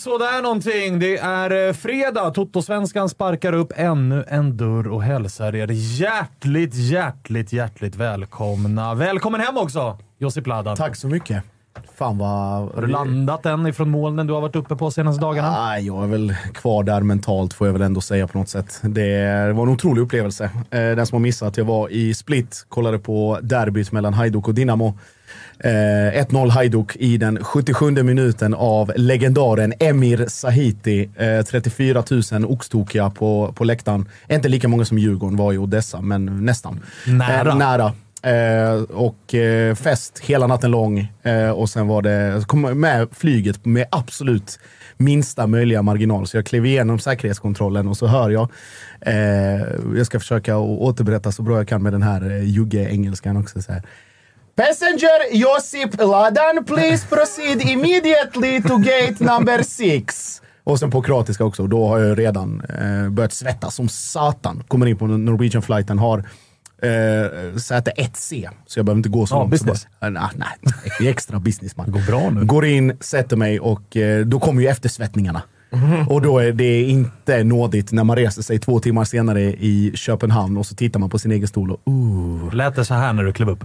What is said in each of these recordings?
sådär någonting. Det är eh, fredag. Totosvenskan sparkar upp ännu en dörr och hälsar er hjärtligt, hjärtligt, hjärtligt välkomna. Välkommen hem också, Josip Ladan. Tack så mycket. Fan vad... Har du landat än ifrån molnen du har varit uppe på senaste dagarna? Nej, jag är väl kvar där mentalt får jag väl ändå säga på något sätt. Det var en otrolig upplevelse. Eh, Den som har missat, jag var i Split, kollade på derbyt mellan Hajduk och Dinamo. Eh, 1-0 Hajduk i den 77 minuten av legendaren Emir Sahiti. Eh, 34 000 oxtokiga på, på läktaren. Inte lika många som Djurgården var i Odessa, men nästan. Nära. Eh, nära. Eh, och eh, fest hela natten lång. Eh, och sen var det, kom med flyget med absolut minsta möjliga marginal. Så jag klev igenom säkerhetskontrollen och så hör jag. Eh, jag ska försöka återberätta så bra jag kan med den här eh, jugge-engelskan också. Så här. Passenger Josip Ladan, please proceed immediately to gate number six. Och sen på kroatiska också. Då har jag redan eh, börjat svettas som satan. Kommer in på Norwegian flighten, har eh, säte 1C. Så jag behöver inte gå så Ja, långt. business. Eh, nej, nej, det är extra business man. Det går bra nu. Går in, sätter mig och eh, då kommer ju eftersvettningarna. Mhm. Och då är det inte nådigt när man reser sig två timmar senare i Köpenhamn och så tittar man på sin egen stol och uh, Lät det så här när du klev upp?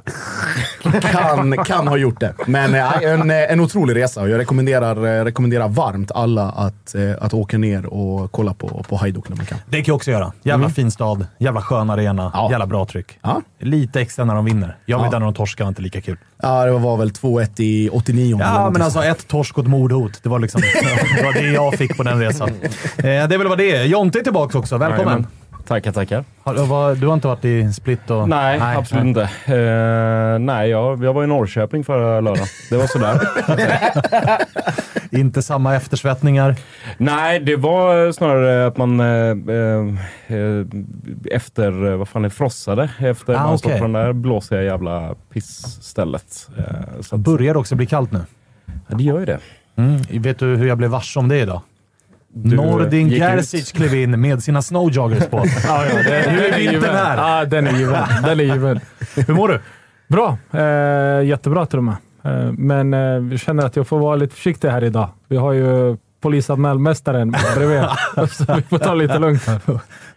kan, kan ha gjort det. Men eh, en, eh, en otrolig resa och jag rekommenderar, eh, rekommenderar varmt alla att, eh, att åka ner och kolla på, på Hajduk när man kan. Det kan jag också göra. Jävla fin stad, jävla skön arena, Mm. Ja. jävla bra tryck. Ja. Lite extra när de vinner. Jag var Ja. när de torskade, var inte lika kul. Ja, det var väl 2-1 i 89 eller Ja, men alltså ett torsk och ett mordhot. Det var, liksom, det var det jag fick på den resan. Eh, det är väl vad det är. Jonte är tillbaka också. Välkommen! Jajamän. Tackar, tackar. Har, du har inte varit i Split? Och, Nej, absolut inte. Eh, nej, jag, jag var i Norrköping förra lördagen. Det var sådär. Inte samma eftersvettningar. nej, det var snarare att man eh, eh, efter, vad fan är frossade, efter Ah, man okej. på den där blåsiga jävla pissstället. Eh, Börjar också bli kallt nu. ja, det gör ju det. Mm. Vet du hur jag blev varse om det idag? Du, Nordin gick ut. Gerzic klev in med sina snowjoggers på. Ja, ja, det, Nu är vintern här. Ja, den är given. Den är given. Hur mår du? Bra. Eh, jättebra till och med. Eh, men eh, jag känner att jag får vara lite försiktig här idag. Vi har ju polisanmälmästaren bredvid. så vi får ta lite lugnt här.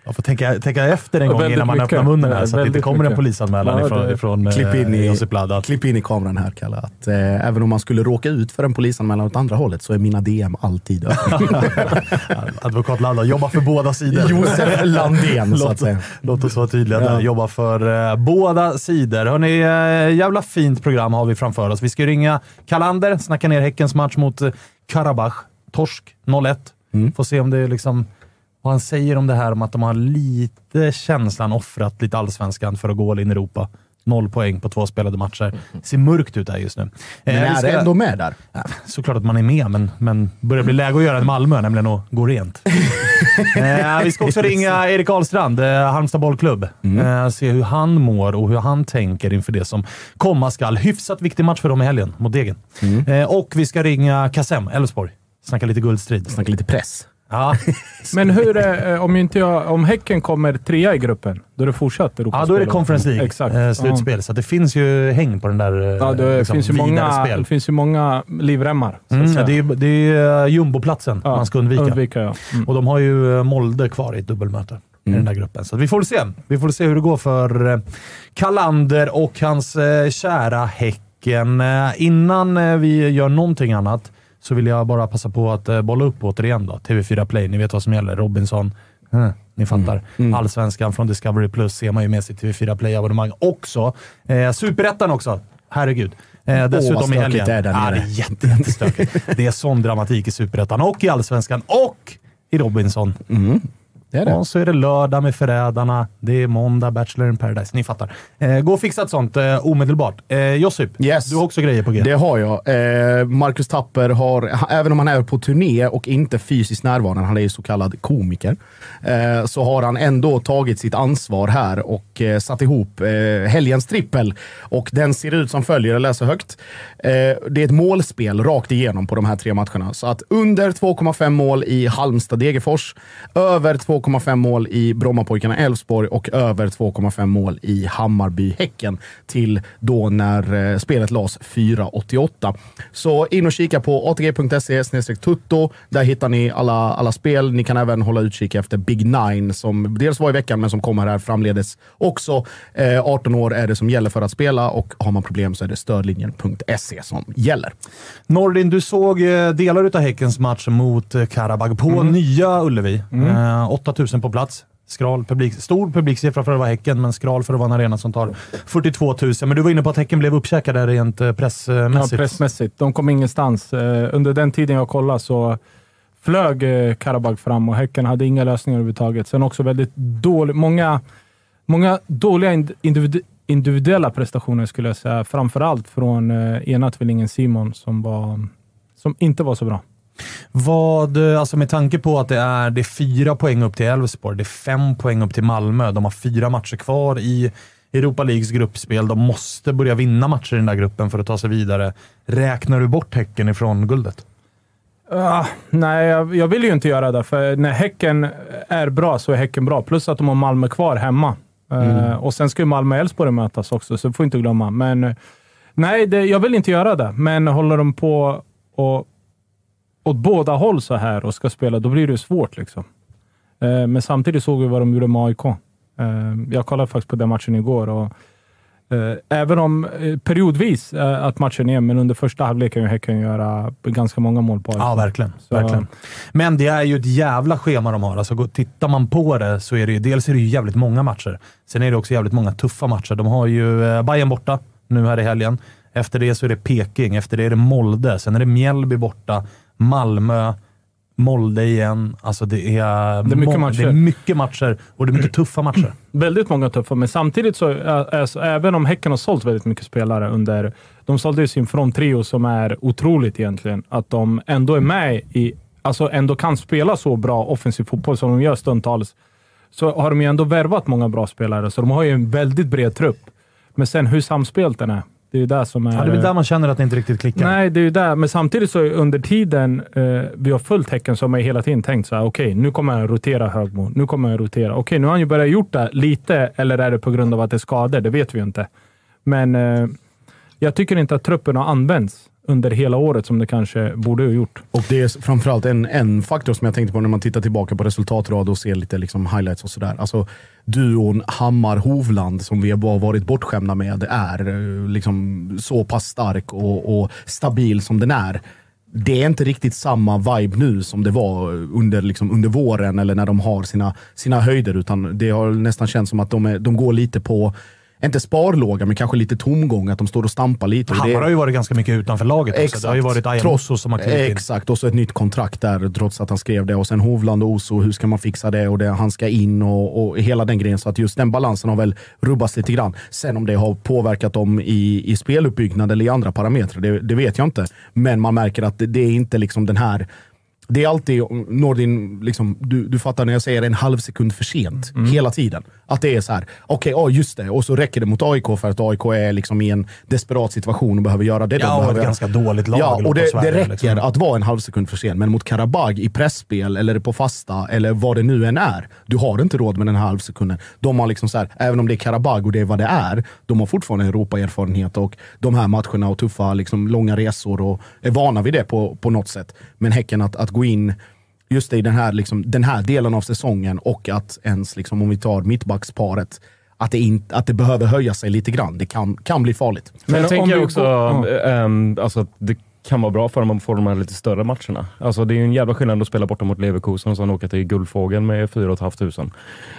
Jag får tänka, tänka efter en gång innan man mycket. öppnar munnen här, så att det inte kommer en mycket. polisanmälan Ja, ifrån, ifrån eh, Klipp in i- Josip Ladan. Klipp in i kameran här, Kalle. Att, eh, även om man skulle råka ut för en polisanmälan åt andra hållet så är mina DM alltid öppna. Advokat Ladan jobbar för båda sidor. Josef Landén, så att Låt, säga. låt oss vara tydliga Ja. där. Jobba för eh, båda sidor. Hörrni, eh, jävla fint program har vi framför oss. Vi ska ringa Kalander, snacka ner Häckens match mot eh, Karabach. Torsk 0-1. Mm. Får se om det är liksom vad han säger om det här om att de har lite känslan offrat lite allsvenskan för att gå all in i Europa. Noll poäng på två spelade matcher. Det ser mörkt ut här just nu. Mm. Men Eh, är ska- det ändå med där? Ja, såklart att man är med, men, men börjar bli läge att göra en Malmö, nämligen att gå rent. eh, vi ska också ringa Erik Ahlstrand, eh, Halmstad bollklubb. Eh, se hur han mår och hur han tänker inför det som komma skall. Hyfsat viktig match för dem i helgen mot Degen. Eh, och vi ska ringa Kassem, Elfsborg. Snacka lite guldstrid. Snacka lite press. Ja, Men hur, eh, om, inte jag, om Häcken kommer trea i gruppen, då är det fortsatt Europaspel? ja då är det Conference League. Exakt. Eh, slutspel. Så att det finns ju häng på den där eh, Ja, det, liksom, finns ju många, spel. det finns ju många livremmar. så Mm, det är, det är eh, jumboplatsen Ja, man ska undvika. undvika ja. Mm. Och de har ju Molde kvar i ett dubbelmöte i den där gruppen. Så vi får väl se. Vi får väl se hur det går för Kalander och hans kära Häcken. Innan vi gör någonting annat så vill jag bara passa på att eh, bolla upp återigen då. TV4 Play. Ni vet vad som gäller. Robinson. Eh, ni fattar. Allsvenskan från Discovery Plus ser man ju med sitt TV4 Play-abonnemang också. Eh, Superettan också. Herregud. Eh, dessutom vad i stökigt helgen. det är där ja, nere. det är jätte, jättestökigt. det är sån dramatik i Superettan och i Allsvenskan och i Robinson. Det är det. Och så är det lördag med Förrädarna. Det är måndag, Bachelor in paradise. Ni fattar. Eh, gå och fixa ett sånt eh, omedelbart. Eh, Josip, Yes. du har också grejer på G. Det har jag. Eh, Marcus Tapper har, ha- även om han är på turné och inte fysiskt närvarande, han är ju så kallad komiker, eh, så har han ändå tagit sitt ansvar här och eh, satt ihop eh, helgens trippel. Och den ser ut som följer, jag läser högt. Det är ett målspel rakt igenom på de här tre matcherna. Så att under 2,5 mål i Halmstad-Degerfors, över 2,5 mål i Brommapojkarna Elfsborg och över 2,5 mål i Hammarby-Häcken till då när eh, spelet lades 4.88. Så in och kika på atg.se tutto. Där hittar ni alla, alla spel. Ni kan även hålla utkik efter Big Nine som dels var i veckan men som kommer här framledes också. Eh, 18 år är det som gäller för att spela och har man problem så är det stödlinjen.se som gäller. Nordin, du såg eh, delar av Häckens match mot eh, Karabag på Mm. nya Ullevi. Eh, 8000 på plats. Skral publik, stor publiksiffra för att vara Häcken, men skral för att vara en arena som tar 42 000. Men du var inne på att Häcken blev uppkäkade rent eh, pressmässigt. Ja, pressmässigt. De kom ingenstans. Eh, under den tiden jag kollade så flög eh, Karabag fram och Häcken hade inga lösningar överhuvudtaget. Sen också väldigt dålig, många, många dåliga individu individuella prestationer skulle jag säga. Framförallt från ena tvillingen Simon som, var, som inte var så bra. Vad, eh, alltså med tanke på att det är, det är fyra poäng upp till Elfsborg, det är fem poäng upp till Malmö. De har fyra matcher kvar i Europa Leagues gruppspel. De måste börja vinna matcher i den där gruppen för att ta sig vidare. Räknar du bort Häcken ifrån guldet? Ah, nej, jag, jag vill ju inte göra det, för när Häcken är bra så är Häcken bra. Plus att de har Malmö kvar hemma. Eh, och sen ska ju Malmö och Elfsborg mötas också, så får inte glömma. Men eh, nej, det, jag vill inte göra det. Men håller de på och åt båda håll så här och ska spela, då blir det svårt. liksom. Eh, men samtidigt såg vi vad de gjorde med AIK. Eh, jag kollade faktiskt på den matchen igår. Och, eh, även om eh, periodvis eh, att matchen är, men under första halvlek kan ju Häcken göra ganska många mål på AIK. Ja, verkligen. Så- verkligen. Men det är ju ett jävla schema de har. Alltså, tittar man på det så är det ju, dels är det ju jävligt många matcher. Sen är det också jävligt många tuffa matcher. De har ju eh, Bayern borta nu här i helgen. Efter det så är det Peking. Efter det är det Molde. Sen är det Mjällby borta. Malmö. Molde igen. Alltså det är, Det är mycket matcher. Det är mycket matcher och det är mycket tuffa matcher. Väldigt många tuffa, men samtidigt så, är, är, så även om Häcken har sålt väldigt mycket spelare under... De sålde ju sin fronttrio som är otroligt egentligen. Att de ändå är med i... Alltså ändå kan spela så bra offensiv fotboll som de gör stundtals. Så har de ju ändå värvat många bra spelare, så de har ju en väldigt bred trupp. Men sen hur samspelt den är, det är ju det som är... Ja, det är väl där man känner att det inte riktigt klickar. Nej, det är ju där. Men samtidigt så under tiden eh, vi har följt Häcken så har man hela tiden tänkt så här: okej, nu kommer jag rotera Högmo. Nu kommer jag rotera. Okej, nu har han ju börjat gjort det lite, eller är det på grund av att det är skador? Det vet vi ju inte. Men eh, jag tycker inte att truppen har använts under hela året som det kanske borde ha gjort. Och det är framförallt en, en faktor som jag tänkte på när man tittar tillbaka på resultatrad och ser lite liksom highlights och sådär. Alltså duon Hammar-Hovland som vi har varit bortskämda med är eh, liksom så pass stark och, och stabil som den är. Det är inte riktigt samma vibe nu som det var under, liksom, under våren eller när de har sina, sina höjder, utan det har nästan känts som att de, är, de går lite på, inte sparlåga, men kanske lite tomgång, att de står och stampar lite. Och det- Hammar har ju varit ganska mycket utanför laget också. Det har ju varit Ayamoso som har klivit in. Exakt, och så ett nytt kontrakt där trots att han skrev det. Och sen Hovland och Oso, hur ska man fixa det? Och det, han ska in och, och hela den grejen. Så att just den balansen har väl rubbats lite grann. Sen om det har påverkat dem i, i speluppbyggnad eller i andra parametrar, det, det vet jag inte. Men man märker att det, det är inte liksom den här det är alltid, Nordin, liksom, du, du fattar när jag säger en halv sekund för sent. Mm. Hela tiden. Att det är så här, okej, ja just det. Och så räcker det mot AIK för att AIK är liksom i en desperat situation och behöver göra det de Ja, och behöver ett ganska dåligt lag. Ja, och det, vara det räcker liksom. att vara en halv sekund för sen. Men mot Karabag i pressspel eller på fasta eller vad det nu än är. Du har inte råd med den här halvsekunden. De har liksom så här, även om det är Karabag och det är vad det är, de har fortfarande Europa-erfarenhet och de här matcherna och tuffa, liksom, långa resor och är vana vid det på, på något sätt. Men Häcken att, att gå in just i den här, liksom, den här delen av säsongen och att ens, liksom, om vi tar mittbacksparet, att det, inte, att det behöver höja sig lite grann. Det kan, kan bli farligt. Men Men jag om tänker också går- ehm, alltså att det kan vara bra för dem att få de här lite större matcherna. Alltså det är ju en jävla skillnad att spela borta mot Leverkusen och sen åka till Guldfågeln med 4 500.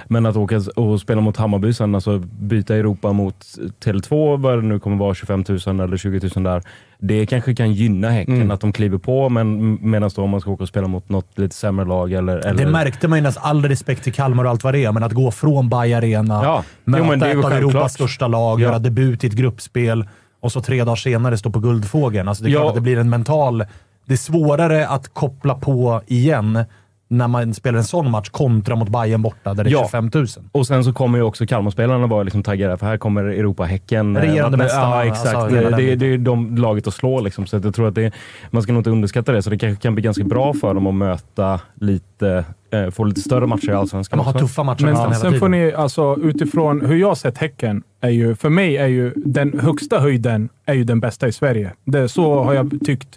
Men att åka och spela mot Hammarby sen, alltså byta Europa mot Tele2, vad det nu kommer vara, 25 000 eller 20 000 där. Det kanske kan gynna Häcken, Mm. att de kliver på, men medan då om man ska åka och spela mot något lite sämre lag eller... eller Det märkte man ju nästan. All respekt till Kalmar och allt vad det är, men att gå från Bay Arena, Ja. möta Jo, ett av. Europas största lag, Ja. göra debut i ett gruppspel och så tre dagar senare stå på Guldfågeln. Alltså det är Ja. det blir en mental... Det är svårare att koppla på igen när man spelar en sån match kontra mot Bayern borta där det är Ja. 25 000. Och sen så kommer ju också Kalmarspelarna vara liksom taggade, för här kommer Europa-Häcken. eh, Regerande mästarna, Ja, exakt. alltså, hela den det, det, det är de laget att slå. Liksom. Så jag tror att det, man ska nog inte underskatta det. Så det kanske kan bli ganska bra för dem att möta lite, eh, få lite större matcher i Allsvenskan Man har också. tuffa matcher Men hela sen får ni, alltså utifrån hur jag sett Häcken, är ju, för mig är ju den högsta höjden är ju den bästa i Sverige. Det, så har jag tyckt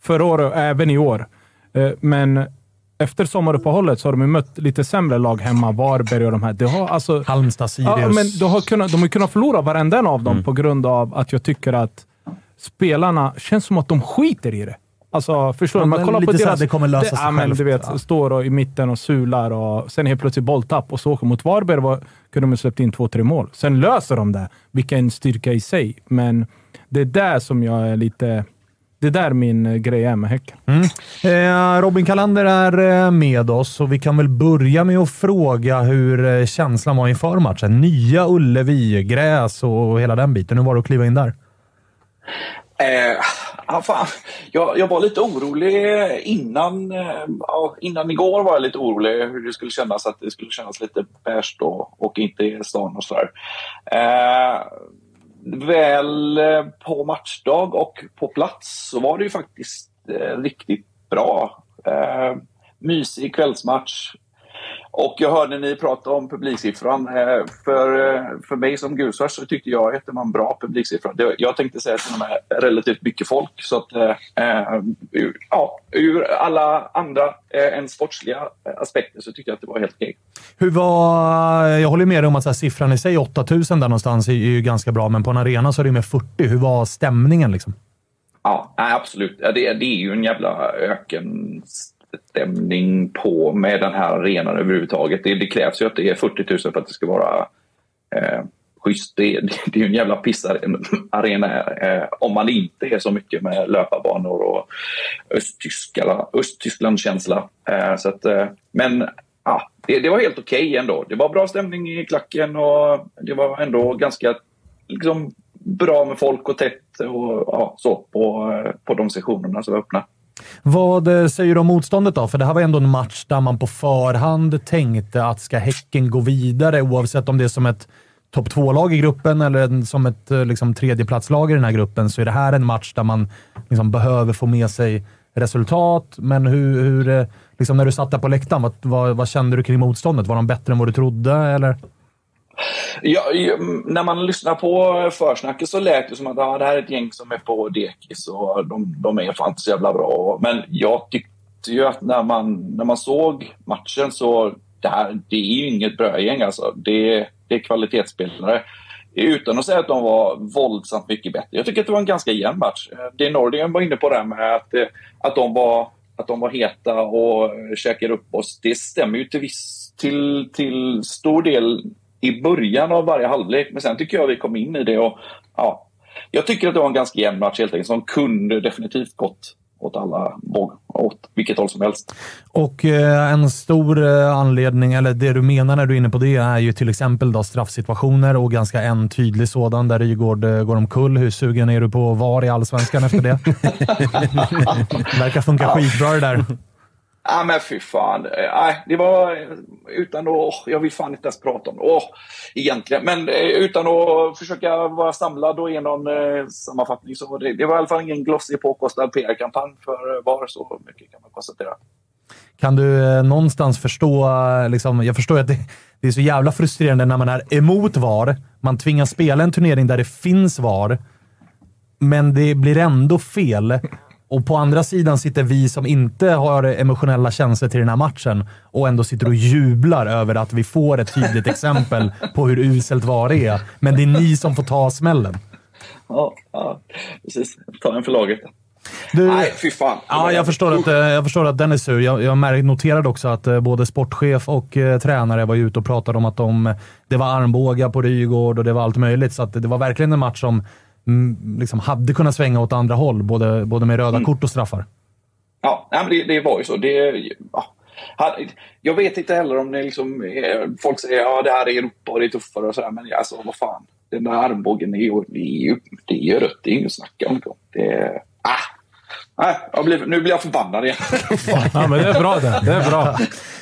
förra året och även i år. Eh, Men efter sommaruppehållet så har de ju mött lite sämre lag hemma. Varberg och de här. Det har alltså... Halmstad, Sirius. Ja, men de har, kunnat, de har kunnat förlora varenda en av dem på grund av att jag tycker att spelarna känns som att de skiter i det. Alltså, förstår Ja, du? Man kollar på så här, deras... det kommer lösa det, sig ja, men. Du vet, Ja. står och i mitten och sular och sen helt plötsligt bolltapp och så åker mot Varberg var, kunde de släppt in två, tre mål. Sen löser de det, vilken styrka i sig. Men det är där som jag är lite... Det är där min eh, grej är med Häcken. Eh, Robin Kalander är eh, med oss och vi kan väl börja med att fråga hur eh, känslan var inför matchen. Nya Ullevi, gräs och hela den biten. Hur var det att kliva in där? Eh, ah, fan. Jag, jag var lite orolig innan, eh, ja, innan igår var jag lite orolig hur det skulle kännas, att det skulle kännas lite beige då och inte i stan och sådär. Eh, väl eh, på matchdag och på plats så var det ju faktiskt eh, riktigt bra. Eh, mysig kvällsmatch. Och jag hörde ni prata om publiksiffran. Eh, För, eh, för mig som gulsvart så tyckte jag att det var en bra publiksiffra. Jag tänkte säga till och med relativt mycket folk. Så att, eh, eh, ur, ja, ur alla andra eh, än sportsliga aspekter så tyckte jag att det var helt okej. Hur var, jag håller med dig om att så här, siffran i sig, 8000 där någonstans, är ju ganska bra, men på en arena så är det med 40. Hur var stämningen? Liksom? Ja, nej, absolut. Det, det är ju en jävla stämning på med den här arenan överhuvudtaget. Det, det krävs ju att det är 40 000 för att det ska vara eh, schysst. Det, det, det är ju en jävla pissarena eh, om man inte är så mycket med löparbanor och Östtyskland-känsla. Eh, så att, eh, men ah, det, det var helt okej ändå. Det var bra stämning i klacken och det var ändå ganska liksom, bra med folk och tätt och ja, så på, eh, på de sessionerna som var öppna. Vad eh, säger du om motståndet då? För det här var ändå en match där man på förhand tänkte att ska Häcken gå vidare, oavsett om det är som ett topp två-lag i gruppen eller som ett eh, liksom, tredjeplatslag i den här gruppen, så är det här en match där man liksom, behöver få med sig resultat. Men hur, hur eh, liksom, när du satt där på läktaren, vad, vad, vad kände du kring motståndet? Var de bättre än vad du trodde? Eller? Ja, mm, när man lyssnar på försnacket så lät det som att ja, det här är ett gäng som är på dekis och de, de är fan inte så jävla bra. Men jag tyckte ju att när man, när man såg matchen så det här det är ju inget brödgäng alltså. Det, det är kvalitetsspelare. Utan att säga att de var våldsamt mycket bättre. Jag tycker att det var en ganska jämn match. Det Nordin var inne på det här med att, att, de var, att de var heta och käkade upp oss. Det stämmer ju till, viss, till, till stor del i början av varje halvlek. Men sen tycker jag vi kom in i det och ja, jag tycker att det var en ganska jämn match helt enkelt som kunde definitivt gått åt alla åt vilket håll som helst. Och eh, en stor eh, anledning, eller det du menar när du är inne på det, är ju till exempel då straffsituationer och ganska en tydlig sådan där Rygaard eh, går omkull. Hur sugen är du på VAR i Allsvenskan efter det? Verkar funka skitbra det där. Ja men fy fan. Eh, Nej, det var eh, utan att... jag vill fan inte ens prata om det. Åh, egentligen. Men eh, utan att försöka vara samlad och ge någon eh, sammanfattning så var det, det var i alla fall ingen glossig påkostad PR-kampanj för eh, VAR. Så mycket kan man konstatera. Kan du eh, någonstans förstå, eh, liksom, jag förstår att det, det är så jävla frustrerande när man är emot VAR. Man tvingas spela en turnering där det finns VAR, men det blir ändå fel. Och på andra sidan sitter vi som inte har emotionella känslor till den här matchen och ändå sitter och jublar över att vi får ett tydligt exempel på hur uselt VAR är. Men det är ni som får ta smällen. Ja, ja precis. Ta en för laget. Du, Nej, fy fan. Ja, jag förstår, att, eh, jag förstår att den är sur. Jag, jag noterade också att eh, både sportchef och eh, tränare var ute och pratade om att de, det var armbågar på Rygaard och det var allt möjligt. Så att det var verkligen en match som liksom hade kunnat svänga åt andra håll, både, både med röda kort och straffar. Ja, nej, men det, det var ju så. Det, ja. Jag vet inte heller om det liksom, folk säger ja det här är Europa och det är tuffare och sådär. Men alltså vad fan. Den där armbågen är ju, det är ju, det är ju rött. Det är inget att snacka om. Det, ah, Nej, jag blir, nu blir jag förbannad igen. ja, men det är bra det. Det är bra.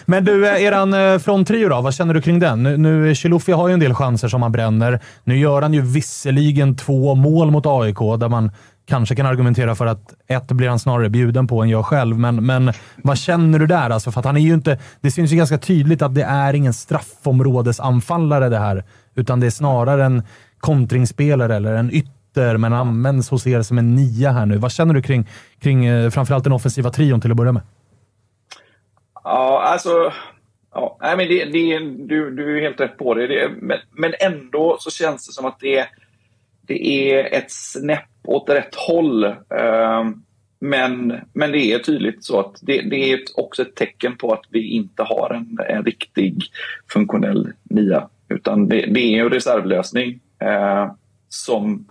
Men du, eh, eran eh, fronttrio då? Vad känner du kring den? Nu, nu Chilufya har ju en del chanser som han bränner. Nu gör han ju visserligen två mål mot AIK, där man kanske kan argumentera för att ett blir han snarare bjuden på än jag själv, men, men vad känner du där? Alltså, för att han är ju inte, det syns ju ganska tydligt att det är ingen straffområdesanfallare det här, utan det är snarare en kontringsspelare eller en ytter, men används hos er som en nia här nu. Vad känner du kring, kring eh, framförallt den offensiva trion till att börja med? Ja, alltså... Ja, nej, men det, det, du, du är helt rätt på det. det men, men ändå så känns det som att det, det är ett snäpp åt rätt håll. Um, men, men det är tydligt så att det, det är också ett tecken på att vi inte har en, en riktig funktionell nia. Utan det, det är en reservlösning eh, som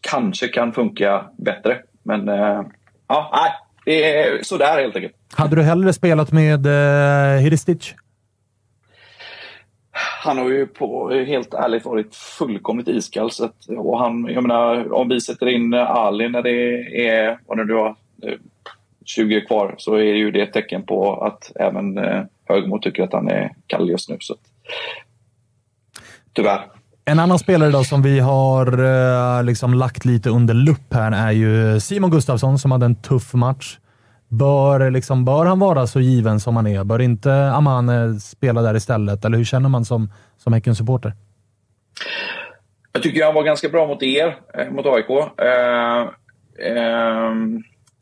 kanske kan funka bättre. Men eh, ja, nej, det är sådär helt enkelt. Hade du hellre spelat med eh, Hiristic? Han har ju på, helt ärligt varit fullkomligt iskall. Och han, jag menar, om vi sätter in Ali när det är, vad det nu var, 20 kvar så är ju det ett tecken på att även eh, Högmo tycker att han är kall just nu. Så att, tyvärr. En annan spelare då som vi har eh, liksom lagt lite under lupp här är ju Simon Gustafsson som hade en tuff match. Bör, liksom, bör han vara så given som han är? Bör inte Amane eh, spela där istället? Eller hur känner man som, som Häcken-supporter? Jag tycker han var ganska bra mot er, eh, mot AIK. Eh, eh,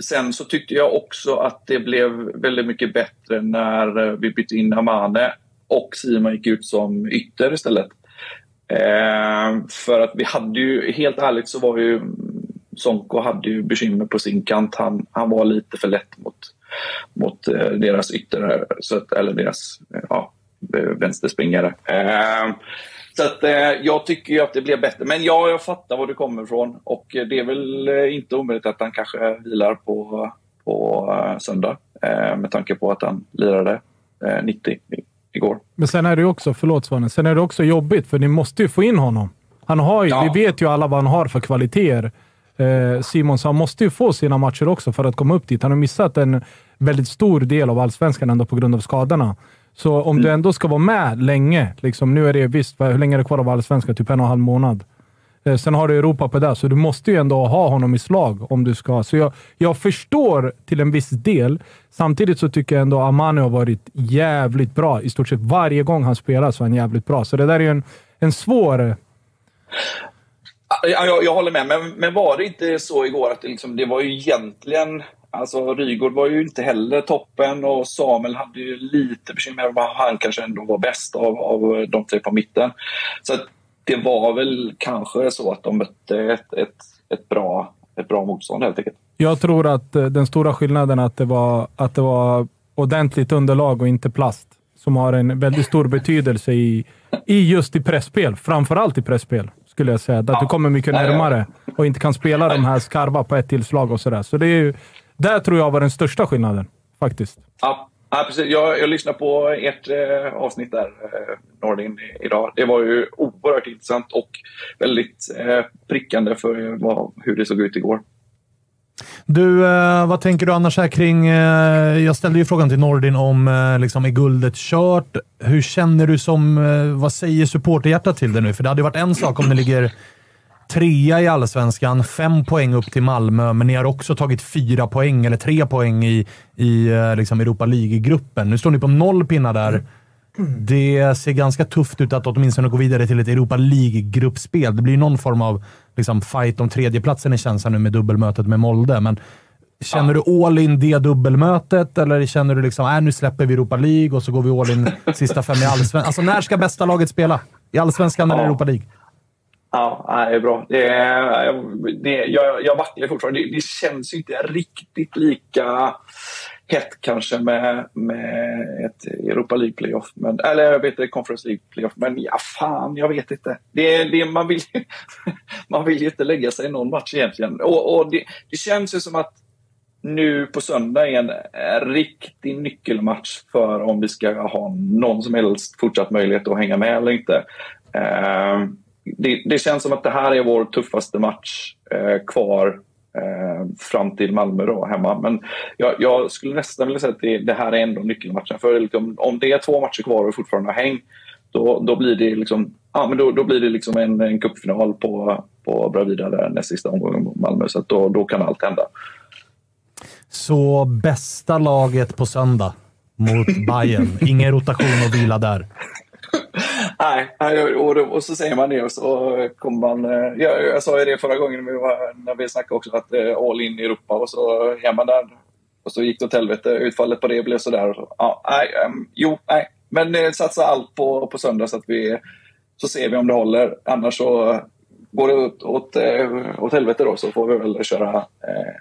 sen så tyckte jag också att det blev väldigt mycket bättre när vi bytte in Amane och Simon gick ut som ytter istället. Eh, för att vi hade ju, helt ärligt så var ju Sonko hade ju bekymmer på sin kant. Han, han var lite för lätt mot, mot eh, deras ytter, så att, eller deras eh, ja, eh, vänsterspringare. Eh, så att, eh, jag tycker ju att det blev bättre. Men ja, jag fattar var du kommer ifrån. Och det är väl eh, inte omöjligt att han kanske vilar på, på söndag. Eh, med tanke på att han lirade 90 igår. Men sen är det också, förlåt Svanen, sen är det också jobbigt för ni måste ju få in honom. Han har ju, ja. Vi vet ju alla vad han har för kvaliteter. Eh, Simonsson måste ju få sina matcher också för att komma upp dit. Han har missat en väldigt stor del av allsvenskan ändå på grund av skadorna. Så om mm. du ändå ska vara med länge, liksom, nu är det visst, hur länge är det kvar av allsvenskan? Typ en och en halv månad. Eh, sen har du Europa på det, så du måste ju ändå ha honom i slag om du ska. Så jag, jag förstår till en viss del. Samtidigt så tycker jag ändå Amani har varit jävligt bra. I stort sett varje gång han spelar så är han jävligt bra. Så det där är ju en, en svår... Ja, jag, jag håller med, men, men var det inte så igår att det, liksom, det var ju egentligen... Alltså Rygård var ju inte heller toppen och Samuel hade ju lite bekymmer. Han kanske ändå var bäst av, av de tre på mitten. Så det var väl kanske så att de mötte ett, ett, ett, bra, ett bra motstånd helt enkelt. Jag tror att eh, den stora skillnaden är att det var, att det var ordentligt underlag och inte plast som har en väldigt stor betydelse i, i just i pressspel. Framförallt i pressspel skulle jag säga. Att ja. du kommer mycket närmare och inte kan spela de här skarva på ett tillslag och sådär. Så det är ju, där tror jag var den största skillnaden, faktiskt. Ja, ja precis. Jag, jag lyssnade på ert eh, avsnitt där, eh, Nordin, idag. Det var ju oerhört intressant och väldigt eh, prickande för vad, hur det såg ut igår. Du, eh, vad tänker du annars här kring... Eh, jag ställde ju frågan till Nordin om eh, liksom, är guldet kört? Hur känner du som... Eh, vad säger supporterhjärtat till det nu? För det hade ju varit en sak om det ligger trea i allsvenskan, fem poäng upp till Malmö, men ni har också tagit fyra poäng, eller tre poäng i, i eh, liksom Europa League-gruppen. Nu står ni på noll pinnar där. Det ser ganska tufft ut att åtminstone gå vidare till ett Europa League-gruppspel. Det blir någon form av liksom, fight om tredjeplatsen i känslan nu med dubbelmötet med Molde. Men känner ja. du all in det dubbelmötet eller känner du liksom äh, nu släpper vi Europa League och så går vi all in sista fem i Allsvenskan? Alltså, när ska bästa laget spela? I Allsvenskan ja. eller Europa League? Ja, det är bra. Det är, det, jag, jag vacklar fortfarande. Det, det känns inte riktigt lika hett kanske med, med ett Europa League-playoff. Eller jag vet inte, Conference League-playoff. Men ja, fan, jag vet inte. Det, det, man, vill, man vill ju inte lägga sig i någon match egentligen. Och, och det, det känns ju som att nu på söndag är en, en riktig nyckelmatch för om vi ska ha någon som helst fortsatt möjlighet att hänga med eller inte. Uh, det, det, känns som att det här är vår tuffaste match eh, kvar Eh, fram till Malmö då, hemma. Men jag, jag skulle nästan vilja säga att det, det här är ändå nyckelmatchen. För liksom, om det är två matcher kvar och fortfarande har häng, då, då blir det liksom, ja, men då, då blir det liksom en, en cupfinal på, på Bravida där näst sista omgången mot Malmö. Så då, då kan allt hända. Så bästa laget på söndag mot Bayern. Ingen rotation och vila där. Nej, och, då, och så säger man det och så kommer man... Eh, jag, jag sa ju det förra gången vi, var, när vi snackade också, att eh, all in i Europa och så är man där. Och så gick det åt helvete. Utfallet på det blev sådär. Ja, nej, um, jo, nej. Men eh, satsa allt på, på söndag så att vi... Så ser vi om det håller. Annars så går det åt, åt, eh, åt helvete då så får vi väl köra eh,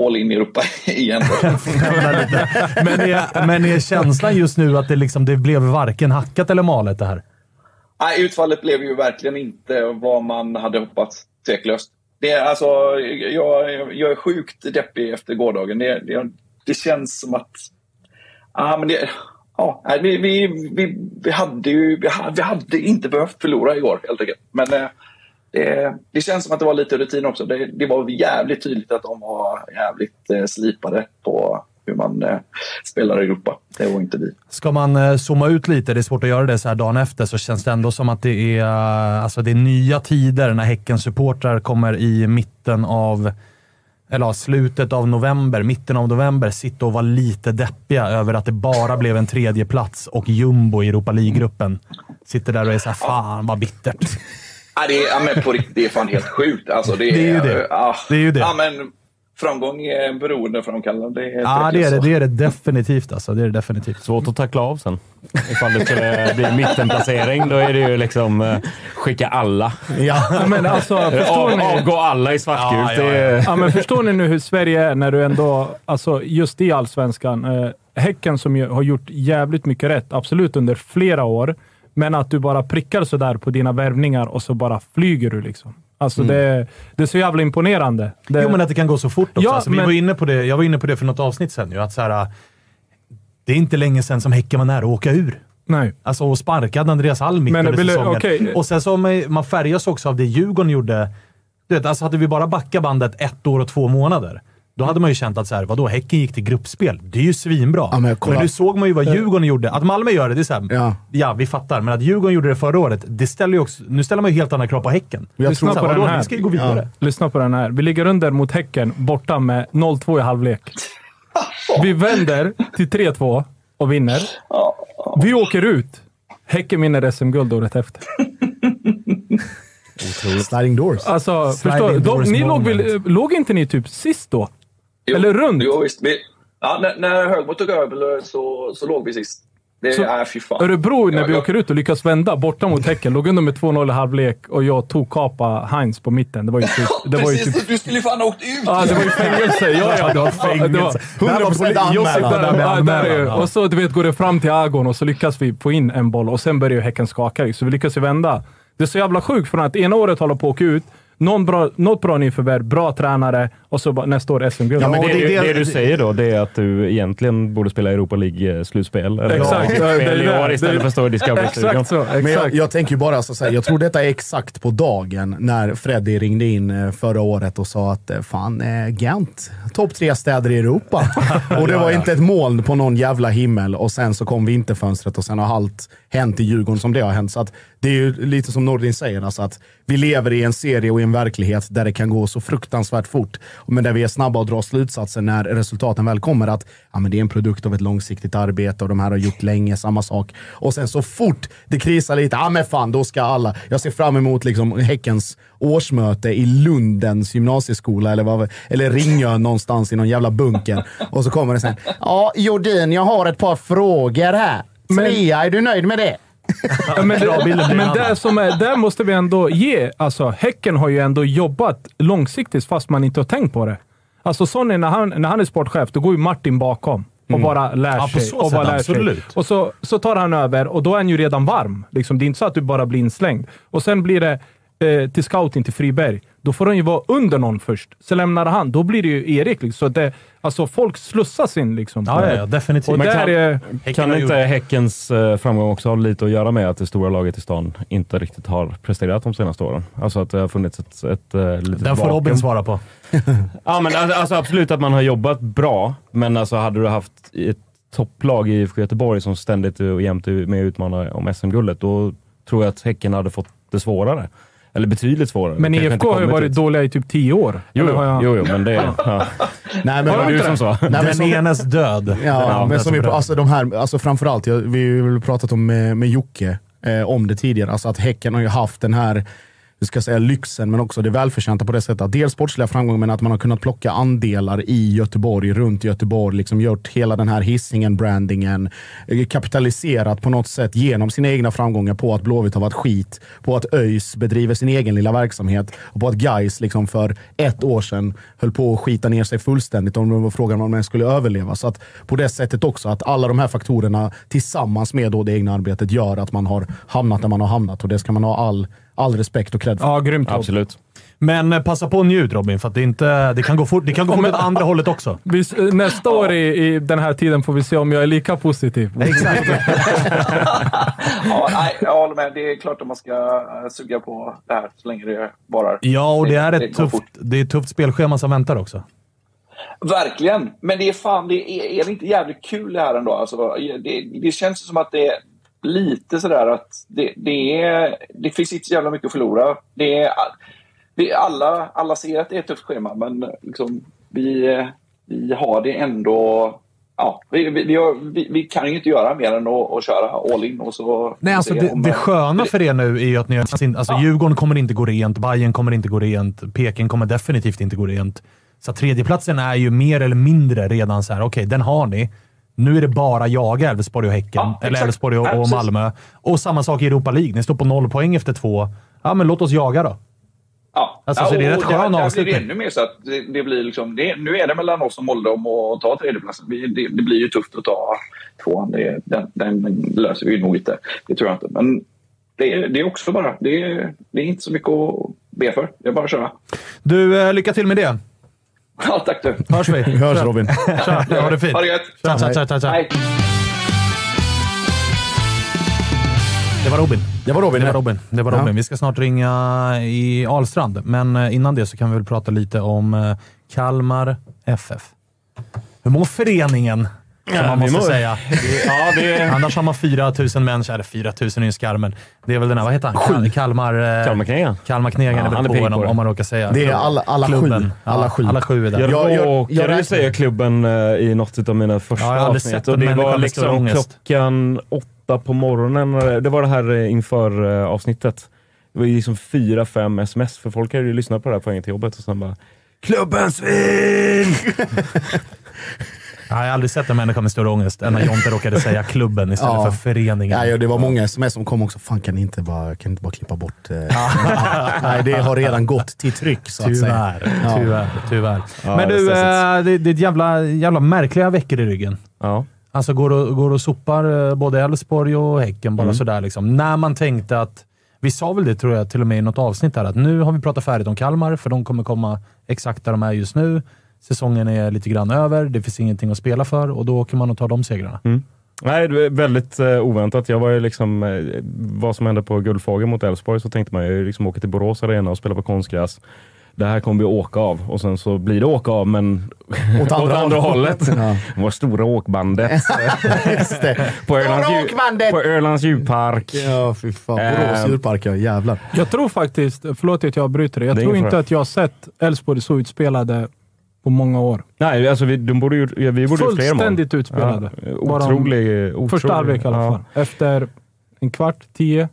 all in i Europa igen. Men är, men är känslan just nu att det, liksom, det blev varken hackat eller malet det här? Nej, utfallet blev ju verkligen inte vad man hade hoppats. Tveklöst. Det är, alltså, jag, jag är sjukt deppig efter gårdagen. Det, det, det känns som att... Ja, men det, ja, vi, vi, vi, vi, hade ju, vi, hade, vi hade inte behövt förlora igår, helt enkelt. Men eh, det, det känns som att det var lite rutin också. Det, det var jävligt tydligt att de var jävligt eh, slipade på hur man eh, spelar i Europa. Det var inte vi. Ska man eh, zooma ut lite, det är svårt att göra det så här dagen efter, så känns det ändå som att det är, eh, alltså det är nya tider när Häckens supportrar kommer i mitten av, eller ja, slutet av november, mitten av november, sitta och vara lite deppiga över att det bara blev en tredje plats och jumbo i Europa League-gruppen. Sitter där och är såhär, fan vad bittert. Ja, det, är, ja, men på riktigt, det är fan helt sjukt. Alltså, det, Det är ju det. Ja, Det är ju det. Ja, men framgång är beroendeframkallande. Det är Ja, det är det. Det är det definitivt alltså. Det är det definitivt. Svårt att tackla av sen. Ifall det skulle bli mittenplacering, då är det ju liksom eh, skicka alla. Ja. Men alltså, förstår Av, ni? avgå alla i svartgult. Ja, ja, ja. Det är- Ja, men förstår ni nu hur Sverige är när du ändå, alltså just i allsvenskan. Eh, häcken som ju har gjort jävligt mycket rätt, absolut under flera år. Men att du bara prickar sådär på dina värvningar och så bara flyger du liksom. Alltså det, det är så jävla imponerande. Det, Jo, men att det kan gå så fort också. Ja, alltså, vi men- var inne på det, jag var inne på det för något avsnitt sen. Ju, att så här, det är inte länge sedan som Häcken var nära att åka ur. Nej. Alltså och sparkade Andreas Alm mitt under säsongen. okej. Och sen så man, man färgas också av det Djurgården gjorde. Du vet, alltså hade vi bara backat bandet ett år och två månader, då hade man ju känt att så här, vadå, Häcken gick till gruppspel. Det är ju svinbra. Ja, men kolla. nu såg man ju vad Djurgården gjorde. Att Malmö gör det, det är såhär, ja. Ja. vi fattar. Men att Djurgården gjorde det förra året, det ställer ju också, nu ställer man ju helt andra krav på Häcken. Jag Lyssna tror, på Vadå, den här. vi ska ju gå vidare. Lyssna på den här. Vi ligger under mot Häcken borta med 0-2 i halvlek. Vi vänder till 3-2 och vinner. Vi åker ut. Häcken vinner SM-guld året efter. sliding doors. Alltså, Sliding förstår, de, doors ni låg, väl, låg inte ni typ sist då? Jo, Eller runt? Jo, visst. Vi, ja, när, när Högmo tog över så, så låg vi sist. Det, Så- nej, fy fan. Örebro, när Ja, vi jag- åker ut och lyckas vända borta mot Häcken, låg under med 2-0 i halvlek och jag tog kapa Heinz på mitten. Det var ju typ... Det var ju Precis, typ du skulle ju fan ha åkt ut! Ja, det var ju fängelse. Ja, ja. Det var Ja, det var fängelse. 100% Josip anmälan. är. Och så du vet, går det fram till Agon och så lyckas vi få in en boll och sen börjar ju Häcken skaka. Så vi lyckas ju vända. Det är så jävla sjukt från att ena året håller på att åka ut, någon bra, något bra nyförvärv, bra tränare och så bara, nästa år SM-guld. Ja, men det, det- du- det- det du säger då, det är att du egentligen borde spela Europa League-slutspel. Eller Exakt. Ja, det är i det. år istället Det- för att stå i Discovery-studion. Exakt så. Men jag, jag tänker ju bara så här, jag tror detta är exakt på dagen när Freddy ringde in eh, förra året och sa att eh, fan, eh, Gent, topp tre städer i Europa. och det var inte ett moln på någon jävla himmel och sen så kom vinterfönstret och sen har allt hänt i Djurgården som det har hänt. Så att det är ju lite som Nordin säger, alltså att vi lever i en serie och i en verklighet där det kan gå så fruktansvärt fort. Men där vi är snabba att dra slutsatser när resultaten väl kommer. Att ja, men det är en produkt av ett långsiktigt arbete och de här har gjort länge samma sak. Och sen så fort det krisar lite, ja men fan, då ska alla... Jag ser fram emot liksom Häckens årsmöte i Lundens gymnasieskola eller, vad, eller Ringön någonstans i någon jävla bunker. Och så kommer det sen. Ja, Jordin, jag har ett par frågor här. Trea, är du nöjd med det? Ja, men det, men en det som är, där måste vi ändå ge. Alltså, häcken har ju ändå jobbat långsiktigt fast man inte har tänkt på det. Alltså Sonny, när han, när han är sportchef, då går ju Martin bakom och bara lär Mm. Ja, sig. och bara lär absolut. Sig. Och så, så tar han över och då är han ju redan varm. Liksom, det är inte så att du bara blir inslängd. Och sen blir det eh, till scouting till Friberg, då får han ju vara under någon först. Så lämnar han, då blir det ju Erik. Liksom. Så det, alltså folk slussas in liksom. Ja, ja, ja, definitivt. Och där kan- är, Häcken Kan inte gjort- Häckens eh, framgång också ha lite att göra med att det stora laget i stan inte riktigt har presterat de senaste åren? Alltså att det har funnits ett, ett uh, litet Den får vakuum. Robin svara på. Ja, men alltså, alltså absolut att man har jobbat bra, men alltså hade du haft ett topplag i IFK Göteborg som ständigt och jämt är med och utmanar om SM-guldet, då tror jag att Häcken hade fått det svårare. Eller betydligt svårare. men IFK har ju varit dit. dåliga i typ tio år. Jo, jag- jo, jo, men det... Ja. Nej, men, Det var de du som sa. Nej, men Den som- enes död. Ja, Ja, men som vi, alltså de här, alltså framförallt, vi har väl pratat om med, med Jocke eh, om det tidigare, alltså att Häcken har ju haft den här hur ska jag säga, lyxen, men också det välförtjänta på det sättet dels sportsliga framgångar, men att man har kunnat plocka andelar i Göteborg, runt Göteborg, liksom gjort hela den här hissingen, brandingen, eh, kapitaliserat på något sätt genom sina egna framgångar på att Blåvitt har varit skit, på att ÖIS bedriver sin egen lilla verksamhet och på att Gais liksom för ett år sedan höll på att skita ner sig fullständigt om det var frågan om man skulle överleva. Så att på det sättet också, att alla de här faktorerna tillsammans med då det egna arbetet gör att man har hamnat där man har hamnat och det ska man ha all, all respekt och cred. Ja, grymt jobb. Absolut. Men eh, passa på och njut Robin, för att det, är inte, det kan gå fort, det kan gå fort åt andra hållet också. Vi, s- nästa år i, i den här tiden får vi se om jag är lika positiv. Exakt. Ja, nej, jag håller med. Det är klart att man ska eh, suga på det här så länge det varar. Ja, och det är Det ett går tufft, fort. det är ett tufft spelschema som väntar också. Verkligen. Men det är fan, det är, är det inte jävligt kul det här ändå? Alltså, det, det känns som att det är lite sådär att det, det, är, det finns inte så jävla mycket att förlora. Det är, vi alla, alla ser att det är ett tufft schema, men liksom, vi, vi har det ändå... Ja, vi, vi, vi, vi, kan ju inte göra mer än att, att köra all in. Och så Nej, alltså det, om- det sköna för er nu är ju att ni alltså Ja. Djurgården kommer inte gå rent, Bayern kommer inte gå rent, Peking kommer definitivt inte gå rent. Så tredjeplatsen är ju mer eller mindre redan så här. okej, den har ni. Nu är det bara jaga Elfsborg och Häcken, Ja, eller. Elfsborg och, Ja. Malmö. Och samma sak i Europa League. Ni står på noll poäng efter två. Ja, men låt oss jaga då. Ja, Alltså, så det är rätt skön avslutning. det ännu mer så att det, det blir liksom, det, nu är det mellan oss och Molde om att ta tredjeplatsen. Det, det blir ju tufft att ta tvåan. Det, den, den löser vi nog inte. Det tror jag inte. Men det, är- det är också bara, det, är- det är inte så mycket att be för. Det är bara att köra. Du, eh, lycka till med det. Ja, tack du. Hörs vi. Vi hörs Robin. Tja, ha det fint. Ha det gött. Tja, tja, tja, tja, tja. Hej. Det var Robin. Det var Robin. Det var Robin. Det var Ja. Robin. Vi ska snart ringa i Alstrand, men eh, innan det så kan vi väl prata lite om eh, Kalmar FF. Hur mår föreningen? Som Ja, man måste säga. Ja, det Annars har man 4 000 människor. Eller 4 000 är ju skarmen. Det är väl den här, vad heter han? Kal- Kalmar... eh, Kalmarknägen. Kalmarknägen Ja, är väl på på om, man råkar säga. Det är alla, alla Klubben. sju. Alla sju. Alla sju är där. Jag Jag- jag- jag råkade säga klubben eh, i något av mina första Ja, avsnitt. Och det var liksom klockan åtta på morgonen. eh, Det var det här eh, inför eh, avsnittet. Det var liksom fyra, fem sms, för folk hade ju lyssnat på det här på vägen till jobbet och sen bara Klubben svin! Ja, jag har aldrig sett en människa med större ångest än när Jonte råkade säga klubben istället Ja. för föreningen. Ja, ja, det var många sms som kom också. Fan, kan ni inte bara, kan ni inte bara klippa bort... Eh, nej, det har redan gått till tryck, så att säga. Tyvärr, Ja. tyvärr, tyvärr. Ja, Men det är du, eh, det, det är jävla, jävla märkliga veckor i ryggen. Ja. Alltså går och, går och sopar eh, både Elfsborg och Häcken bara Mm. sådär. Liksom. När man tänkte att... Vi sa väl det tror jag till och med i något avsnitt här, att nu har vi pratat färdigt om Kalmar, för de kommer komma exakt där de är just nu. Säsongen är lite grann över, det finns ingenting att spela för och då åker man och tar de segrarna. Nej, det är väldigt eh, oväntat. Jag var ju liksom, eh, vad som hände på Guldfågeln mot Elfsborg så tänkte man ju liksom åka till Borås Arena och spela på konstgräs. Det här kommer vi åka av och sen så blir det åka av men Åt andra andra hållet. hållet. Vår stora åkbandet Just det. på Ölands, åkbandet! på Ölands djurpark. Ja, fy fan. Borås Ehm. djurpark, ja. Jävlar. Jag tror faktiskt, förlåt att jag bryter det, jag Det tror inte att jag har sett Elfsborg så utspelade på många år. Nej, alltså vi, de borde ju, ja, vi borde gjort fler mål. Fullständigt utspelade. Ja, otrolig, otrolig. Första halvlek i alla ja. fall. Efter en kvart, tio,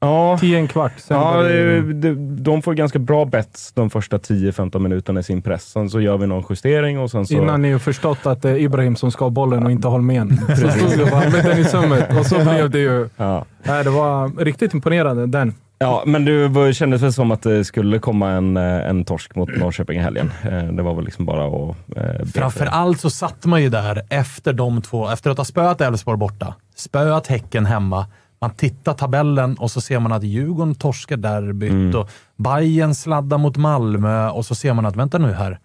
Ja, tio en kvart. Sen Ja, det, de får ganska bra bets de första 10-15 minuterna i sin press. Sen så gör vi någon justering och sen så... Innan ni har förstått att det är Ibrahim som ska ha bollen och inte Holmén. Så stod det bara med den i sömmet och så blev det ju... Ja. Nej, det var riktigt imponerande den. Ja, men det kändes väl som att det skulle komma en, eh, en torsk mot Norrköping i helgen. Eh, Det var väl liksom bara att... eh, be Framför för det. allt så satt man ju där efter de två, efter att ha spöat Elfsborg borta, spöat Häcken hemma, Man tittar tabellen och så ser man att Djurgården torskar derbyt Mm. och Bayern sladdar mot Malmö och så ser man att, vänta nu här,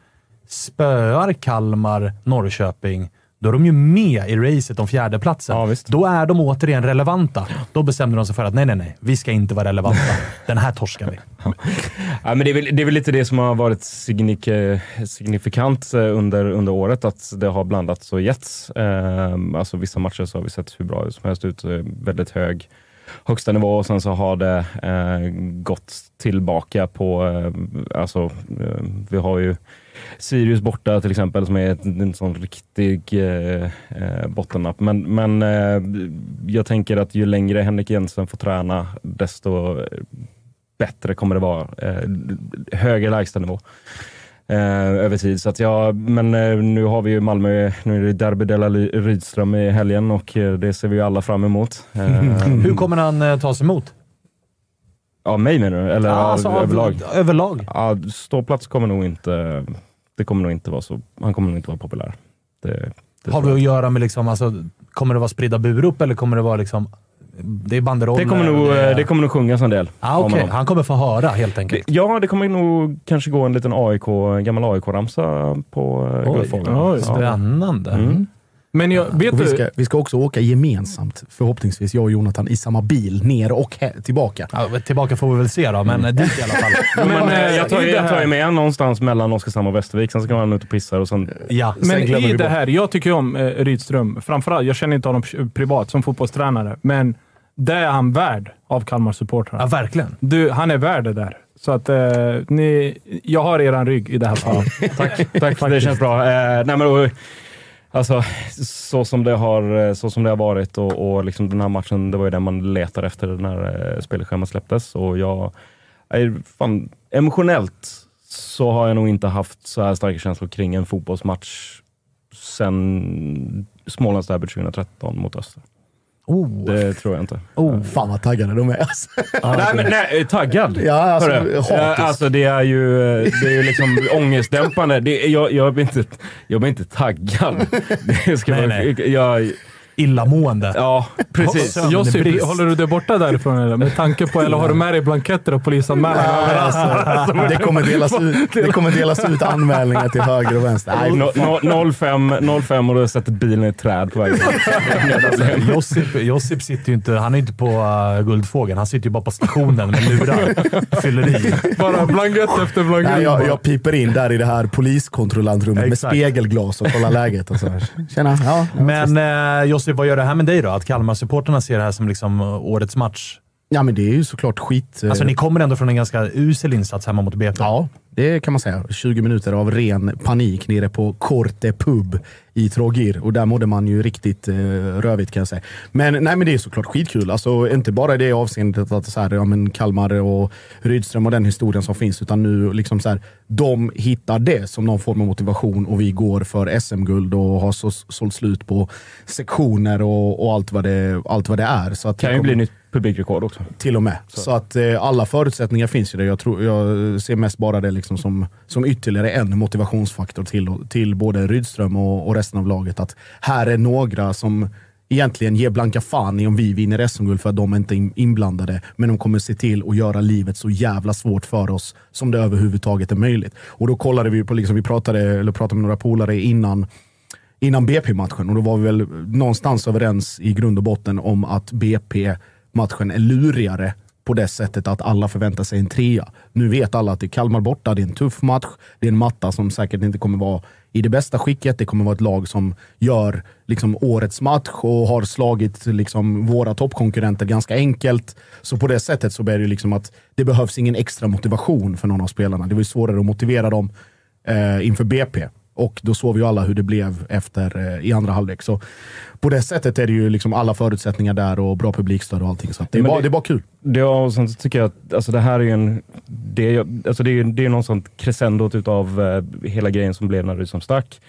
spöar Kalmar Norrköping, då är de ju med i racet om fjärdeplatsen. Ja, visst. Då är de återigen relevanta. Då bestämde de sig för att nej, nej, nej, vi ska inte vara relevanta. Den här torskar vi. Ja, men det, är väl, det är väl lite det som har varit signik, eh, signifikant eh, under, under året, att det har blandats och getts. Eh, alltså vissa matcher så har vi sett hur bra som helst ut, eh, väldigt hög högsta nivå och sen så har det eh, gått tillbaka på, eh, alltså eh, vi har ju Sirius borta till exempel som är en sån riktig eh, eh, bottennapp. Men, men eh, jag tänker att ju längre Henrik Jensen får träna, desto bättre kommer det vara. Eh, högre lägstanivå eh, över tid. Så att ja, men eh, nu har vi ju Malmö, nu är det Derby de la Ly- Rydström i helgen och eh, det ser vi ju alla fram emot. Eh, Hur kommer han eh, tas emot? Ja, mig menar du? Eller Ja, alltså, av, överlag? Överlag. Ja, ståplats kommer nog inte, det kommer nog inte vara så, han kommer nog inte vara populär. Det, det Har vi att göra med, liksom, alltså, kommer det vara spridda burup eller kommer det vara liksom, det är banderoller? det, kommer nog, och eh, det kommer nog sjungas en del. Ah, honom. han kommer få höra helt enkelt. Ja, det kommer nog kanske gå en liten AIK, gammal AIK-ramsa på eh, Guldfågeln. Spännande. Mm. Men jag, vet Och vi, du, ska, vi ska också åka gemensamt, förhoppningsvis, jag och Jonathan, i samma bil, ner och he- tillbaka. Ja, tillbaka får vi väl se då, men dit i alla fall. Men, Men, eh, eh, jag, tar, i det jag tar ju med en någonstans mellan Oskarshamn och Västervik, sen ska han ut och pissar och sen... Ja, Men Sen glömmer i det här, jag tycker om eh, Rydström. Framförallt, jag känner inte honom privat som fotbollstränare, men det är han värd av Kalmar supportrar. ja, verkligen. Du, han är värd det där. Så att eh, ni, jag har eran rygg i det här fallet. Tack, tack det känns bra. Eh, nej, men, alltså, så, som det har, så som det har varit och, och liksom den här matchen, det var ju den man letade efter när eh, spelschemat släpptes. Och jag, fan, emotionellt så har jag nog inte haft så här starka känslor kring en fotbollsmatch sen Smålandsderbyt 2013 mot Öster. Oh, Det tror jag inte. oh. Fan vad taggade de är. Alltså. nej, men nej, taggad. Ja, alltså, Hörru, alltså det är ju, det är ju liksom ångestdämpande. Det, jag, jag, blir inte, jag blir inte taggad. Det ska Nej, vara, nej. Jag, Illamående. ja, precis. Ja, Josip, brist. håller du dig borta därifrån eller? Med tanke på, eller har du med dig blanketter och polisanmälan överallt? Alltså, det, kommer delas ut, det kommer delas ut anmälningar till höger och vänster. Nej, No, no, 05, 05 och du har sett bilen i ett träd på vägen. Josip, Josip sitter ju inte, han är inte på uh, Guldfågeln. Han sitter ju bara på stationen med lurar. Fyller i. Bara blankett efter blankett. Nej, jag, jag piper in där i det här poliskontrollantrummet med spegelglas och kollar läget. Och så. Tjena. Ja, ja, Men eh, Josip, vad gör det här med dig då? Att Kalmar-supporterna ser det här som liksom uh, årets match? ja, men det är ju såklart skit. eh, Alltså, ni kommer ändå från en ganska usel insats hemma mot BP. Ja, det kan man säga. 20 minuter av ren panik nere på Korte pub i Trogir. Och där mådde man ju riktigt eh, rövigt kan jag säga. Men, nej, men det är såklart skitkul. Alltså, inte bara i det avseendet att så här, ja, men Kalmar och Rydström och den historien som finns, utan nu liksom så här, de hittar det som någon form av motivation och vi går för SM-guld och har så, sålt slut på sektioner och, och allt, vad det, allt vad det är. Så att kan ju kommer- bli nytt publikrekord också. till och med. Så, att eh, alla förutsättningar finns ju där. Jag, tror, jag ser mest bara det liksom som, som ytterligare en motivationsfaktor till, till både Rydström och, och resten av laget. Att här är några som egentligen ger blanka fan i om vi vinner SM-guld för att de är inte är inblandade. Men de kommer se till att göra livet så jävla svårt för oss som det överhuvudtaget är möjligt. Och då kollade vi på, liksom, vi pratade, eller pratade med några polare innan innan BP-matchen och då var vi väl någonstans överens i grund och botten om att matchen är lurigare på det sättet att alla förväntar sig en trea. Nu vet alla att det är Kalmar borta, det är en tuff match, det är en matta som säkert inte kommer vara i det bästa skicket. Det kommer vara ett lag som gör liksom, årets match och har slagit liksom, våra toppkonkurrenter ganska enkelt. Så på det sättet så blir det liksom att det behövs ingen extra motivation för någon av spelarna. Det var ju svårare att motivera dem eh, inför BP. Och då såg vi ju alla hur det blev efter eh, i andra halvlek. Så på det sättet är det ju liksom alla förutsättningar där och bra publikstöd och allting. Så det, bara, det- det bara kul. Ja, och sen tycker jag att alltså det här är ju en... Det är, alltså det är, det är någon sånt crescendot utav eh, hela grejen som blev när Rydström stack.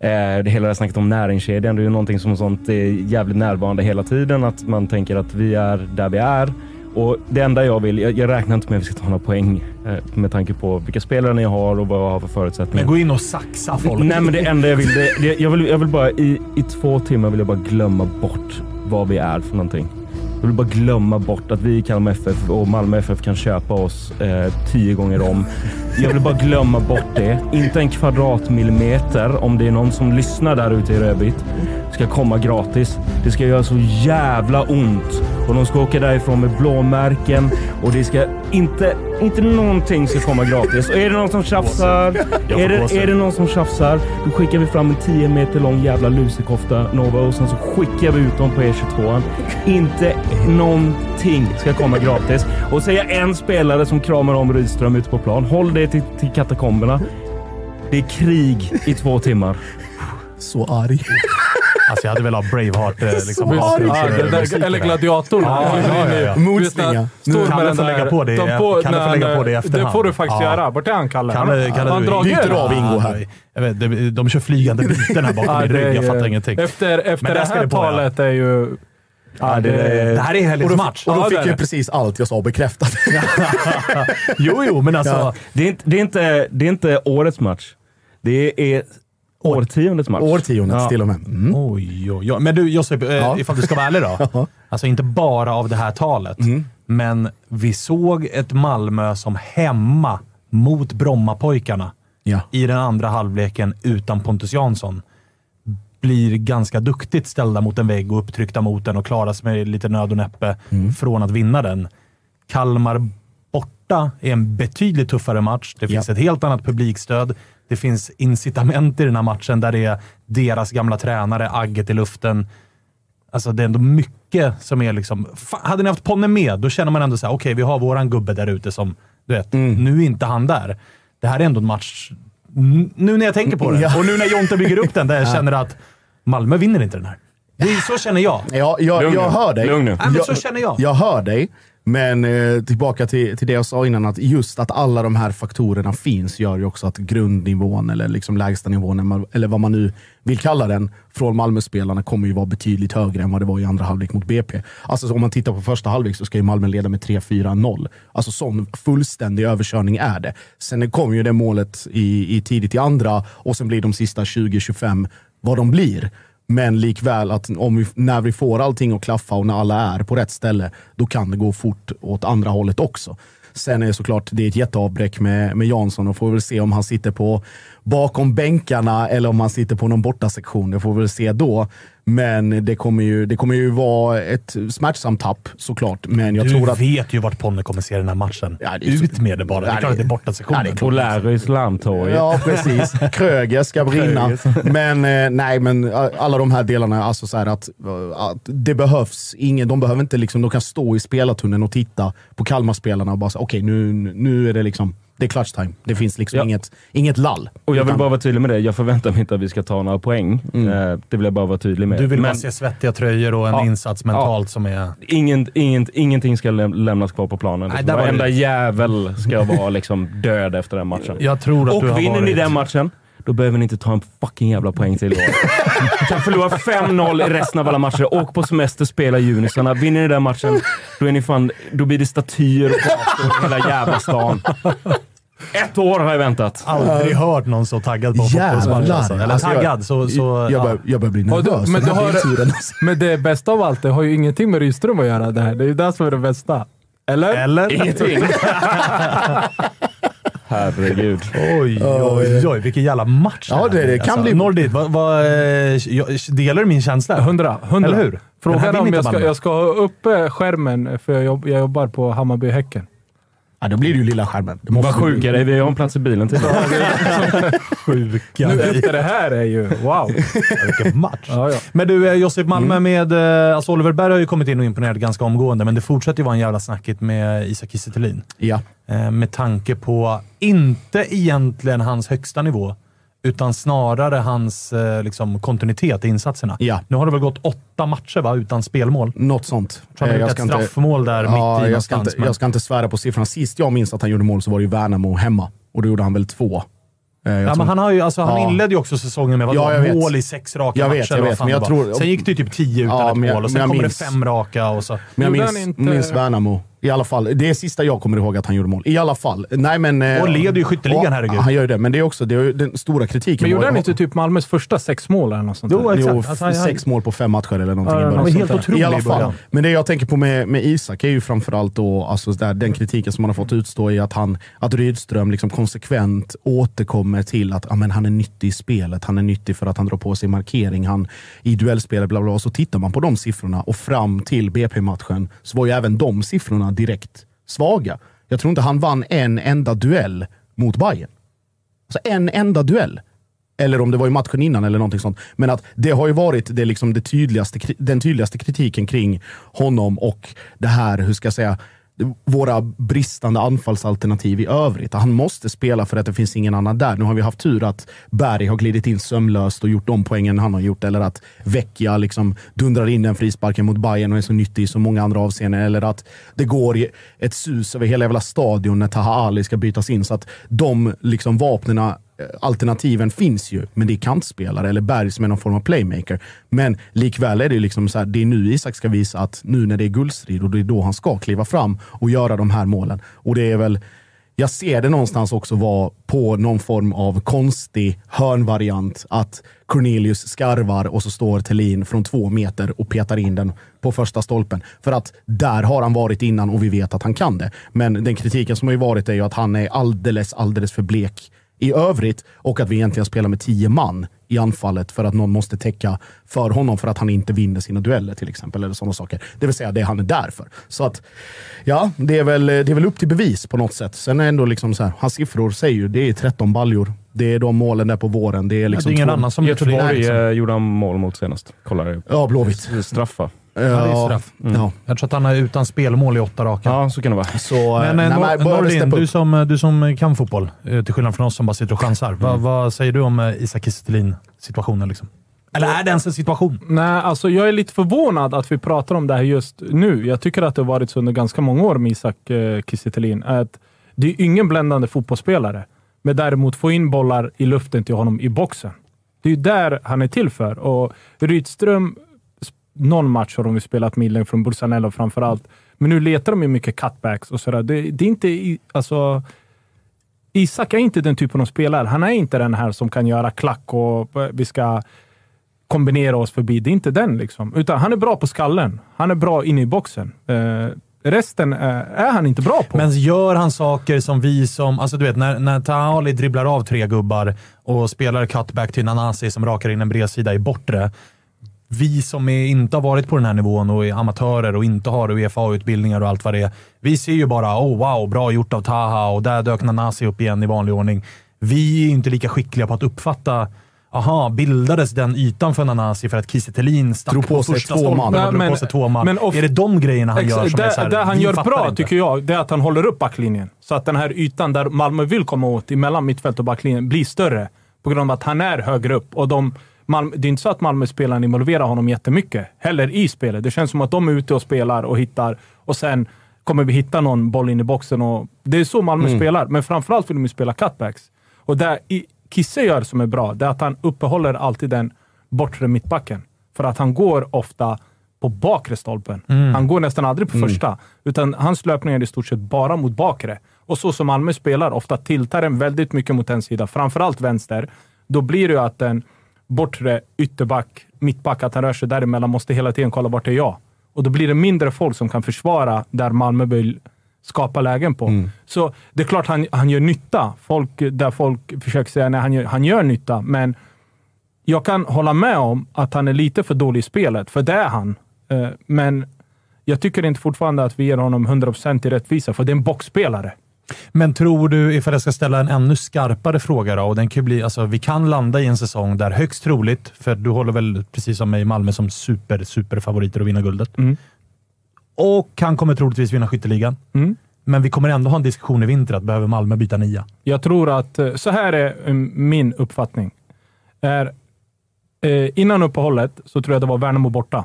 Eh, det hela det snacket om näringskedjan, det är ju någonting som sånt är jävligt närvarande hela tiden. Att man tänker att vi är där vi är. Och det enda jag vill, jag, jag räknar inte med att vi ska ta några poäng eh, med tanke på vilka spelare ni har och vad jag har för förutsättningar. Men gå in och saxa folk. Nej men det enda jag vill, det, det, jag vill, jag vill bara i, i två timmar vill jag bara glömma bort vad vi är för någonting. Jag vill bara glömma bort att vi i Kalmar FF och Malmö FF kan köpa oss eh, tio gånger om. Jag vill bara glömma bort det. Inte en kvadratmillimeter, om det är någon som lyssnar där ute i Rödvit, ska komma gratis. Det ska göra så jävla ont. Och de ska åka därifrån med blåmärken och det ska inte, inte någonting ska komma gratis. Och är det någon som tjafsar, är det, är det någon som tjafsar, då skickar vi fram en 10 meter lång jävla lusekofta Nova och sen så skickar vi ut dem på E22. Inte någonting ska komma gratis. Och säga en spelare som kramar om Rydström ute på plan. Håll det till, till katakomberna. Det är krig i två timmar. Så arg. Alltså jag hade velat ha Braveheart. eh, Liksom, eller där. gladiatorn. Ja, ja, ja, ja. Kalle får lägga på det- de Kalle får när lägga han- på det i efterhand. Det får du faktiskt Ja. göra. Vart är han, Kalle? Kalle, Kalle, han du- drar byter av Ingo här. Jag vet, de, de kör flygande byten här bakom min rygg. Jag fattar ingenting. Efter, efter Men det här talet är ju... Ja, det, Det här är Och helgens då, match. och då Ja, fick jag precis allt jag sa bekräftat. Jo, jo, men alltså. Ja. Det är inte, det är inte, det är inte årets match. Det är årtiondets match. Årtiondets Ja. till och med. Mm. Oj, oj, oj. Men du Josip, eh, Ja. ifall du ska vara ärlig då. Alltså inte bara av det här talet, Mm. men vi såg ett Malmö som hemma mot Brommapojkarna Ja. i den andra halvleken utan Pontus Jansson blir ganska duktigt ställda mot en vägg och upptryckta mot den och klarar sig med lite nöd och näppe Mm. från att vinna den. Kalmar borta är en betydligt tuffare match. Det finns Ja. ett helt annat publikstöd. Det finns incitament i den här matchen där det är deras gamla tränare, agget i luften. Alltså det är ändå mycket som är liksom... Fan, hade ni haft Ponne med, då känner man ändå så här: okej, vi har våran gubbe där ute som, du vet, Mm. nu är inte han där. Det här är ändå en match, nu när jag tänker på det, Ja. och nu när Jonte bygger upp den, där jag känner att Malmö vinner inte den här. Det är, så känner jag. Ja, jag, jag hör dig. Lugn nu. Nej, men så känner jag. Jag hör dig, men eh, tillbaka till, till det jag sa innan, att just att alla de här faktorerna finns gör ju också att grundnivån, eller liksom lägsta nivån, eller vad man nu vill kalla den, från Malmöspelarna kommer ju vara betydligt högre än vad det var i andra halvlek mot BP. Alltså om man tittar på första halvlek så ska ju Malmö leda med 3-4-0. Alltså sån fullständig överkörning är det. Sen kom ju det målet i, i tidigt i andra och sen blir de sista 20-25 vad de blir. Men likväl, att om vi, när vi får allting att klaffa och när alla är på rätt ställe, då kan det gå fort åt andra hållet också. Sen är det såklart det är ett jätteavbräck med, med Jansson och får väl se om han sitter på bakom bänkarna eller om han sitter på någon bortasektion. Det får vi väl se då. Men det kommer ju, det kommer ju vara ett smärtsamt tapp såklart. Men jag du tror att... vet ju vart Ponne kommer se den här matchen. Ja, det är så- Ut med det bara. Det är Ja, klart att det är borta sektionen. Ja, Lärrys larmtorg. Ja, precis. Kröger ska brinna. Men eh, nej, men a- alla de här delarna, alltså så här att, eh, att det behövs ingen, de behöver inte liksom, de kan stå i spelartunneln och titta på Kalmar-spelarna och bara säga okej, nu, nu är det liksom, det är clutch time. Det finns liksom Ja. inget, inget lall. Och jag vill bara vara tydlig med det. Jag förväntar mig inte att vi ska ta några poäng. Eh, det vill jag bara vara tydlig med. Du vill Men bara se svettiga tröjor och en Ja. insats mentalt som är... ingen, ingen, ingenting ska läm- lämnas kvar på planen. Nej, Liksom. Varenda jävel ska vara liksom död efter den matchen. Jag tror att du har Och vinner ni varit... den matchen, då behöver ni inte ta en fucking jävla poäng till i år. Ni kan förlora 5-0 i resten av alla matcher. Åk på semester, spela junisarna. Vinner ni den matchen, då, är ni fan, då blir det statyer och gator i hela jävla stan. Ett år har jag väntat. aldrig hört någon så taggad på fotbollsmatch. Alltså. Eller Alltså, jag- taggad, så... så jag, ja. börjar, jag börjar bli nervös. men här har- alltså. Men det bästa av allt, det har ju ingenting med Rydström att göra det här. Det är ju det som är det bästa. Eller? Eller? Ingenting. Herregud. Oj, oj, oj. Vilken jävla match Ja, det- det kan alltså, bli- Nordit, vad, vad, eh, delar du min känsla? Hundra. hundra. Eller hur? Frågan vinner om jag ska, jag ska ha uppe skärmen, för jag, jobb, jag jobbar på Hammarby-Häcken. Ja, då blir det ju lilla skärmen. Det måste Vad sjuka är. Vi har en plats i bilen till. Sjuka. Nu efter det här är ju wow. Vilken match. Ja, ja. Men du, eh, Josip Malmö Mm. med... eh, Alltså Oliver Berg har ju kommit in och imponerat ganska omgående, men det fortsätter ju vara en jävla snackigt med Isak Kiese. Ja. Eh, Med tanke på, inte egentligen hans högsta nivå, utan snarare hans eh, liksom, kontinuitet i insatserna. Ja. Nu har det väl gått åtta matcher va, utan spelmål. Något sånt. Han har Eh, gjort ett straffmål där mitt i ja, jag, ska inte, men- jag ska inte svära på siffrorna. Sist jag minns att han gjorde mål så var det ju Värnamo hemma. Och då gjorde han väl två. Eh, jag Ja, tror- men han, har ju, alltså, han Ja. inledde ju också säsongen med Ja, jag mål i sex raka Jag matcher. vet, jag vet, men jag tror- Sen gick det ju typ tio utan Ja, ett jag- mål och sen jag kommer minns- det fem raka. Och så. Men jag han minns, inte- minns Värnamo I alla fall. Det är sista jag kommer ihåg att han gjorde mål. I alla fall. Nej, men, eh, Och leder ju skytteligan, ja, herregud. Han gör ju det, men det är också det är den stora kritiken. Men gjorde han inte typ Malmös första sex mål eller något sånt? Jo, exakt. Jo, Alltså, han- sex mål på fem matcher eller någonting Ja, i han början. var helt otrolig I alla fall. Men det jag tänker på med, med Isak är ju framförallt då, alltså där, den kritiken som man har fått utstå i att, han, att Rydström liksom konsekvent återkommer till att ja, men han är nyttig i spelet. Han är nyttig för att han drar på sig markering. Han i duellspelet, bla bla. bla. Så tittar man på de siffrorna och fram till BP-matchen så var ju även de siffrorna direkt svaga. Jag tror inte han vann en enda duell mot Bayern. Alltså en enda duell. Eller om det var i matchen innan eller någonting sånt. Men att det har ju varit det liksom det tydligaste, den tydligaste kritiken kring honom och det här, hur ska jag säga, våra bristande anfallsalternativ i övrigt. Han måste spela för att det finns ingen annan där. Nu har vi haft tur att Berg har glidit in sömlöst och gjort de poängen han har gjort. Eller att Vecchia liksom dundrar in den frisparken mot Bayern och är så nyttig i så många andra avseenden. Eller att det går ett sus över hela jävla stadion när Taha Ali ska bytas in. Så att de liksom vapnena Eh, alternativen finns ju, men det är kantspelare eller Berg som är någon form av playmaker. Men likväl är det liksom så här, det är nu Isak ska visa att nu när det är guldstrid och det är då han ska kliva fram och göra de här målen. Och det är väl, jag ser det någonstans också vara på någon form av konstig hörnvariant att Cornelius skarvar och så står Tellin från två meter och petar in den på första stolpen. För att där har han varit innan och vi vet att han kan det. Men den kritiken som har ju varit är ju att han är alldeles, alldeles för blek i övrigt och att vi egentligen spelar med tio man i anfallet för att någon måste täcka för honom för att han inte vinner sina dueller till exempel. eller sådana saker. Det vill säga det han är där för. Så att, ja, det är väl, det är väl upp till bevis på något sätt. Sen är ändå liksom så här, hans siffror säger ju det är 13 baljor. Det är de målen där på våren. Det är liksom det är ingen två- annan som. Göteborg liksom. eh, gjorde han mål mot senast. Kolla det. Ja, Blåvitt. Straffa. Det är straff. Ja. Jag tror att han är utan spelmål i åtta raka. Ja, så kan det vara. Så, Men, nej, eh, men Nor- steppa du som, du som kan fotboll, eh, till skillnad från oss som bara sitter och chansar. Va, vad säger du om eh, Isak Kiese situationen liksom? Eller är det ens en situation? Nej, alltså jag är lite förvånad att vi pratar om det här just nu. Jag tycker att det har varit så under ganska många år med Isak eh, Kiese att Det är ingen bländande fotbollsspelare, men däremot få in bollar i luften till honom i boxen. Det är ju där han är till för. Och Rydström, någon match har de ju spelat Millen från Bursanello framför allt. Men nu letar de ju mycket cutbacks och sådär. Det, det är inte... i- Alltså, Isak är inte den typen av spelare. Han är inte den här som kan göra klack och vi ska kombinera oss förbi. Det är inte den liksom. Utan han är bra på skallen. Han är bra inne i boxen. Eh, resten är, är han inte bra på. Men gör han saker som vi som... Alltså du vet, när, när Taali dribblar av tre gubbar och spelar cutback till Nanasi som rakar in en bredsida i bortre. Vi som är, inte har varit på den här nivån och är amatörer och inte har Uefa-utbildningar och allt vad det är. Vi ser ju bara oh wow, bra gjort av Taha och där dök Nanasi upp igen i vanlig ordning. Vi är inte lika skickliga på att uppfatta Aha, bildades den ytan för Nanasi för att Kiese Thelin stack Drog på sig första två stolpen man. och drog men- på sig två man? men of- är det de grejerna han gör som är så det, här, det han gör bra, inte. tycker jag, det är att han håller upp backlinjen. Så att den här ytan där Malmö vill komma åt, emellan mittfält och backlinjen, blir större. På grund av att han är högre upp. Och de, Malmö, det är inte så att Malmö-spelarna involverar honom jättemycket, heller i spelet. Det känns som att de är ute och spelar och hittar, och sen kommer vi hitta någon boll in i boxen. Och, det är så Malmö spelar, men framförallt vill de ju spela cutbacks. Och det Kisse gör som är bra, det är att han uppehåller alltid den bortre mittbacken. För att han går ofta på bakre stolpen. Han går nästan aldrig på första, utan hans löpningar är i stort sett bara mot bakre. Och så som Malmö spelar, ofta tiltar den väldigt mycket mot en sida, framförallt vänster. Då blir det ju att en bortre ytterback, mittback, att han rör sig däremellan, måste hela tiden kolla vart är jag? Och då blir det mindre folk som kan försvara där Malmö vill skapa lägen på. Så det är klart han, han gör nytta. Folk, där folk försöker säga att han gör, han gör nytta, men jag kan hålla med om att han är lite för dålig i spelet, för det är han. Eh, Men jag tycker inte fortfarande att vi ger honom 100% i rättvisa, för det är en boxspelare. Men tror du, ifall jag ska ställa en ännu skarpare fråga då, och den kan bli, alltså, vi kan landa i en säsong där högst troligt, för du håller väl precis som mig Malmö som super, super favoriter att vinna guldet. Mm. Och han kommer troligtvis vinna skytteligan. Mm. Men vi kommer ändå ha en diskussion i vinter att behöver Malmö byta nia? Jag tror att, eh, så här är eh, min uppfattning. Är, eh, innan uppehållet så tror jag det var Värnamo borta.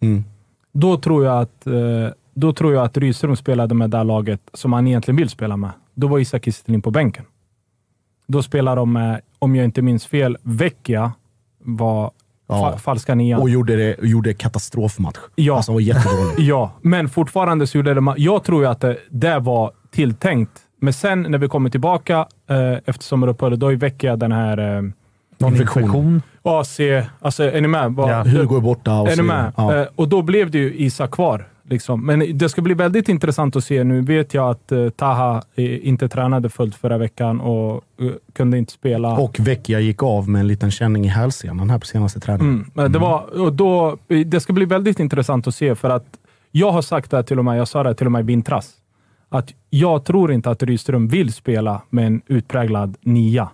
Mm. Då tror jag att, eh, då tror jag att Rydström spelade med det här laget som han egentligen vill spela med. Då var Isak Kiese på bänken. Då spelar de med, om jag inte minns fel, Vecchia var fa falska nian. Och gjorde, det, gjorde katastrofmatch. Ja. Alltså, var jättedålig. Ja, men fortfarande så gjorde det... ma- Jag tror ju att det, det var tilltänkt. Men sen när vi kommer tillbaka eh, efter sommaruppehållet, då väcker jag den här eh, Någon infektion. AC... Alltså, är ni med? Vad- Ja. Hugo är borta. Och är ni med? Ja. Eh, och då blev det ju Isak kvar. Liksom. Men det ska bli väldigt intressant att se. Nu vet jag att eh, Taha eh, inte tränade fullt förra veckan och eh, kunde inte spela. Och Vecchia gick av med en liten känning i hälsenan här på senaste träningen. Mm. Men det, var, och då, det ska bli väldigt intressant att se, för att jag har sagt det här till och med, jag sa det till och med i vintras, att jag tror inte att Rydström vill spela med en utpräglad nia.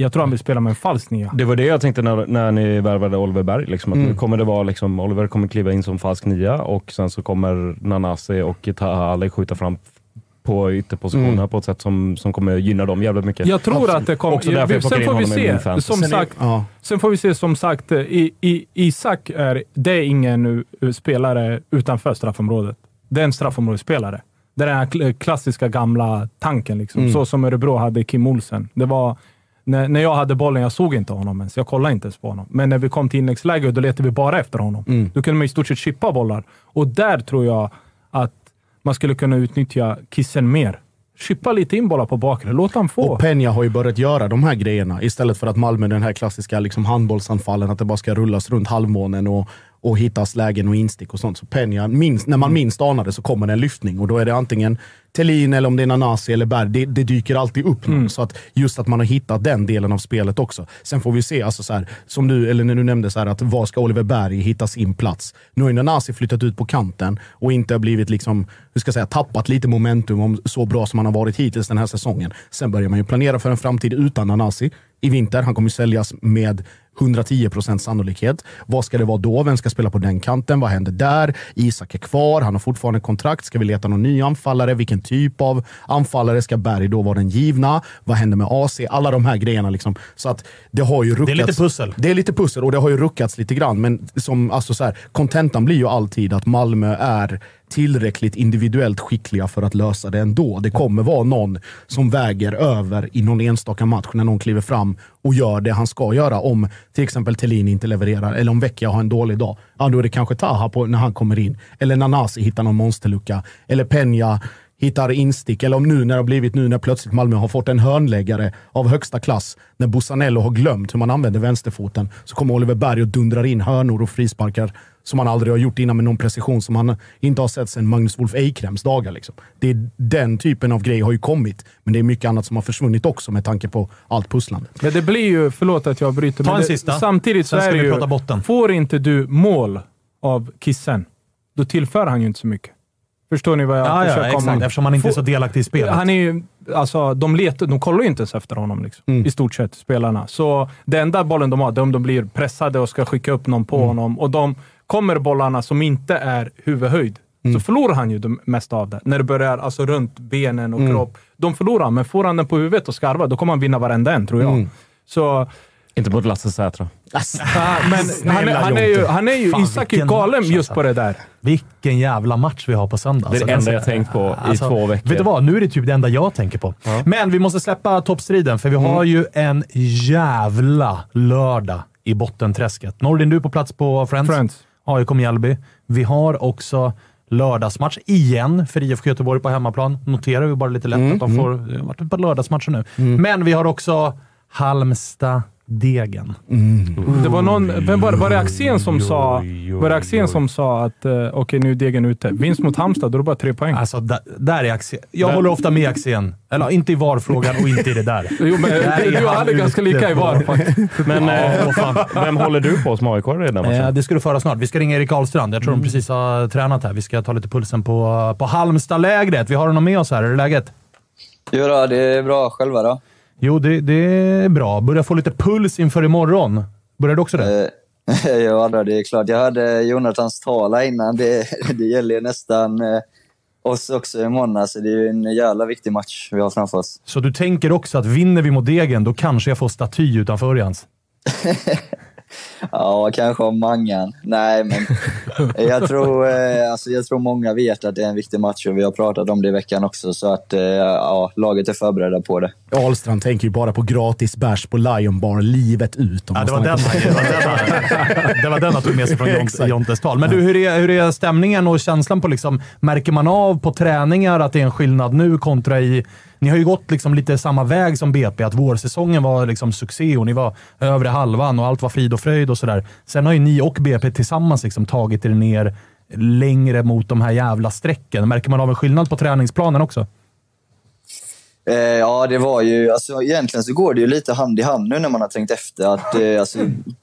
Jag tror han vill spela med en falsk nia. Det var det jag tänkte när, när ni värvade Oliver Berg. Liksom, att nu kommer det vara liksom, Oliver kommer kliva in som falsk nia och sen så kommer Nanasi och Taha Ali skjuta fram på ytterpositionerna på ett sätt som, som kommer gynna dem jävligt mycket. Jag tror att det kommer... Också därför jag Sen får vi se. Som Sen är- ja. Sen får vi se som sagt, eh, i, i, Isak är, det är ingen uh, spelare utanför straffområdet. Det är en straffområdesspelare. Det är den här kl- klassiska gamla tanken, liksom. så som Örebro hade Kim Olsen. Det var, när, när jag hade bollen, jag såg inte honom ens. Jag kollade inte ens på honom. Men när vi kom till inläggsläge, då letade vi bara efter honom. Då kunde man i stort sett chippa bollar. Och där tror jag att man skulle kunna utnyttja Kissen mer. Chippa lite in bollar på bakre. Låt han få. Och Peña har ju börjat göra de här grejerna istället för att Malmö, den här klassiska liksom handbollsanfallen, att det bara ska rullas runt halvmånen och, och hittas lägen och instick och sånt. Så Peña, minst, när man minst anar det så kommer det en lyftning och då är det antingen Thelin eller om det är Nanasi eller Berg. Det, det dyker alltid upp någon. Så att just att man har hittat den delen av spelet också. Sen får vi se, alltså så här, som du, eller när du nämnde, så här, att var ska Oliver Berg hitta sin plats? Nu har ju Nanasi flyttat ut på kanten och inte har blivit liksom, hur ska jag säga, tappat lite momentum om så bra som han har varit hittills den här säsongen. Sen börjar man ju planera för en framtid utan Nanasi i vinter. Han kommer säljas med 110 procents sannolikhet. Vad ska det vara då? Vem ska spela på den kanten? Vad händer där? Isak är kvar. Han har fortfarande kontrakt. Ska vi leta någon ny anfallare? Vilken typ av anfallare ska Berg då vara den givna? Vad händer med AC? Alla de här grejerna. Liksom. Så att det har ju ruckats. Det är lite pussel. Det är lite pussel och det har ju ruckats lite grann. Men som, alltså så här, kontentan blir ju alltid att Malmö är tillräckligt individuellt skickliga för att lösa det ändå. Det kommer vara någon som väger över i någon enstaka match när någon kliver fram och gör det han ska göra. Om till exempel Thelin inte levererar eller om Vecchia har en dålig dag. Ja, då är det kanske Taha på, när han kommer in. Eller Nanasi hittar någon monsterlucka. Eller Peña hittar instick. Eller om nu när det har blivit nu när plötsligt Malmö har fått en hörnläggare av högsta klass. När Bussanello har glömt hur man använder vänsterfoten så kommer Oliver Berg och dundrar in hörnor och frisparkar som han aldrig har gjort innan med någon precision som han inte har sett sedan Magnus Wolf Eikrems dagar. Liksom. Det är, den typen av grej har ju kommit, men det är mycket annat som har försvunnit också med tanke på allt pusslande. Men det blir ju, förlåt att jag bryter, Ta men en det, sista. samtidigt så Sen ska är det vi ju, prata botten. får inte du mål av Kissen, då tillför han ju inte så mycket. Förstår ni vad jag Ja, försöker ja, komma? exakt. Eftersom han inte är så delaktig i spelet. Han är ju, alltså, de, letar, de kollar ju inte ens efter honom, liksom, Mm. i stort sett, spelarna. Så det enda bollen de har, det är om de blir pressade och ska skicka upp någon på Mm. honom. Och de kommer bollarna som inte är huvudhöjd, Mm. så förlorar han ju det mesta av det. När det börjar alltså, runt benen Mm. och kropp. De förlorar han, men får han den på huvudet och skarvar, då kommer han vinna varenda en, tror jag. Mm. Så Inte mot Lasse Sätra. Ja, men han, är, han är ju, han är ju Fan, Isak är galen match, just alltså. på det där. Vilken jävla match vi har på söndag. Det är det Alltså, enda jag tänkt på i Alltså, två veckor. Vet du vad? Nu är det typ det enda jag tänker på. Men vi måste släppa toppstriden, för vi har ju en jävla lördag i bottenträsket. Nordin, du är på plats på Friends. Friends. AIK Mjällby. Vi har också lördagsmatch igen för IFK Göteborg på hemmaplan. Noterar vi bara lite lätt att de får... Det har varit ett par lördagsmatcher nu. Men vi har också Halmstad-Degen. Det var någon, vem var, var det Axén som sa, var det Axén som sa att uh, okej, nu är degen ute. Vinst mot Halmstad, då är det bara tre poäng. Alltså, där, där är Axén. Jag Där- håller ofta med Axén. Eller inte i VAR-frågan och inte i det där. Jo, men Där är du och han är ganska lika i VAR faktiskt. Men eh, vem håller du på som AIK redan? Eh, det ska du föra snart. Vi ska ringa Erik Ahlstrand. Jag tror de precis har tränat här. Vi ska ta lite pulsen på, på Halmstad-lägret. Vi har honom med oss här. Hur är läget? Jo då, det är bra. Själva då? Jo, det, det är bra. Börjar få lite puls inför imorgon. Börjar du också det? Eh, ja, då, det är klart. Jag hörde Jonathans tal här innan. Det, det gäller ju nästan eh, oss också imorgon. Så det är ju en jävla viktig match vi har framför oss. Så du tänker också att vinner vi mot Degen, då kanske jag får staty utanför Örjans? Ja, kanske om Mangan. Nej, men jag tror, eh, alltså, jag tror många vet att det är en viktig match och vi har pratat om det i veckan också. Så att eh, ja, laget är förberedda på det. Ahlstrand tänker ju bara på gratis bärs på Lion Bar livet ut. Ja, det, var den, det, var den, det var den han tog med sig från. Jontes tal. Men du, hur är, hur är stämningen och känslan på liksom, Märker man av på träningar att det är en skillnad nu kontra i... Ni har ju gått liksom lite samma väg som BP, att vårsäsongen var liksom succé och ni var övre halvan och allt var frid och fröjd och sådär. Sen har ju ni och BP tillsammans liksom tagit er ner längre mot de här jävla strecken. Märker man av en skillnad på träningsplanen också? Eh, ja, det var ju... Alltså, egentligen så går det ju lite hand i hand nu när man har tänkt efter. Att, eh, alltså,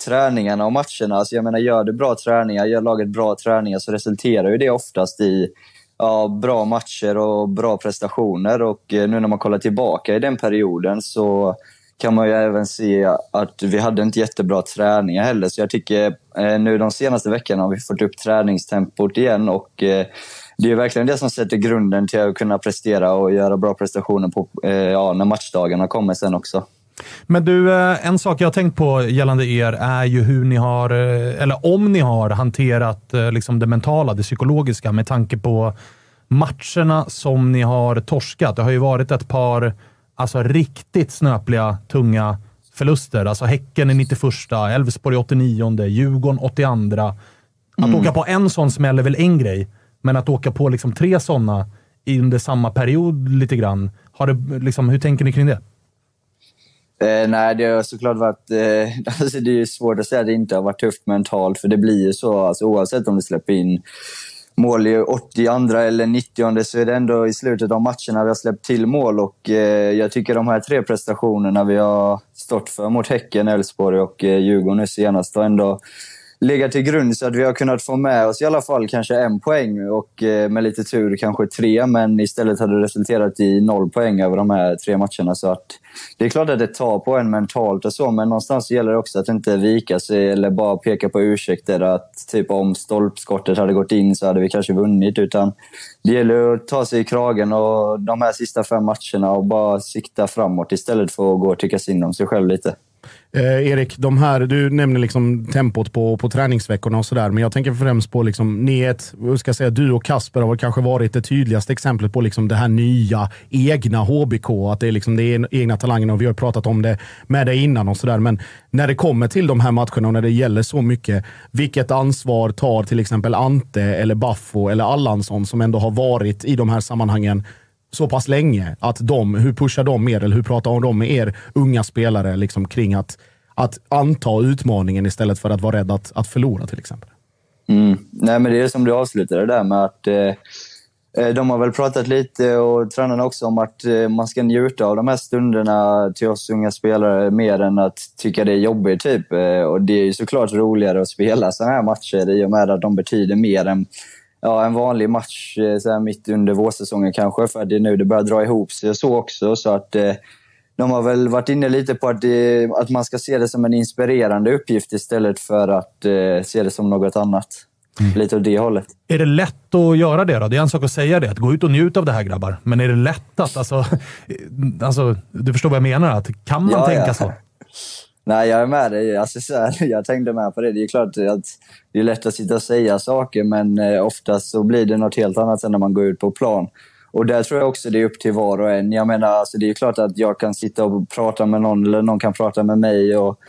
träningarna och matcherna, alltså, jag menar, gör du bra träningar, gör laget bra träningar så resulterar ju det oftast i ja, bra matcher och bra prestationer. Och eh, nu när man kollar tillbaka i den perioden så kan man ju även se att vi hade inte jättebra träningar heller. Så jag tycker eh, nu de senaste veckorna har vi fått upp träningstempot igen och eh, det är verkligen det som sätter grunden till att kunna prestera och göra bra prestationer på, eh, ja, när matchdagarna kommer sen också. Men du, en sak jag har tänkt på gällande er är ju hur ni har, eller om ni har hanterat liksom det mentala, det psykologiska med tanke på matcherna som ni har torskat. Det har ju varit ett par alltså, riktigt snöpliga, tunga förluster. Alltså Häcken i 91, Elfsborg i 89, Djurgården 82. Att åka på en sån smäll är väl en grej, men att åka på liksom tre sådana under samma period lite grann. Har det, liksom, hur tänker ni kring det? Eh, nej, det har såklart varit... Eh, alltså det är svårt att säga att det inte har varit tufft mentalt, för det blir ju så. Alltså, oavsett om du släpper in mål i 82 eller 90 så är det ändå i slutet av matcherna vi har släppt till mål. Och, eh, jag tycker de här tre prestationerna vi har stått för mot Häcken, Elfsborg och eh, Djurgården nu senast har ändå legat till grund så att vi har kunnat få med oss i alla fall kanske en poäng och eh, med lite tur kanske tre, men istället hade det resulterat i noll poäng över de här tre matcherna. Så att det är klart att det tar på en mentalt och så, men någonstans gäller det också att inte vika sig eller bara peka på ursäkter att typ om stolpskottet hade gått in så hade vi kanske vunnit. Utan det gäller att ta sig i kragen och de här sista fem matcherna och bara sikta framåt istället för att gå och tycka synd om sig själv lite. Eh, Erik, de här, du nämner liksom tempot på, på träningsveckorna och sådär, men jag tänker främst på, liksom, ni ett, ska säga, du och Kasper har kanske varit det tydligaste exemplet på liksom det här nya, egna HBK. Att det är liksom det är egna talangerna och vi har pratat om det med dig innan och sådär. Men när det kommer till de här matcherna och när det gäller så mycket, vilket ansvar tar till exempel Ante eller Baffo eller Allansson som ändå har varit i de här sammanhangen så pass länge. Att de, hur pushar de er, eller hur pratar de med er unga spelare liksom, kring att, att anta utmaningen istället för att vara rädd att, att förlora till exempel? Mm. Nej, men det är som du avslutade där med att eh, eh, de har väl pratat lite, och tränarna också, om att eh, man ska njuta av de här stunderna till oss unga spelare mer än att tycka det är jobbigt. Typ. Eh, och det är ju såklart roligare att spela sådana här matcher i och med att de betyder mer än ja, en vanlig match eh, så här mitt under vårsäsongen kanske, för det är nu det börjar dra ihop sig så också. Så att eh, de har väl varit inne lite på att, det, att man ska se det som en inspirerande uppgift istället för att eh, se det som något annat. Lite åt det hållet. Är det lätt att göra det då? Det är en sak att säga det, att gå ut och njuta av det här grabbar. Men är det lätt att, alltså, alltså du förstår vad jag menar? Att, kan man Ja, tänka ja. så? Nej, jag är med dig. Alltså, så här, jag tänkte med på det. Det är klart att det är lätt att sitta och säga saker, men eh, oftast så blir det något helt annat än när man går ut på plan. Och där tror jag också det är upp till var och en. Jag menar, alltså, det är klart att jag kan sitta och prata med någon, eller någon kan prata med mig. Och,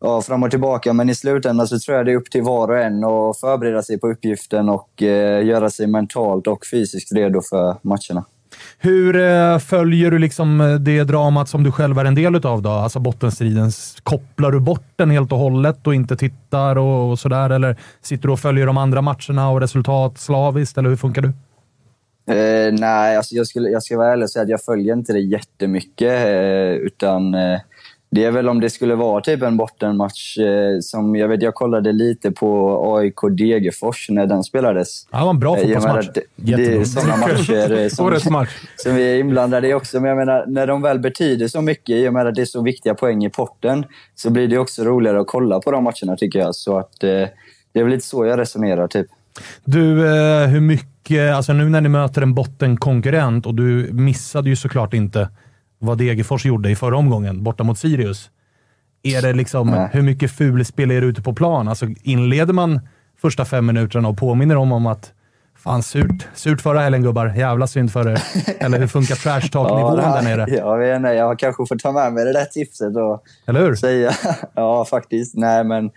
ja, fram och tillbaka. Men i slutändan så tror jag det är upp till var och en att förbereda sig på uppgiften och eh, göra sig mentalt och fysiskt redo för matcherna. Hur eh, följer du liksom eh, det dramat som du själv är en del utav då? Alltså bottenstriden. Kopplar du bort den helt och hållet och inte tittar och, och sådär? Eller sitter du och följer de andra matcherna och resultat slaviskt? Eller hur funkar du? Eh, nej, alltså jag, skulle, jag ska vara ärlig och säga att jag följer inte det jättemycket. Eh, utan eh, det är väl om det skulle vara typ en bottenmatch. Eh, som jag vet, jag kollade lite på AIK Degerfors när den spelades. Ja, det var en bra Eh, fotbollsmatch. Det, det är sådana matcher eh, som, match. som vi är inblandade i också. Men jag menar, när de väl betyder så mycket, i och med att det är så viktiga poäng i potten, så blir det också roligare att kolla på de matcherna tycker jag. Så att, eh, det är väl lite så jag resonerar. Typ. Du, eh, hur mycket, alltså nu när ni möter en bottenkonkurrent och du missade ju såklart inte vad Degerfors gjorde i förra omgången borta mot Sirius. Är det liksom, Nej. hur mycket fulspel är det ute på plan? Alltså inleder man första fem minuterna och påminner om, om att Fan, surt. Surt förra helgen gubbar. Jävla synd för er. Eller hur funkar trash talk-nivån Ja, där nere? Jag vet inte, jag kanske får ta med mig det där tipset och Eller hur? säga. Ja, faktiskt. Nej, men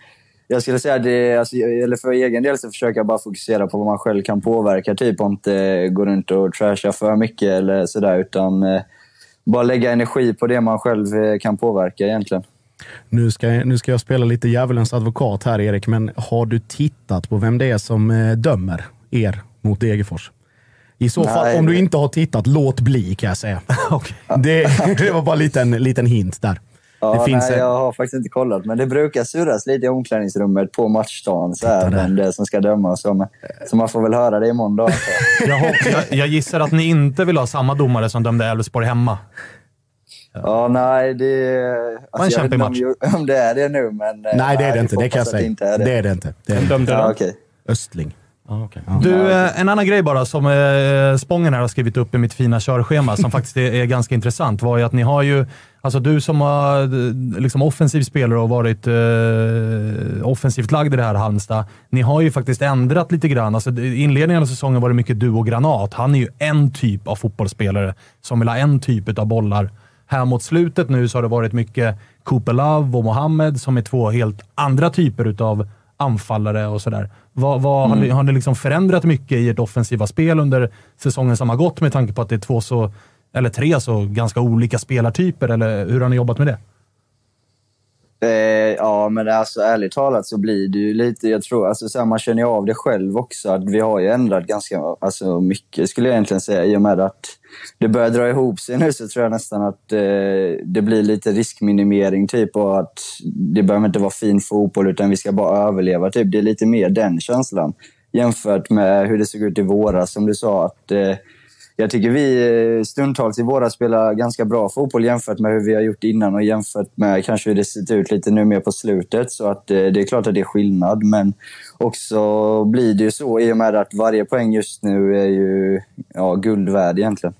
jag skulle säga det, alltså, eller för egen del så försöker jag bara fokusera på vad man själv kan påverka. Typ och inte gå runt och trasha för mycket eller sådär, utan eh, bara lägga energi på det man själv eh, kan påverka egentligen. Nu ska, nu ska jag spela lite djävulens advokat här, Erik, men har du tittat på vem det är som eh, dömer er mot Degerfors? I så fall, Nej. om du inte har tittat, låt bli kan jag säga. Okej. det, det var bara en liten, liten hint där. Ja, det finns nej, en- jag har faktiskt inte kollat, men det brukar surras lite i omklädningsrummet på matchdagen. Så här, vem det är som ska döma. och Så, så man får väl höra det imorgon då. antar jag. Jag, jag, gissar att ni inte vill ha samma domare som dömde Elfsborg hemma. Ja, nej, det... Alltså, vet inte kämpig om, om det är det nu, men... eh, Nej, det är det vi inte. Det kan jag säga. inte är det. Det är det inte. Det är Vem dömde Ja, okej. Östling. Ah, okay. Du, eh, en annan grej bara som eh, Spången här har skrivit upp i mitt fina körschema som faktiskt är, är ganska intressant var ju att ni har ju, alltså du som har eh, liksom offensiv spelare och varit eh, offensivt lagd i det här Halmstad. Ni har ju faktiskt ändrat lite grann. Alltså, I inledningen av säsongen var det mycket du och Granat. Han är ju en typ av fotbollsspelare som vill ha en typ av bollar. Här mot slutet nu så har det varit mycket Cooper Love och Mohammed som är två helt andra typer utav anfallare och sådär. Vad, vad, Har ni, har ni liksom förändrat mycket i ert offensiva spel under säsongen som har gått med tanke på att det är två så, eller tre så ganska olika spelartyper? Eller hur har ni jobbat med det? Eh, ja, men alltså, ärligt talat så blir det ju lite... Jag tror, alltså, så här, man känner ju av det själv också. Att vi har ju ändrat ganska alltså, mycket, skulle jag egentligen säga. I och med att det börjar dra ihop sig nu så tror jag nästan att eh, det blir lite riskminimering. typ och att Det behöver inte vara fin fotboll, utan vi ska bara överleva. Typ. Det är lite mer den känslan jämfört med hur det såg ut i våras. Som du sa, att eh, jag tycker vi eh, stundtals i våras spelar ganska bra fotboll jämfört med hur vi har gjort innan och jämfört med kanske hur det sett ut lite nu mer på slutet. Så att eh, det är klart att det är skillnad, men också blir det ju så i och med att varje poäng just nu är ju ja, guld värd egentligen.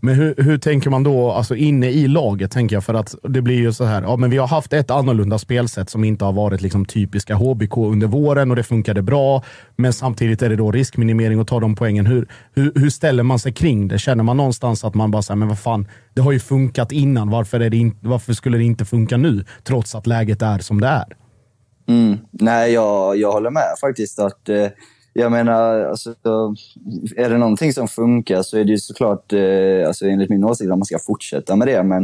Men hur, hur tänker man då alltså inne i laget? tänker jag För att det blir ju så här, ja, men vi har haft ett annorlunda spelsätt som inte har varit liksom typiska HBK under våren och det funkade bra. Men samtidigt är det då riskminimering och ta de poängen. Hur, hur, hur ställer man sig kring det? Känner man någonstans att man bara säger, men vad fan, det har ju funkat innan. Varför, är det in, varför skulle det inte funka nu? Trots att läget är som det är. Mm. Nej, jag, jag håller med faktiskt. att eh, jag menar, alltså, är det någonting som funkar så är det ju såklart, eh, alltså, enligt min åsikt, att man ska fortsätta med det. Men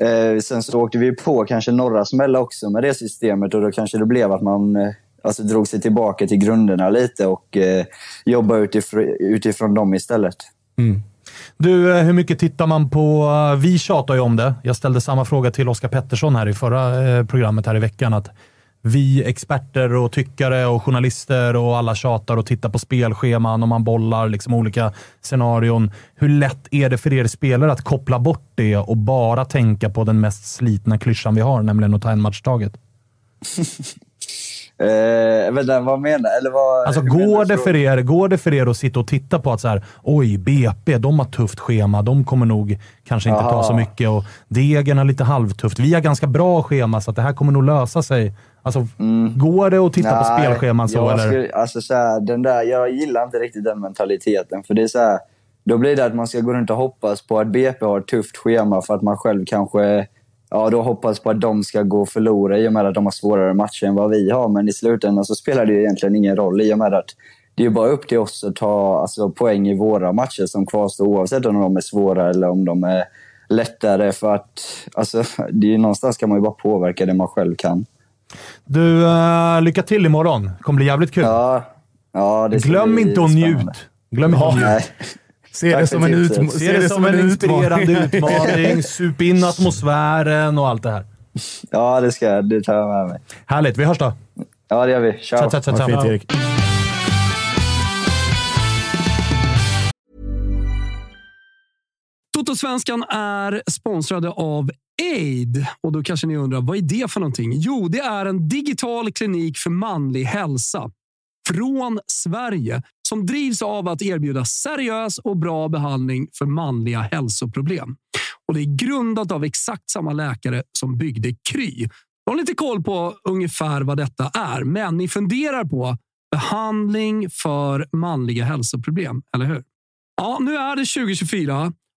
eh, sen så åkte vi på kanske några smällar också med det systemet och då kanske det blev att man eh, alltså, drog sig tillbaka till grunderna lite och eh, jobbade utifrån, utifrån dem istället. Mm. Du, eh, hur mycket tittar man på... Eh, vi tjatar ju om det. Jag ställde samma fråga till Oskar Pettersson här i förra eh, programmet här i veckan. Att vi experter och tyckare och journalister och alla tjatar och tittar på spelscheman och man bollar liksom olika scenarion. Hur lätt är det för er spelare att koppla bort det och bara tänka på den mest slitna klyschan vi har, nämligen att ta en match taget? Eh, vänta, vad menar Eller vad, Alltså, går det, för er, går det för er att sitta och titta på att så här, oj, BP, de har tufft schema. De kommer nog kanske inte ta Aha. så mycket. Och Degen har lite halvtufft. Vi har ganska bra schema, så att det här kommer nog lösa sig. Alltså, Går det att titta på Mm. Nej, spelscheman så? jag Eller? Skulle, alltså så här, den där, jag gillar inte riktigt den mentaliteten. För det är så här, Då blir det att man ska gå runt och hoppas på att BP har ett tufft schema för att man själv kanske ja, då hoppas på att de ska gå och förlora i och med att de har svårare matcher än vad vi har. Men i slutändan så spelar det ju egentligen ingen roll i och med att det är bara upp till oss att ta alltså, poäng i våra matcher som kvarstår oavsett om de är svåra eller om de är lättare. För att alltså, det är ju någonstans kan man ju bara påverka det man själv kan. Du, uh, lycka till imorgon. Det kommer bli jävligt kul. Ja, ja, det Glöm bli inte att njut. Glöm inte att njut. Se Tack det som en, utma- Se det som en inspirerande utmaning. Sup in atmosfären och allt det här. Ja, det ska jag. Det tar jag med mig. Härligt. Vi hörs då. Ja, det gör vi. Ciao. Tja, tja, Vad tja. fint Erik. Totosvenskan är sponsrade av Aid. Och då kanske ni undrar, vad är det för någonting? Jo, det är en digital klinik för manlig hälsa. Från Sverige. Som drivs av att erbjuda seriös och bra behandling för manliga hälsoproblem. Och Det är grundat av exakt samma läkare som byggde Kry. De har lite koll på ungefär vad detta är, men ni funderar på behandling för manliga hälsoproblem, eller hur? Ja, nu är det 2024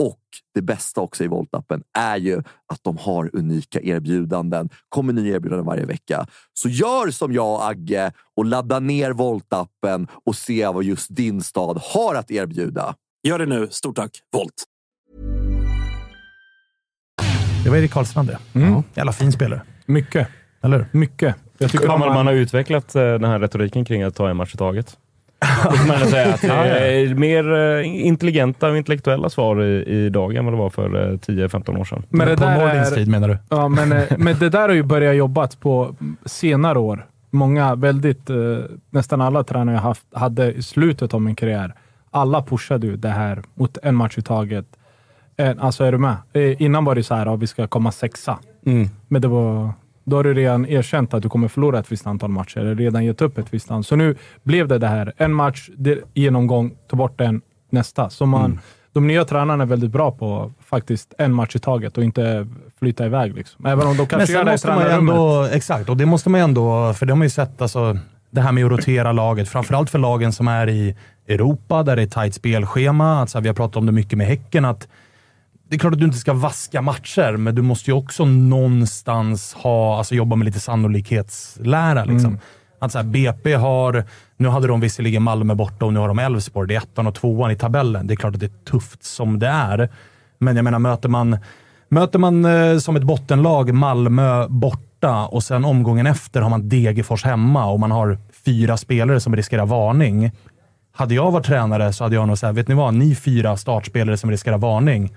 Och det bästa också i Volt-appen är ju att de har unika erbjudanden. kommer nya erbjudanden varje vecka. Så gör som jag Agge och ladda ner Volt-appen och se vad just din stad har att erbjuda. Gör det nu. Stort tack, Volt! Det var Erik Karlstrand det. Mm. Jävla fin spelare. Mycket. Eller? Mycket. Jag tycker man, om man har utvecklat eh, den här retoriken kring att ta en match i taget. Får man säga. Att det är mer eh, intelligenta och intellektuella svar i, idag än vad det var för eh, 10-15 år sedan. Men det på är- tid menar du? Ja, men, eh, men det där har ju börjat jobbat på senare år. Många, väldigt, eh, nästan alla tränare jag haft hade i slutet av min karriär, alla pushade ju det här mot en match i taget. Alltså är du med? Eh, Innan var det så här, ja, vi ska komma sexa. Men det var, då har du redan erkänt att du kommer förlora ett visst antal matcher, eller redan gett upp ett visst antal. Så nu blev det det här, en match, genomgång, ta bort den, nästa. Så man, de nya tränarna är väldigt bra på faktiskt en match i taget och inte flyta iväg. Liksom. Även om de kanske gör det i tränarrummet. ändå... Exakt, och det måste man ju ändå... För det har man ju sett, alltså, det här med att rotera laget. Framförallt för lagen som är i Europa, där det är tajt spelschema. Alltså, vi har pratat om det mycket med Häcken, att det är klart att du inte ska vaska matcher, men du måste ju också någonstans ha, alltså jobba med lite sannolikhetslära. Liksom. Att så här, BP har, nu hade de visserligen Malmö borta och nu har de Elfsborg. Det är ettan och tvåan i tabellen. Det är klart att det är tufft som det är. Men jag menar, möter man, möter man eh, som ett bottenlag Malmö borta och sen omgången efter har man Degerfors hemma och man har fyra spelare som riskerar varning. Hade jag varit tränare så hade jag nog sagt, vet ni vad? Ni fyra startspelare som riskerar varning.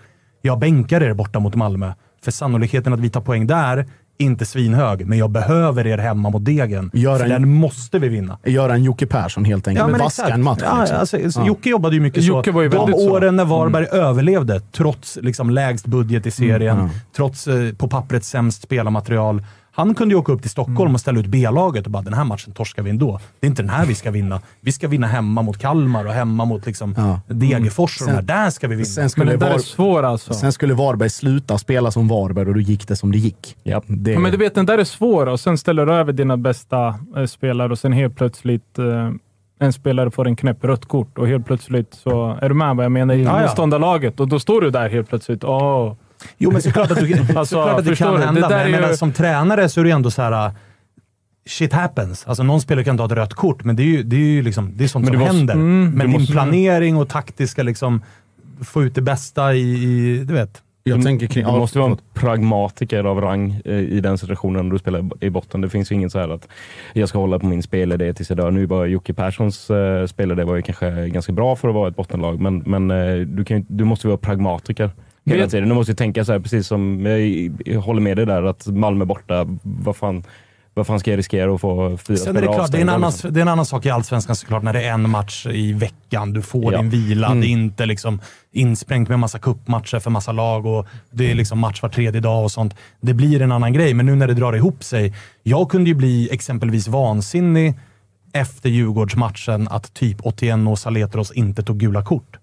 Jag bänkar er borta mot Malmö. För sannolikheten att vi tar poäng där inte svinhög, men jag behöver er hemma mot Degen. Gör för en- den måste vi vinna. Göra en Jocke Persson helt enkelt. men vaska en match. Ja, liksom. alltså, Ja. Jocke jobbade ju mycket Jocke så. var ju De väldigt så. åren när Varberg överlevde, trots liksom lägst budget i serien, Mm, ja. trots eh, på pappret sämst spelarmaterial. Han kunde ju åka upp till Stockholm Mm. och ställa ut B-laget och bara “den här matchen torskar vi ändå”. Det är inte den här vi ska vinna. Vi ska vinna hemma mot Kalmar och hemma mot liksom Ja. Degerfors och de. Sen- Där ska vi vinna. Sen Men skulle, den där är Var, svår alltså. sen skulle Varberg sluta spela som Varberg och då gick det som det gick. Ja. Det, Ja, men du vet, den där är svår och sen ställer du över dina bästa eh, spelare och sen helt plötsligt eh, en spelare får en knäpp rött kort och helt plötsligt så är du med vad jag menar i motståndarlaget och då står du där helt plötsligt. Åh, Jo, men såklart att, du, Alltså, såklart att det kan du? Det hända, där men jag ju- menar, som tränare så är det ju ändå så här. Shit happens. Alltså någon spelare kan ta ett rött kort, men det är ju, det är ju liksom, det är sånt Men som måste- händer. mm, men din måste- planering och taktiska liksom, få ut det bästa i, i du vet. jag Du- tänker kring... Du måste vara en pragmatiker av rang eh, i den situationen när du spelar i botten. Det finns ju ingen så här att jag ska hålla på min spelidé tills jag dör. Nu var Jocke Perssons uh, spelidé var ju kanske ganska bra för att vara ett bottenlag, men, men eh, du, kan, ju- du måste vara pragmatiker hela tiden. Du måste ju tänka så här, precis som jag, jag håller med dig där, att Malmö borta, vad fan, vad fan ska jag riskera att få fyra Sen är det klart, det är, en annan, liksom? det är en annan sak i Allsvenskan såklart, när det är en match i veckan. Du får Ja. din vila. Mm. Det är inte liksom insprängt med massa kuppmatcher för massa lag och det är liksom match var tredje dag och sånt. Det blir en annan grej, men nu när det drar ihop sig. Jag kunde ju bli exempelvis vansinnig efter Djurgårdsmatchen att typ 81 och Saletros inte tog gula kort.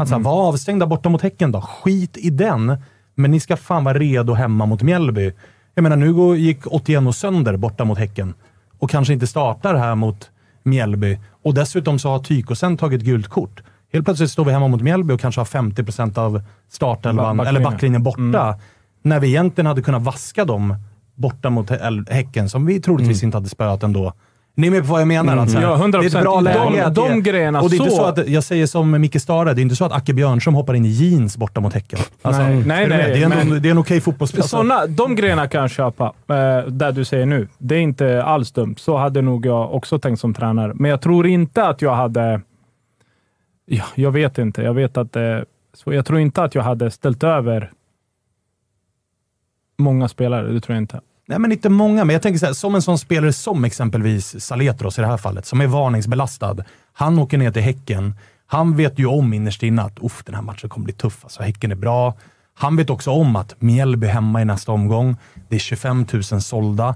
Alltså, Mm. Var avstängda borta mot Häcken då. Skit i den. Men ni ska fan vara redo hemma mot Mjällby. Jag menar, nu gick 81 och sönder borta mot Häcken och kanske inte startar här mot Mjällby. Och dessutom så har Tykosen tagit gult kort. Helt plötsligt står vi hemma mot Mjällby och kanske har 50% av startelvan, Ba- eller backlinjen. borta. När vi egentligen hade kunnat vaska dem borta mot Hä- Häcken, som vi troligtvis inte hade spöat ändå. Ni är med på vad jag menar? Att så här, Ja, 100%. Det är ett bra De- läge. de det- grejerna Och det är inte så- att, jag säger som Micke Stare, det är inte så att Acke Björnström hoppar in i jeans borta mot Häcken. Alltså, Nej, nej, Det är en, men- det är en okej fotbollsspelare. Alltså, Såna, de grejerna kan jag köpa, eh, där du säger nu. Det är inte alls dumt. Så hade nog jag också tänkt som tränare. Men jag tror inte att jag hade... Ja, jag vet inte. Jag vet att det... Så jag tror inte att jag hade ställt över många spelare. Det tror jag inte. Nej, men inte många. Men jag tänker så här, som en sån spelare som exempelvis Saletros i det här fallet, som är varningsbelastad. Han åker ner till Häcken. Han vet ju om innerst inne att Uff, den här matchen kommer bli tuff. Alltså, häcken är bra. Han vet också om att Mjällby hemma i nästa omgång. Det är 25 000 sålda.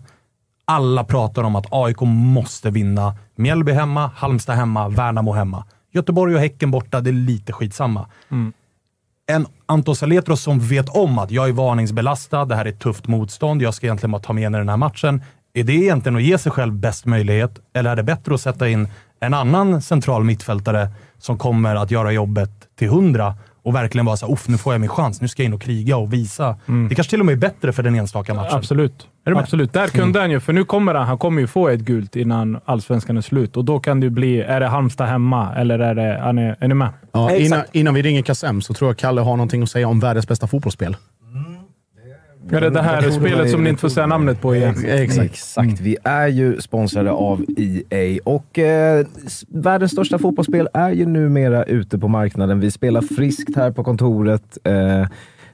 Alla pratar om att AIK måste vinna. Mjällby hemma, Halmstad hemma, Värnamo hemma. Göteborg och Häcken borta, det är lite skitsamma. Mm. En Anton Saletros som vet om att jag är varningsbelastad, det här är ett tufft motstånd, jag ska egentligen bara ta med den här matchen. Är det egentligen att ge sig själv bäst möjlighet? Eller är det bättre att sätta in en annan central mittfältare som kommer att göra jobbet till hundra och verkligen vara så "Uff, nu får jag min chans, nu ska jag in och kriga och visa. Det kanske till och med är bättre för den enstaka matchen. Absolut. Är du med? Absolut. Där kunde han ju, för nu kommer han, han kommer ju få ett gult innan allsvenskan är slut och då kan det ju bli, är det Halmstad hemma eller är det, är ni, är ni med? Ja, innan, innan vi ringer Kassem så tror jag Kalle har någonting att säga om världens bästa fotbollsspel. Är det det här spelet som ni inte får säga namnet på igen? Exakt. Exakt. Vi är ju sponsrade av EA och eh, världens största fotbollsspel är ju numera ute på marknaden. Vi spelar friskt här på kontoret. Eh,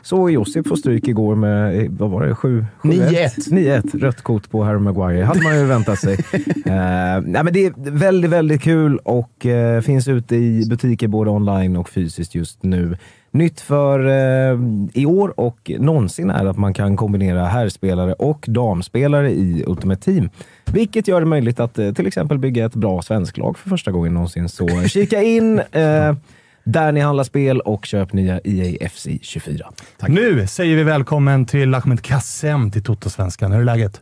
så Josip får stryk igår med, eh, vad var det, 7 9-1. 9-1. Rött kort på Harry Maguire. hade man ju väntat sig. eh, nej, men det är väldigt, väldigt kul och eh, finns ute i butiker både online och fysiskt just nu. Nytt för eh, i år och någonsin är att man kan kombinera herrspelare och damspelare i Ultimate Team. Vilket gör det möjligt att till exempel bygga ett bra svensklag för första gången någonsin. Så kika in där ni handlar spel och köp nya EA FC 24. Nu säger vi välkommen till Ahmed Kassem till Toto-svenskan. Hur är läget?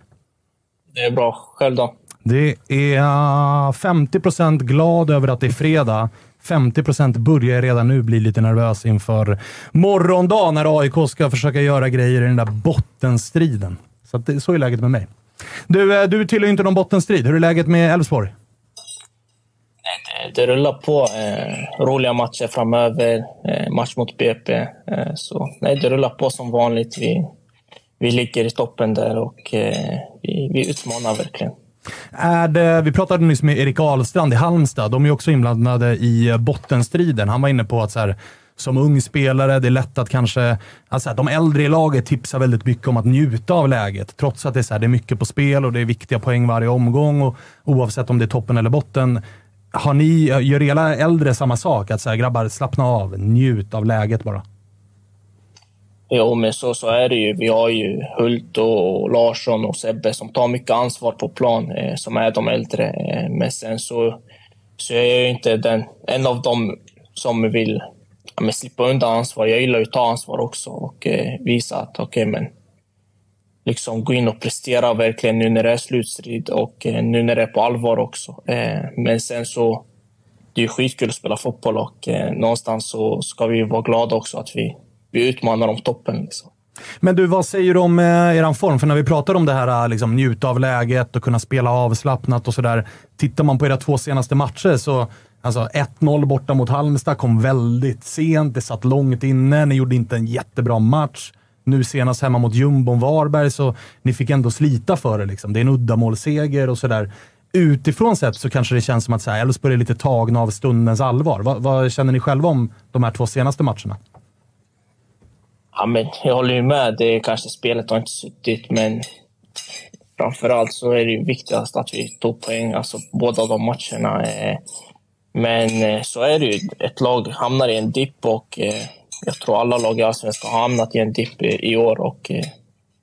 Det är bra. Själv då? Det är uh, 50% glad över att det är fredag. 50% börjar redan nu bli lite nervös inför morgondag när AIK ska försöka göra grejer i den där bottenstriden. Så, att det, så är läget med mig. Du, eh, du tillhör ju inte någon bottenstrid. Hur är läget med Elfsborg? Eh, det rullar på. Eh, roliga matcher framöver. Eh, match mot BP. Eh, så nej, det rullar på som vanligt. Vi, vi ligger i toppen där och eh, vi, vi utmanar verkligen. Är det, vi pratade nyss med Erik Ahlstrand i Halmstad. De är också inblandade i eh, bottenstriden. Han var inne på att så här, som ung spelare, det är lätt att kanske... Alltså, de äldre i laget tipsar väldigt mycket om att njuta av läget, trots att det är, så här, det är mycket på spel och det är viktiga poäng varje omgång. Och oavsett om det är toppen eller botten. Har ni, gör era äldre samma sak? Att så här, grabbar, slappna av, njut av läget bara. Jo, men så, så är det ju. Vi har ju Hult och Larsson och Sebbe som tar mycket ansvar på plan, eh, som är de äldre. Eh, men sen så, så är jag ju inte den, en av dem som vill ja, men slippa undan ansvar. Jag gillar ju att ta ansvar också och eh, visa att okej, okay, men liksom gå in och prestera verkligen nu när det är slutstrid och eh, nu när det är på allvar också. Eh, men sen så, det är ju skitkul att spela fotboll och eh, någonstans så ska vi vara glada också att vi, vi utmanar om toppen. Liksom. Men du, vad säger du om eh, er form? För när vi pratar om det här eh, liksom, njuta av läget och kunna spela avslappnat och sådär. Tittar man på era två senaste matcher så Alltså 1-0 borta mot Halmstad kom väldigt sent, det satt långt inne, ni gjorde inte en jättebra match. Nu senast hemma mot jumbon Varberg, så ni fick ändå slita för det. Liksom. Det är en uddamålsseger och sådär. Utifrån sett så kanske det känns som att Elfsborg är lite tagna av stundens allvar. Vad, vad känner ni själva om de här två senaste matcherna? Ja, men jag håller ju med. Det är kanske spelet har inte suttit, men framförallt så är det ju viktigast att vi tog poäng. Alltså, båda de matcherna. Men eh, så är det ju. Ett lag hamnar i en dipp och eh, jag tror alla lag i Allsvenskan har hamnat i en dipp i år och eh,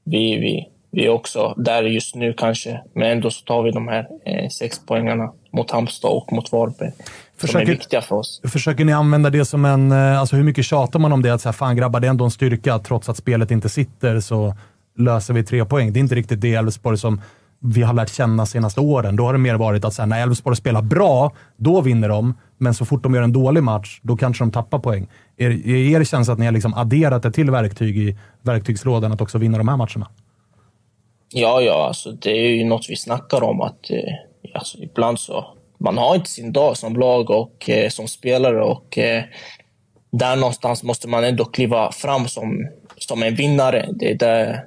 vi, vi, vi är också där just nu kanske. Men ändå så tar vi de här sex poängarna mot Halmstad och mot Varberg. Försöker, som är viktiga för oss. Försöker ni använda det som en... Alltså hur mycket tjatar man om det? Att så här, fan grabbar, det är ändå en styrka. Trots att spelet inte sitter så löser vi tre poäng. Det är inte riktigt det Elfsborg som vi har lärt känna senaste åren. Då har det mer varit att så här, när Elfsborg spelar bra, då vinner de. Men så fort de gör en dålig match, då kanske de tappar poäng. Är, är er känsla att ni har liksom adderat ett till verktyg i verktygslådan att också vinna de här matcherna? Ja, ja, alltså, det är ju något vi snackar om. att eh, alltså, Ibland så man har inte sin dag som lag och eh, som spelare och eh, där någonstans måste man ändå kliva fram som, som en vinnare. Det är där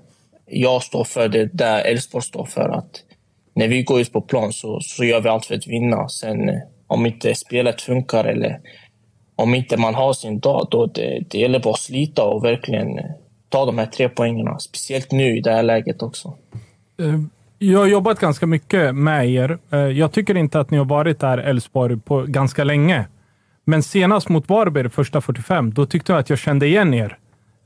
jag står för, det där Elfsborg står för. Att när vi går ut på plan så, så gör vi allt för att vinna. Sen eh, om inte spelet funkar eller om inte man har sin dag, då det, det gäller bara att slita och verkligen eh, ta de här tre poängerna. Speciellt nu i det här läget också. Eh, jag har jobbat ganska mycket med er. Jag tycker inte att ni har varit där, Elfsborg, på ganska länge. Men senast mot Varberg, första 45, då tyckte jag att jag kände igen er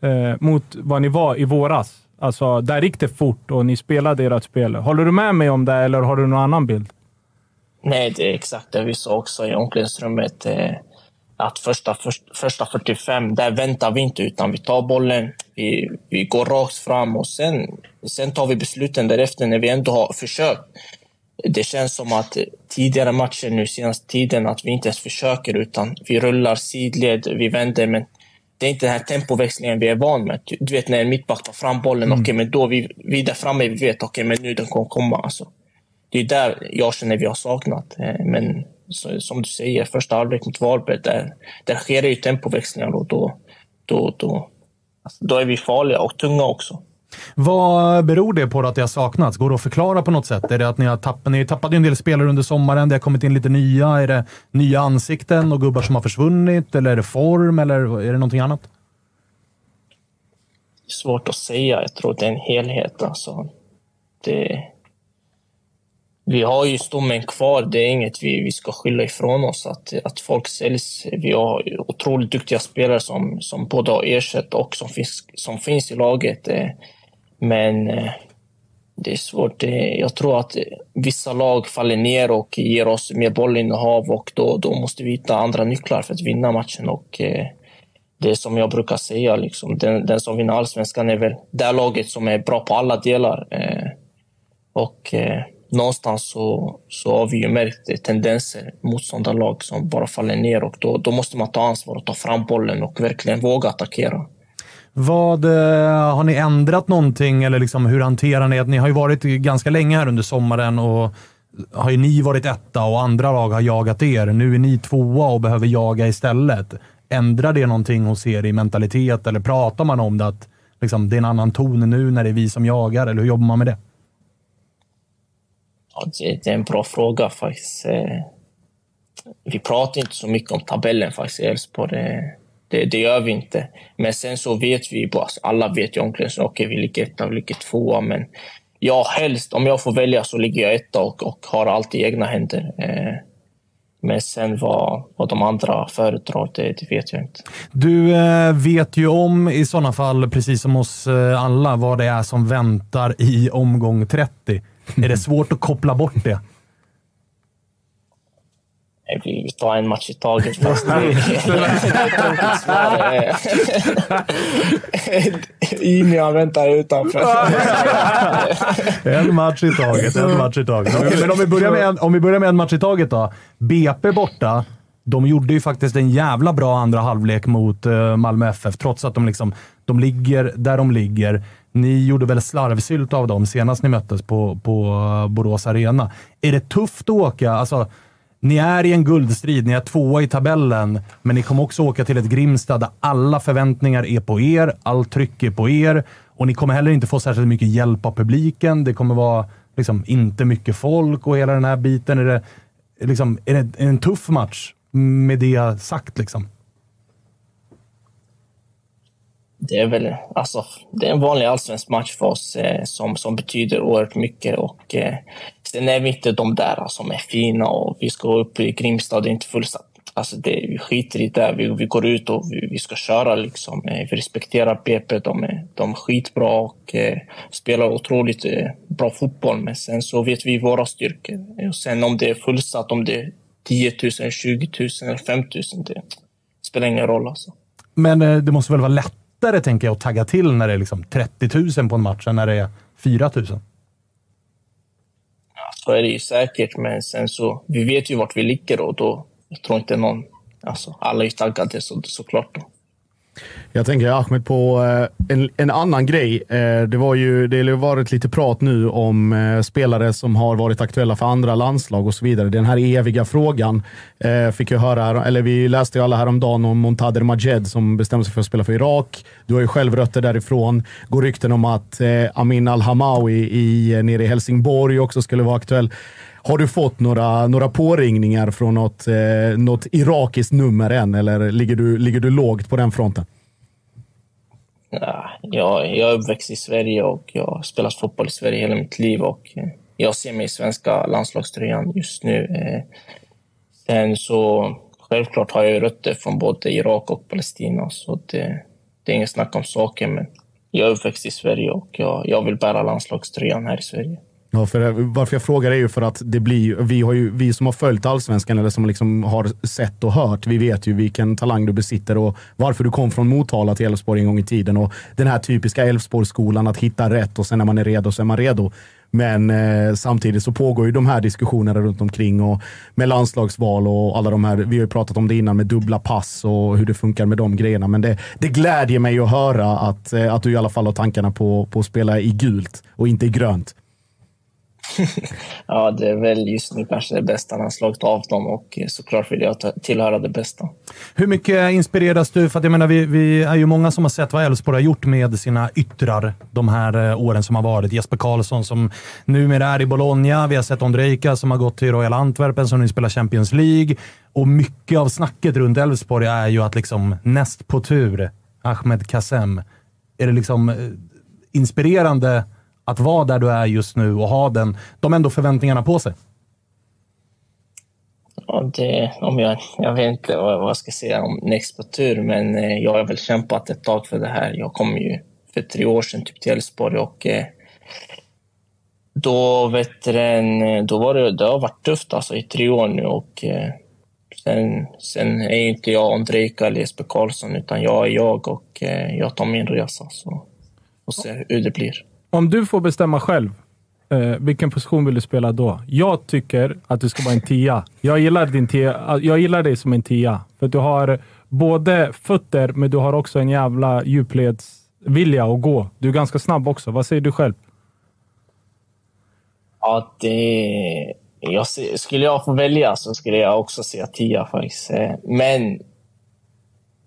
eh, mot vad ni var i våras. Alltså, där gick det fort och ni spelade ert spel. Håller du med mig om det eller har du någon annan bild? Nej, det är exakt det vi sa också i omklädningsrummet. Eh, att första, första 45, där väntar vi inte utan vi tar bollen, vi, vi går rakt fram och sen, sen tar vi besluten därefter när vi ändå har försökt. Det känns som att tidigare matcher nu senaste tiden att vi inte ens försöker utan vi rullar sidled, vi vänder men det är inte den här tempoväxlingen vi är van med. Du vet när en mittback tar fram bollen, mm. okej, okay, men då vi, vi där framme, vi vet, okej, okay, men nu den kommer komma. Alltså. Det är där jag känner vi har saknat. Eh, men så, som du säger, första halvlek mot Varberg, där, där sker det ju tempoväxlingar och då, då, då, alltså, då är vi farliga och tunga också. Vad beror det på att det har saknats? Går det att förklara på något sätt? Är det att ni har tappat, ni tappade en del spelare under sommaren, det har kommit in lite nya? Är det nya ansikten och gubbar som har försvunnit? Eller är det form? Eller är det någonting annat? Svårt att säga. Jag tror det är en helhet. Alltså. Det, vi har ju stommen kvar. Det är inget vi, vi ska skylla ifrån oss. Att, att folk säljs. Vi har otroligt duktiga spelare som, som både har ersatt och som finns, som finns i laget. Men eh, det är svårt. Jag tror att vissa lag faller ner och ger oss mer bollinnehav och då, då måste vi hitta andra nycklar för att vinna matchen. Och eh, det är som jag brukar säga, liksom, den, den som vinner allsvenskan är väl det laget som är bra på alla delar. Eh, och någonstans så, så har vi ju märkt tendenser, motståndarlag som bara faller ner och då, då måste man ta ansvar och ta fram bollen och verkligen våga attackera. Vad, eh, har ni ändrat någonting eller liksom, hur hanterar ni det? Ni har ju varit ganska länge här under sommaren och har ju ni varit etta och andra lag har jagat er. Nu är ni tvåa och behöver jaga istället. Ändrar det någonting hos er i mentalitet eller pratar man om det att liksom, det är en annan ton nu när det är vi som jagar? Eller hur jobbar man med det? Ja, det, är en bra fråga faktiskt. Eh, vi pratar inte så mycket om tabellen faktiskt i Elfsborg. Det, det, gör vi inte. Men sen så vet vi, alltså, alla vet ju omklädningsrummet, okej vi ligger etta, vi ligger tvåa, men jag helst, om jag får välja så ligger jag etta och, och har allt i egna händer. Eh, Men sen vad, vad de andra föredrar, det, det vet jag inte. Du eh, vet ju om i sådana fall, precis som oss eh, alla, vad det är som väntar i omgång 30. Är det svårt att koppla bort det? Vi tar en match i taget. Fast det är Inian väntar utanför. En match i taget, en match i taget. Men om vi, börjar med en, om vi börjar med en match i taget då. BP borta. De gjorde ju faktiskt en jävla bra andra halvlek mot eh, Malmö FF, trots att de, liksom, de ligger där de ligger. Ni gjorde väl slarvsylt av dem senast ni möttes på, på eh, Borås Arena. Är det tufft att åka? Alltså, ni är i en guldstrid, ni är tvåa i tabellen, men ni kommer också åka till ett Grimstad där alla förväntningar är på er, allt tryck är på er och ni kommer heller inte få särskilt mycket hjälp av publiken. Det kommer vara liksom, inte mycket folk och hela den här biten. Är det, liksom, är det, är det en tuff match med det sagt? Liksom? Det är väl alltså, det är en vanlig allsvensk match för oss eh, som, som betyder oerhört mycket. Och, eh, sen är vi inte de där som är fina och vi ska upp i Grimstad och det är inte fullsatt. Alltså det, vi skiter i det. Vi, vi går ut och vi, vi ska köra. Liksom. Eh, vi respekterar BP. De är, de är skitbra och eh, spelar otroligt eh, bra fotboll. Men sen så vet vi våra styrkor. Eh, och sen om det är fullsatt, om det är 10 000, 20 000 eller 5 000, det spelar ingen roll. Alltså. Men eh, det måste väl vara lättare, tänker jag, att tagga till när det är liksom 30 000 på en match än när det är 4 000? Så är det ju säkert, men sen så, vi vet ju vart vi ligger och då, jag tror inte någon, alltså alla är ju taggade så, såklart. Då. Jag tänker Ahmed på eh, en, en annan grej. Eh, det, var ju, det har varit lite prat nu om eh, spelare som har varit aktuella för andra landslag och så vidare. Den här eviga frågan fick jag höra, eller vi läste ju alla häromdagen om Montader Majed som bestämde sig för att spela för Irak. Du har ju själv rötter därifrån. Går rykten om att Amin Al-Hamawi i, nere i Helsingborg också skulle vara aktuell. Har du fått några, några påringningar från något, eh, något irakiskt nummer än, eller ligger du, ligger du lågt på den fronten? Ja, jag, jag är uppväxt i Sverige och jag har spelat fotboll i Sverige hela mitt liv och eh, jag ser mig i svenska landslagströjan just nu. Eh. Sen så självklart har jag rötter från både Irak och Palestina så det, det är inget snack om saken men jag är uppväxt i Sverige och jag, jag vill bära landslagströjan här i Sverige. Ja, för eh, varför jag frågar är ju för att det blir, vi, har ju, vi som har följt allsvenskan eller som liksom har sett och hört, vi vet ju vilken talang du besitter och varför du kom från Motala till Elfsborg en gång i tiden. Och den här typiska Elfsborgsskolan, att hitta rätt och sen när man är redo så är man redo. Men eh, samtidigt så pågår ju de här diskussionerna runt omkring och med landslagsval och alla de här. Vi har ju pratat om det innan med dubbla pass och hur det funkar med de grejerna. Men det, det glädjer mig att höra att, eh, att du i alla fall har tankarna på, på att spela i gult och inte i grönt. Ja, det är väl just nu kanske det bästa när han slagit av dem och såklart vill jag tillhöra det bästa. Hur mycket inspireras du? För att jag menar, vi, vi är ju många som har sett vad Elfsborg har gjort med sina yttrar de här eh, åren som har varit. Jesper Karlsson som numera är i Bologna. Vi har sett Ondrejka som har gått till Royal Antwerpen som nu spelar Champions League. Och mycket av snacket runt Elfsborg är ju att liksom näst på tur, Ahmed Kassem. Är det liksom eh, inspirerande att vara där du är just nu och ha den, de ändå förväntningarna på sig? Ja, det, om jag, jag vet inte vad, vad jag ska säga om Next på tur, men eh, jag har väl kämpat ett tag för det här. Jag kom ju för tre år sedan typ till Elfsborg och eh, då, vet du, eh, då var det, det har varit tufft alltså, i tre år nu och eh, sen, sen är inte jag Andrejka eller Jesper Karlsson utan jag är jag och eh, jag tar min resa. Så och ser hur det blir. Om du får bestämma själv, eh, vilken position vill du spela då? Jag tycker att du ska vara en tia. Jag gillar, din tia. Jag gillar dig som en tia. För du har både fötter, men du har också en jävla djupledsvilja att gå. Du är ganska snabb också. Vad säger du själv? Ja, det... Jag ser, skulle jag få välja så skulle jag också säga tia faktiskt. Eh, Men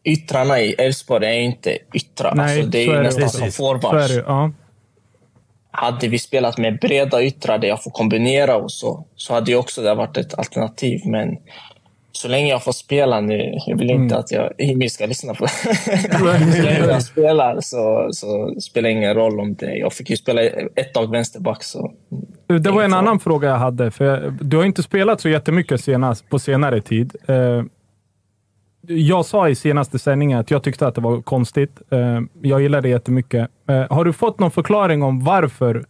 yttrarna i Elfsborg är inte yttrar. Nej, alltså, det är är det. nästan som Precis. forwards. Det, ja. Hade vi spelat med breda yttrar där jag får kombinera och så, så hade ju också det varit ett alternativ. Men så länge jag får spela nu, jag vill inte att jag, Jimmy ska lyssna på Så länge jag spelar så, så spelar det ingen roll om det... Jag fick ju spela ett tag vänsterback, så... Det var en annan fråga jag hade. För du har inte spelat så jättemycket senast, på senare tid. Jag sa i senaste sändningen att jag tyckte att det var konstigt. Eh, jag gillar det jättemycket. Eh, har du fått någon förklaring om varför,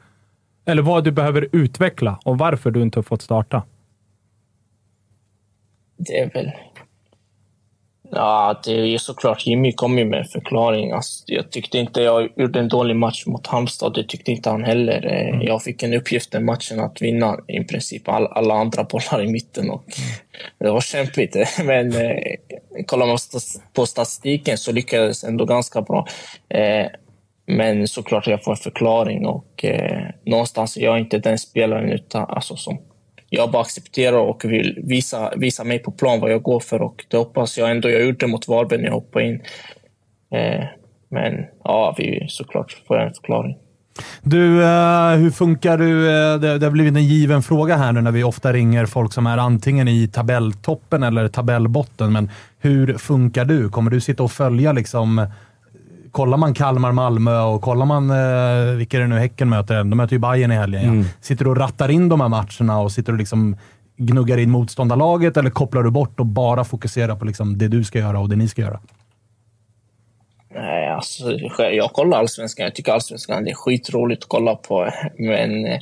eller vad du behöver utveckla och varför du inte har fått starta? Det är väl... Ja, det är såklart. Jimmy kom ju med en förklaring. Alltså, jag tyckte inte jag gjorde en dålig match mot Halmstad. Det tyckte inte han heller. Eh, Jag fick en uppgift den matchen att vinna i princip all, alla andra bollar i mitten. Och Det var kämpigt. Men eh, kollar man på statistiken så lyckades ändå ganska bra. Eh, men såklart jag får en förklaring och eh, någonstans är jag inte den spelaren utan, alltså, som jag bara accepterar och vill visa, visa mig på plan vad jag går för och det hoppas jag ändå jag gjorde mot Varberg när jag hoppade in. Eh, men ja, vi, såklart får jag en förklaring. Du, eh, hur funkar du? Eh, det, det har blivit en given fråga här nu när vi ofta ringer folk som är antingen i tabelltoppen eller tabellbotten. Men hur funkar du? Kommer du sitta och följa liksom... Kollar man Kalmar-Malmö och kollar man eh, vilka det nu Häcken möter? De möter ju Bayern i helgen. Ja. Sitter du och rattar in de här matcherna och sitter du liksom gnuggar in motståndarlaget eller kopplar du bort och bara fokuserar på liksom det du ska göra och det ni ska göra? Nej, alltså, jag kollar allsvenskan. Jag tycker allsvenskan det är skitroligt att kolla på. Men eh,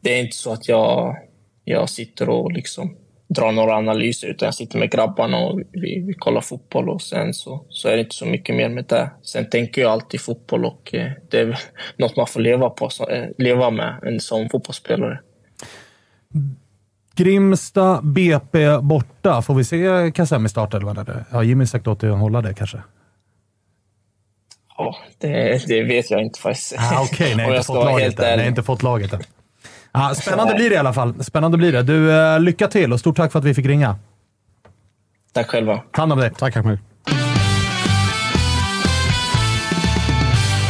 det är inte så att jag, jag sitter och liksom drar några analyser, utan jag sitter med grabbarna och vi, vi kollar fotboll och sen så, så är det inte så mycket mer med det. Sen tänker jag alltid fotboll och eh, det är något man får leva, på, eh, leva med en som fotbollsspelare. Grimsta BP borta. Får vi se Kassem i startelvan? Har Jimmy sagt åt dig att hålla det kanske? Ja, det, det vet jag inte faktiskt. Ah, Okej, inte fått laget än. ärlig. Nej, inte fått laget än. Ah, spännande blir det i alla fall. Spännande blir det. Du, eh, lycka till och stort tack för att vi fick ringa. Tack själva. Ta hand om dig. Tack Ahmed.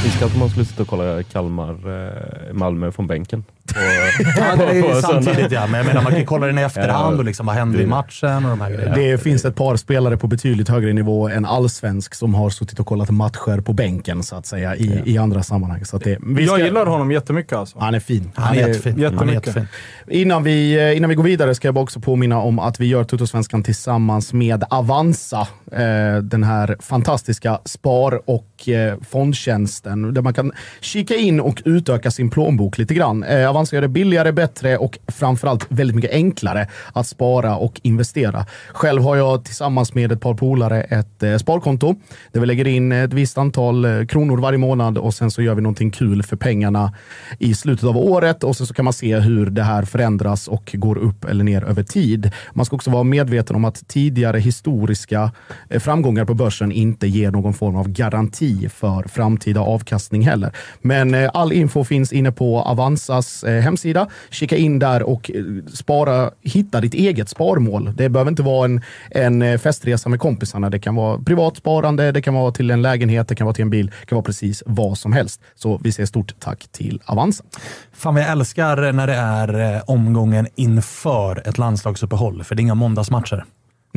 Visste att man skulle sitta och kolla Kalmar-Malmö från bänken. På, Ja, det på är samtidigt ja, men jag menar man kan kolla den i efterhand och liksom vad hände i matchen och de här grejerna. Det finns ett par spelare på betydligt högre nivå än allsvensk som har suttit och kollat matcher på bänken så att säga i, i andra sammanhang. Så att det, vi Jag ska- gillar honom jättemycket alltså. Han är fin. Han är jättefin. Han är jättemycket. jättefin. Innan vi, eh, innan vi går vidare ska jag bara också påminna om att vi gör Tuttosvenskan tillsammans med Avanza. Eh, den här fantastiska spar och eh, fondtjänsten där man kan kika in och utöka sin plånbok lite grann. Eh, Avanza gör det billigare, bättre och framförallt väldigt mycket enklare att spara och investera. Själv har jag tillsammans med ett par polare ett eh, sparkonto där vi lägger in ett visst antal eh, kronor varje månad och sen så gör vi någonting kul för pengarna i slutet av året och sen så kan man se hur det här förändras och går upp eller ner över tid. Man ska också vara medveten om att tidigare historiska eh, framgångar på börsen inte ger någon form av garanti för framtida avkastning heller. Men all info finns inne på Avanzas hemsida. Kika in där och eh, spara, hitta ditt eget sparmål. Det behöver inte vara en, en eh, festresa med kompisarna. Det kan vara privat sparande, det kan vara till en lägenhet, det kan vara till en bil, det kan vara precis vad som helst. Så vi säger stort tack till Avanza. Fan jag älskar när det är eh, omgången inför ett landslagsuppehåll, för det är inga måndagsmatcher.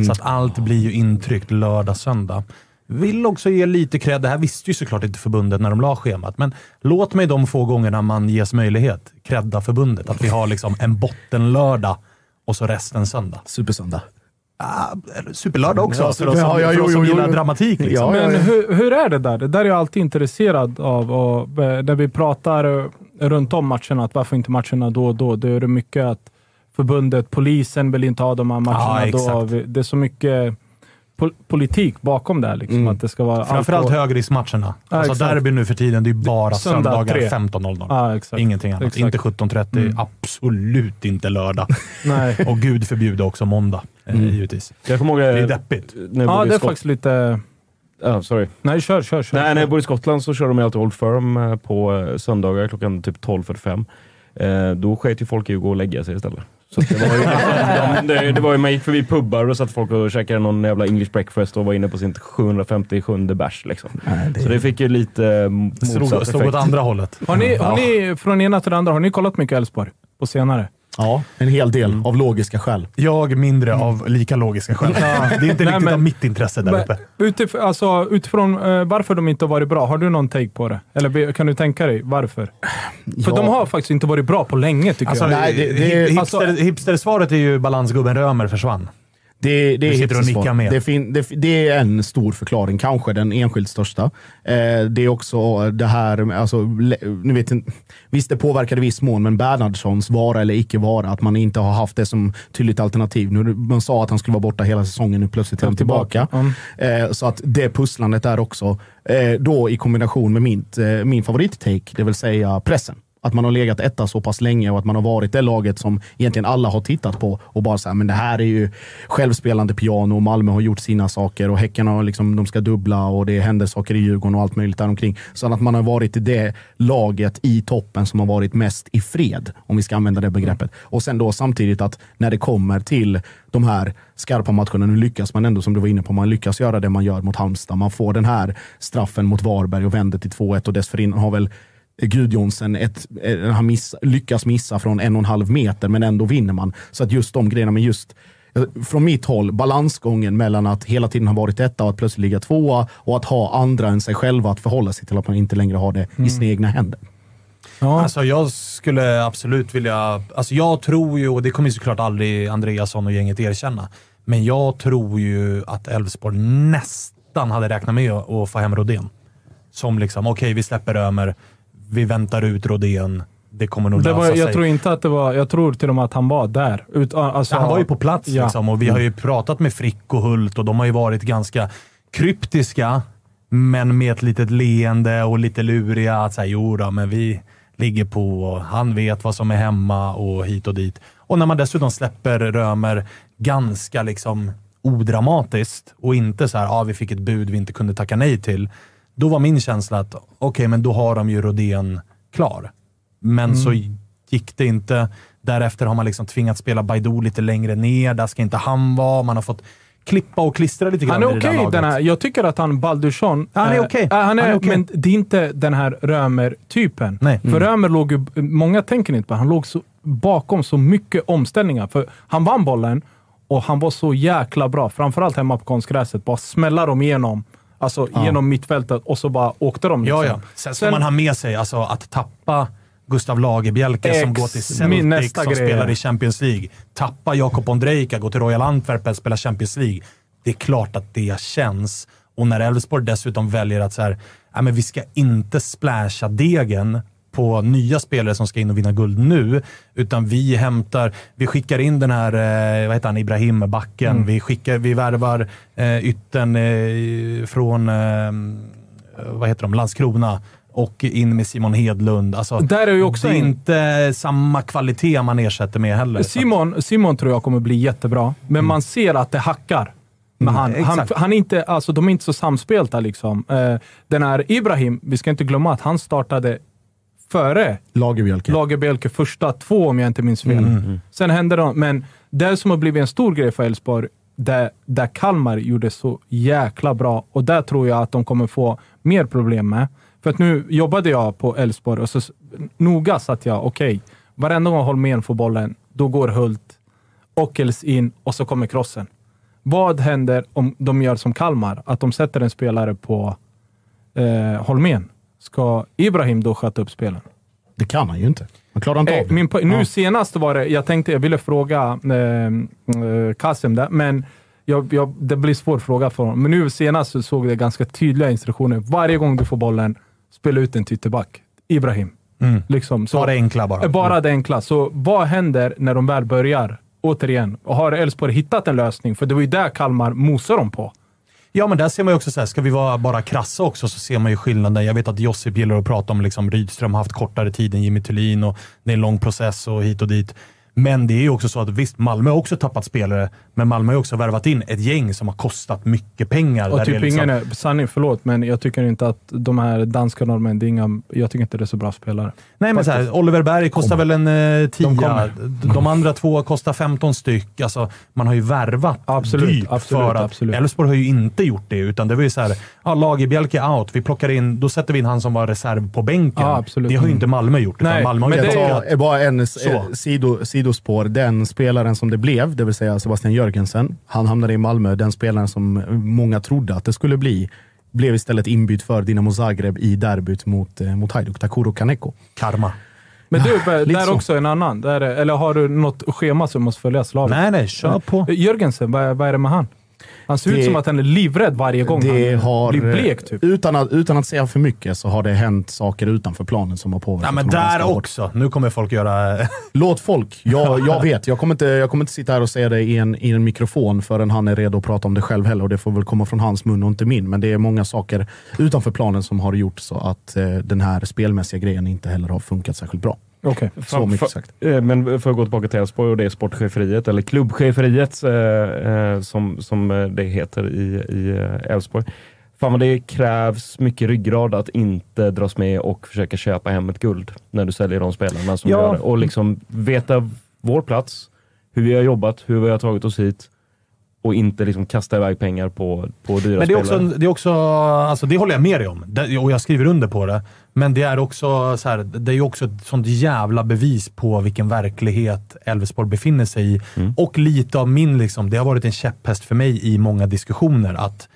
Så att allt blir ju intryckt lördag, söndag. Vill också ge lite cred. Det här visste ju såklart inte förbundet när de la schemat, men låt mig de få gångerna man ges möjlighet credda förbundet. Att vi har liksom en bottenlördag och så resten söndag. Supersöndag. Ah, superlördag också, Ja, för oss som, ja, ja, för oss jo, som jo, gillar jo. dramatik. Liksom. Men ja. hur, hur är det där? Det där är jag alltid intresserad av. Och, eh, när vi pratar eh, runt om matcherna, att varför inte matcherna då och då? Det är det mycket att förbundet, polisen vill inte ha de här matcherna Ja, då. Det är så mycket pol- politik bakom det här. Liksom, att det ska vara Framförallt högriskmatcherna. Ja, alltså exakt. derby nu för tiden, det är ju bara Söndag söndagar tre. 15.00. Ja, exakt. Ingenting annat. Exakt. Inte 17.30, absolut inte lördag. Nej. Och gud förbjude också måndag, eh, givetvis. Jag kommer ihåg Det är eh, deppigt. Ja, det är faktiskt lite... Ja, sorry. Nej, kör, kör, kör. Nej, när jag bodde i Skottland så körde de alltid Old Firm eh, på eh, söndagar klockan typ 12.45. Eh, då sket ju folk i att gå och lägga sig istället. Så det var ju de, det, det var ju, man gick förbi pubbar och satt folk och käkade någon jävla English breakfast och var inne på sin 757 bärs. Liksom. Så det fick ju lite motsatt Slog, slog effekt. åt andra hållet. Har ni, har ni, från ena till det andra, har ni kollat mycket Elfsborg på senare? Ja, en hel del av logiska skäl. Jag mindre av lika logiska skäl. Det är inte Nej, riktigt men- av mitt intresse där uppe. Men Utif alltså, utifrån eh, varför de inte har varit bra, har du någon take på det? Eller kan du tänka dig varför? För Ja. de har faktiskt inte varit bra på länge tycker Alltså, jag. nej, det- det- hip- alltså- hipster, hipstersvaret är ju balansgubben Römer försvann. Det, det, är sitter med. Det, fin, det, det är en stor förklaring, kanske den enskilt största. Eh, det är också det här, alltså, nu vet visst det påverkade viss mån, men Bernhardssons vara eller icke vara, att man inte har haft det som tydligt alternativ. Nu, man sa att han skulle vara borta hela säsongen, nu plötsligt är han tillbaka. Mm. Eh, så att det pusslandet där också, eh, då i kombination med mitt, eh, min favorittake, det vill säga pressen. Att man har legat etta så pass länge och att man har varit det laget som egentligen alla har tittat på och bara så här, men det här är ju självspelande piano och Malmö har gjort sina saker och Häcken har liksom, de ska dubbla och det händer saker i Djurgården och allt möjligt däromkring. Så att man har varit det laget i toppen som har varit mest i fred, om vi ska använda det begreppet. Och sen då samtidigt att när det kommer till de här skarpa matcherna, nu lyckas man ändå, som du var inne på, man lyckas göra det man gör mot Halmstad. Man får den här straffen mot Varberg och vänder till 2-1 och dessförinnan har väl Gudjonsen ett, eh, han miss, lyckas missa från en och en halv meter, men ändå vinner man. Så att just de grejerna, men just eh, från mitt håll, balansgången mellan att hela tiden ha varit etta och att plötsligt ligga tvåa och att ha andra än sig själva att förhålla sig till att man inte längre har det i sina egna händer. Ja. Alltså jag skulle absolut vilja... Alltså jag tror ju, och det kommer ju såklart aldrig Andreasson och gänget erkänna, men jag tror ju att Elfsborg nästan hade räknat med att få hem Rodén. Som liksom, okej vi släpper Ömer, vi väntar ut Rodén, det kommer nog Det lösa var, jag sig. tror inte att det var... Jag tror till och med att han var där. Ut, alltså, Ja, han var ju på plats Ja. liksom, och vi har ju pratat med Frick och Hult och de har ju varit ganska kryptiska, men med ett litet leende och lite luriga. Att säga, jo då, men vi ligger på och han vet vad som är hemma och hit och dit. Och när man dessutom släpper Römer ganska liksom odramatiskt och inte så här, ah, vi fick ett bud vi inte kunde tacka nej till. Då var min känsla att okej, men då har de ju Rodén klar. Men så gick det inte. Därefter har man liksom tvingats spela Baidoo lite längre ner. Där ska inte han vara. Man har fått klippa och klistra lite grann Han är okej. den här, jag tycker att han, Baldursson... Han är eh, okej. eh, han är, Han är okej. Men det är inte den här Römer-typen. Nej. För Römer låg ju... Många tänker inte på Han låg så, bakom så mycket omställningar. För han vann bollen och han var så jäkla bra. Framförallt hemma på konstgräset. Bara smälla dem igenom. Alltså genom mittfältet och så bara åkte de. Ja, Liksom. ja. Sen ska man ha med sig alltså, att tappa Gustav Lagerbielke som Ex- går till Celtic, nästa som grej. spelar i Champions League. Tappa Jakob Ondrejka, går till Royal Antwerpen, spelar Champions League. Det är klart att det känns. Och när Elfsborg dessutom väljer att så här, "Nej, men vi ska inte splasha degen på nya spelare som ska in och vinna guld nu, utan vi hämtar, vi skickar in den här, eh, vad heter han, Ibrahim, backen. Mm. Vi, skickar, vi värvar eh, ytten eh, från, eh, vad heter de, Landskrona och in med Simon Hedlund. Alltså, Där är ju också det är inte samma kvalitet man ersätter med heller. Simon, Simon tror jag kommer bli jättebra, men man ser att det hackar. Men han, han, Mm. exakt. han är inte, alltså, de är inte så samspelta. Liksom. Eh, den här Ibrahim, vi ska inte glömma att han startade före Lagerbielke. Lagerbielke första två, om jag inte minns fel. Mm. Sen hände det, men det som har blivit en stor grej för Elfsborg, där, där Kalmar gjorde så jäkla bra och där tror jag att de kommer få mer problem med. För att nu jobbade jag på Elfsborg och så noga satt jag, okej, varenda gång Holmén får bollen, då går Hult, Ockels in och så kommer krossen. Vad händer om de gör som Kalmar? Att de sätter en spelare på eh, Holmén. Ska Ibrahim då sköta upp spelen? Det kan han ju inte. Han klarar inte Eh, av det. min, nu Ja. senast var det, jag tänkte, jag ville fråga eh, eh, Kasim där, men jag, jag, det blir svår fråga för honom. Men nu senast så såg jag ganska tydliga instruktioner. Varje gång du får bollen, spela ut en till ytterback. Ibrahim. Mm. Liksom, så, Ta det enkla bara. Eh, Bara det enkla. Så vad händer när de väl börjar? Återigen, och har Elfsborg hittat en lösning? För det var ju där Kalmar mosade dem på. Ja, men där ser man ju också, så här, ska vi vara bara krassa också, så ser man ju skillnaden. Jag vet att Josip gillar att prata om liksom Rydström har haft kortare tid än Jimmy Thulin och det är en lång process och hit och dit. Men det är ju också så att visst, Malmö har också tappat spelare, men Malmö har ju också värvat in ett gäng som har kostat mycket pengar. Och där typ det är liksom- ingen är, sanning, förlåt, men jag tycker inte att de här danska norrmän, det är inga, jag tycker inte det är så bra spelare. Nej, men så här, Oliver Berg kostar väl en eh, tia. kommer. De, andra två kostar 15 styck. Alltså, man har ju värvat Absolut, dyrt absolut, för att absolut. Elfsborg har ju inte gjort det, utan det var ju så här, ja, Lagerbielke out. Vi plockar in, då sätter vi in han som var reserv på bänken. Ja, absolut. Det har ju inte Malmö gjort. Nej, Malmö har men det är- bara en s- Så. eh, sido, sidospår. Den spelaren som det blev, det vill säga Sebastian Jörgensen, han hamnade i Malmö. Den spelaren som många trodde att det skulle bli, blev istället inbytt för Dinamo Zagreb i derbyt mot, eh, mot Hajduk, Takuro Kaneko. karma. Men du, lite där så. också en annan. Där, är- eller har du något schema som måste följas slaviskt? Nej, nej, kör på. Jörgensen, vad, vad är det med han? Han ser Det- ut som att han är livrädd varje gång Det han har, blir blek. Typ. utan, att, utan att säga för mycket så har det hänt saker utanför planen som har påverkat Ja, men där ganska hårt. också. Nu kommer folk göra... Låt folk. Jag, jag vet. Jag kommer, inte, jag kommer inte sitta här och säga det i en, i en mikrofon förrän han är redo att prata om det själv heller. Och det får väl komma från hans mun och inte min. Men det är många saker utanför planen som har gjort så att eh, den här spelmässiga grejen inte heller har funkat särskilt bra. Okej. Så mycket sagt. eh, Men för att gå tillbaka till Elfsborg och det sportcheferiet, eller klubbcheferiet eh, eh, som, som eh, det heter i Elfsborg. Fan vad det krävs mycket ryggrad att inte dras med och försöka köpa hem ett guld när du säljer de spelarna som Ja. gör det. Och liksom veta vår plats, hur vi har jobbat, hur vi har tagit oss hit och inte liksom kasta iväg pengar på, på dyra Men det är spelare. också, det, är också alltså det håller jag med dig om och jag skriver under på det. Men det är också så här, det är också ett sånt jävla bevis på vilken verklighet Elfsborg befinner sig i. Och lite av min, liksom, det har varit en käpphäst för mig i många diskussioner, att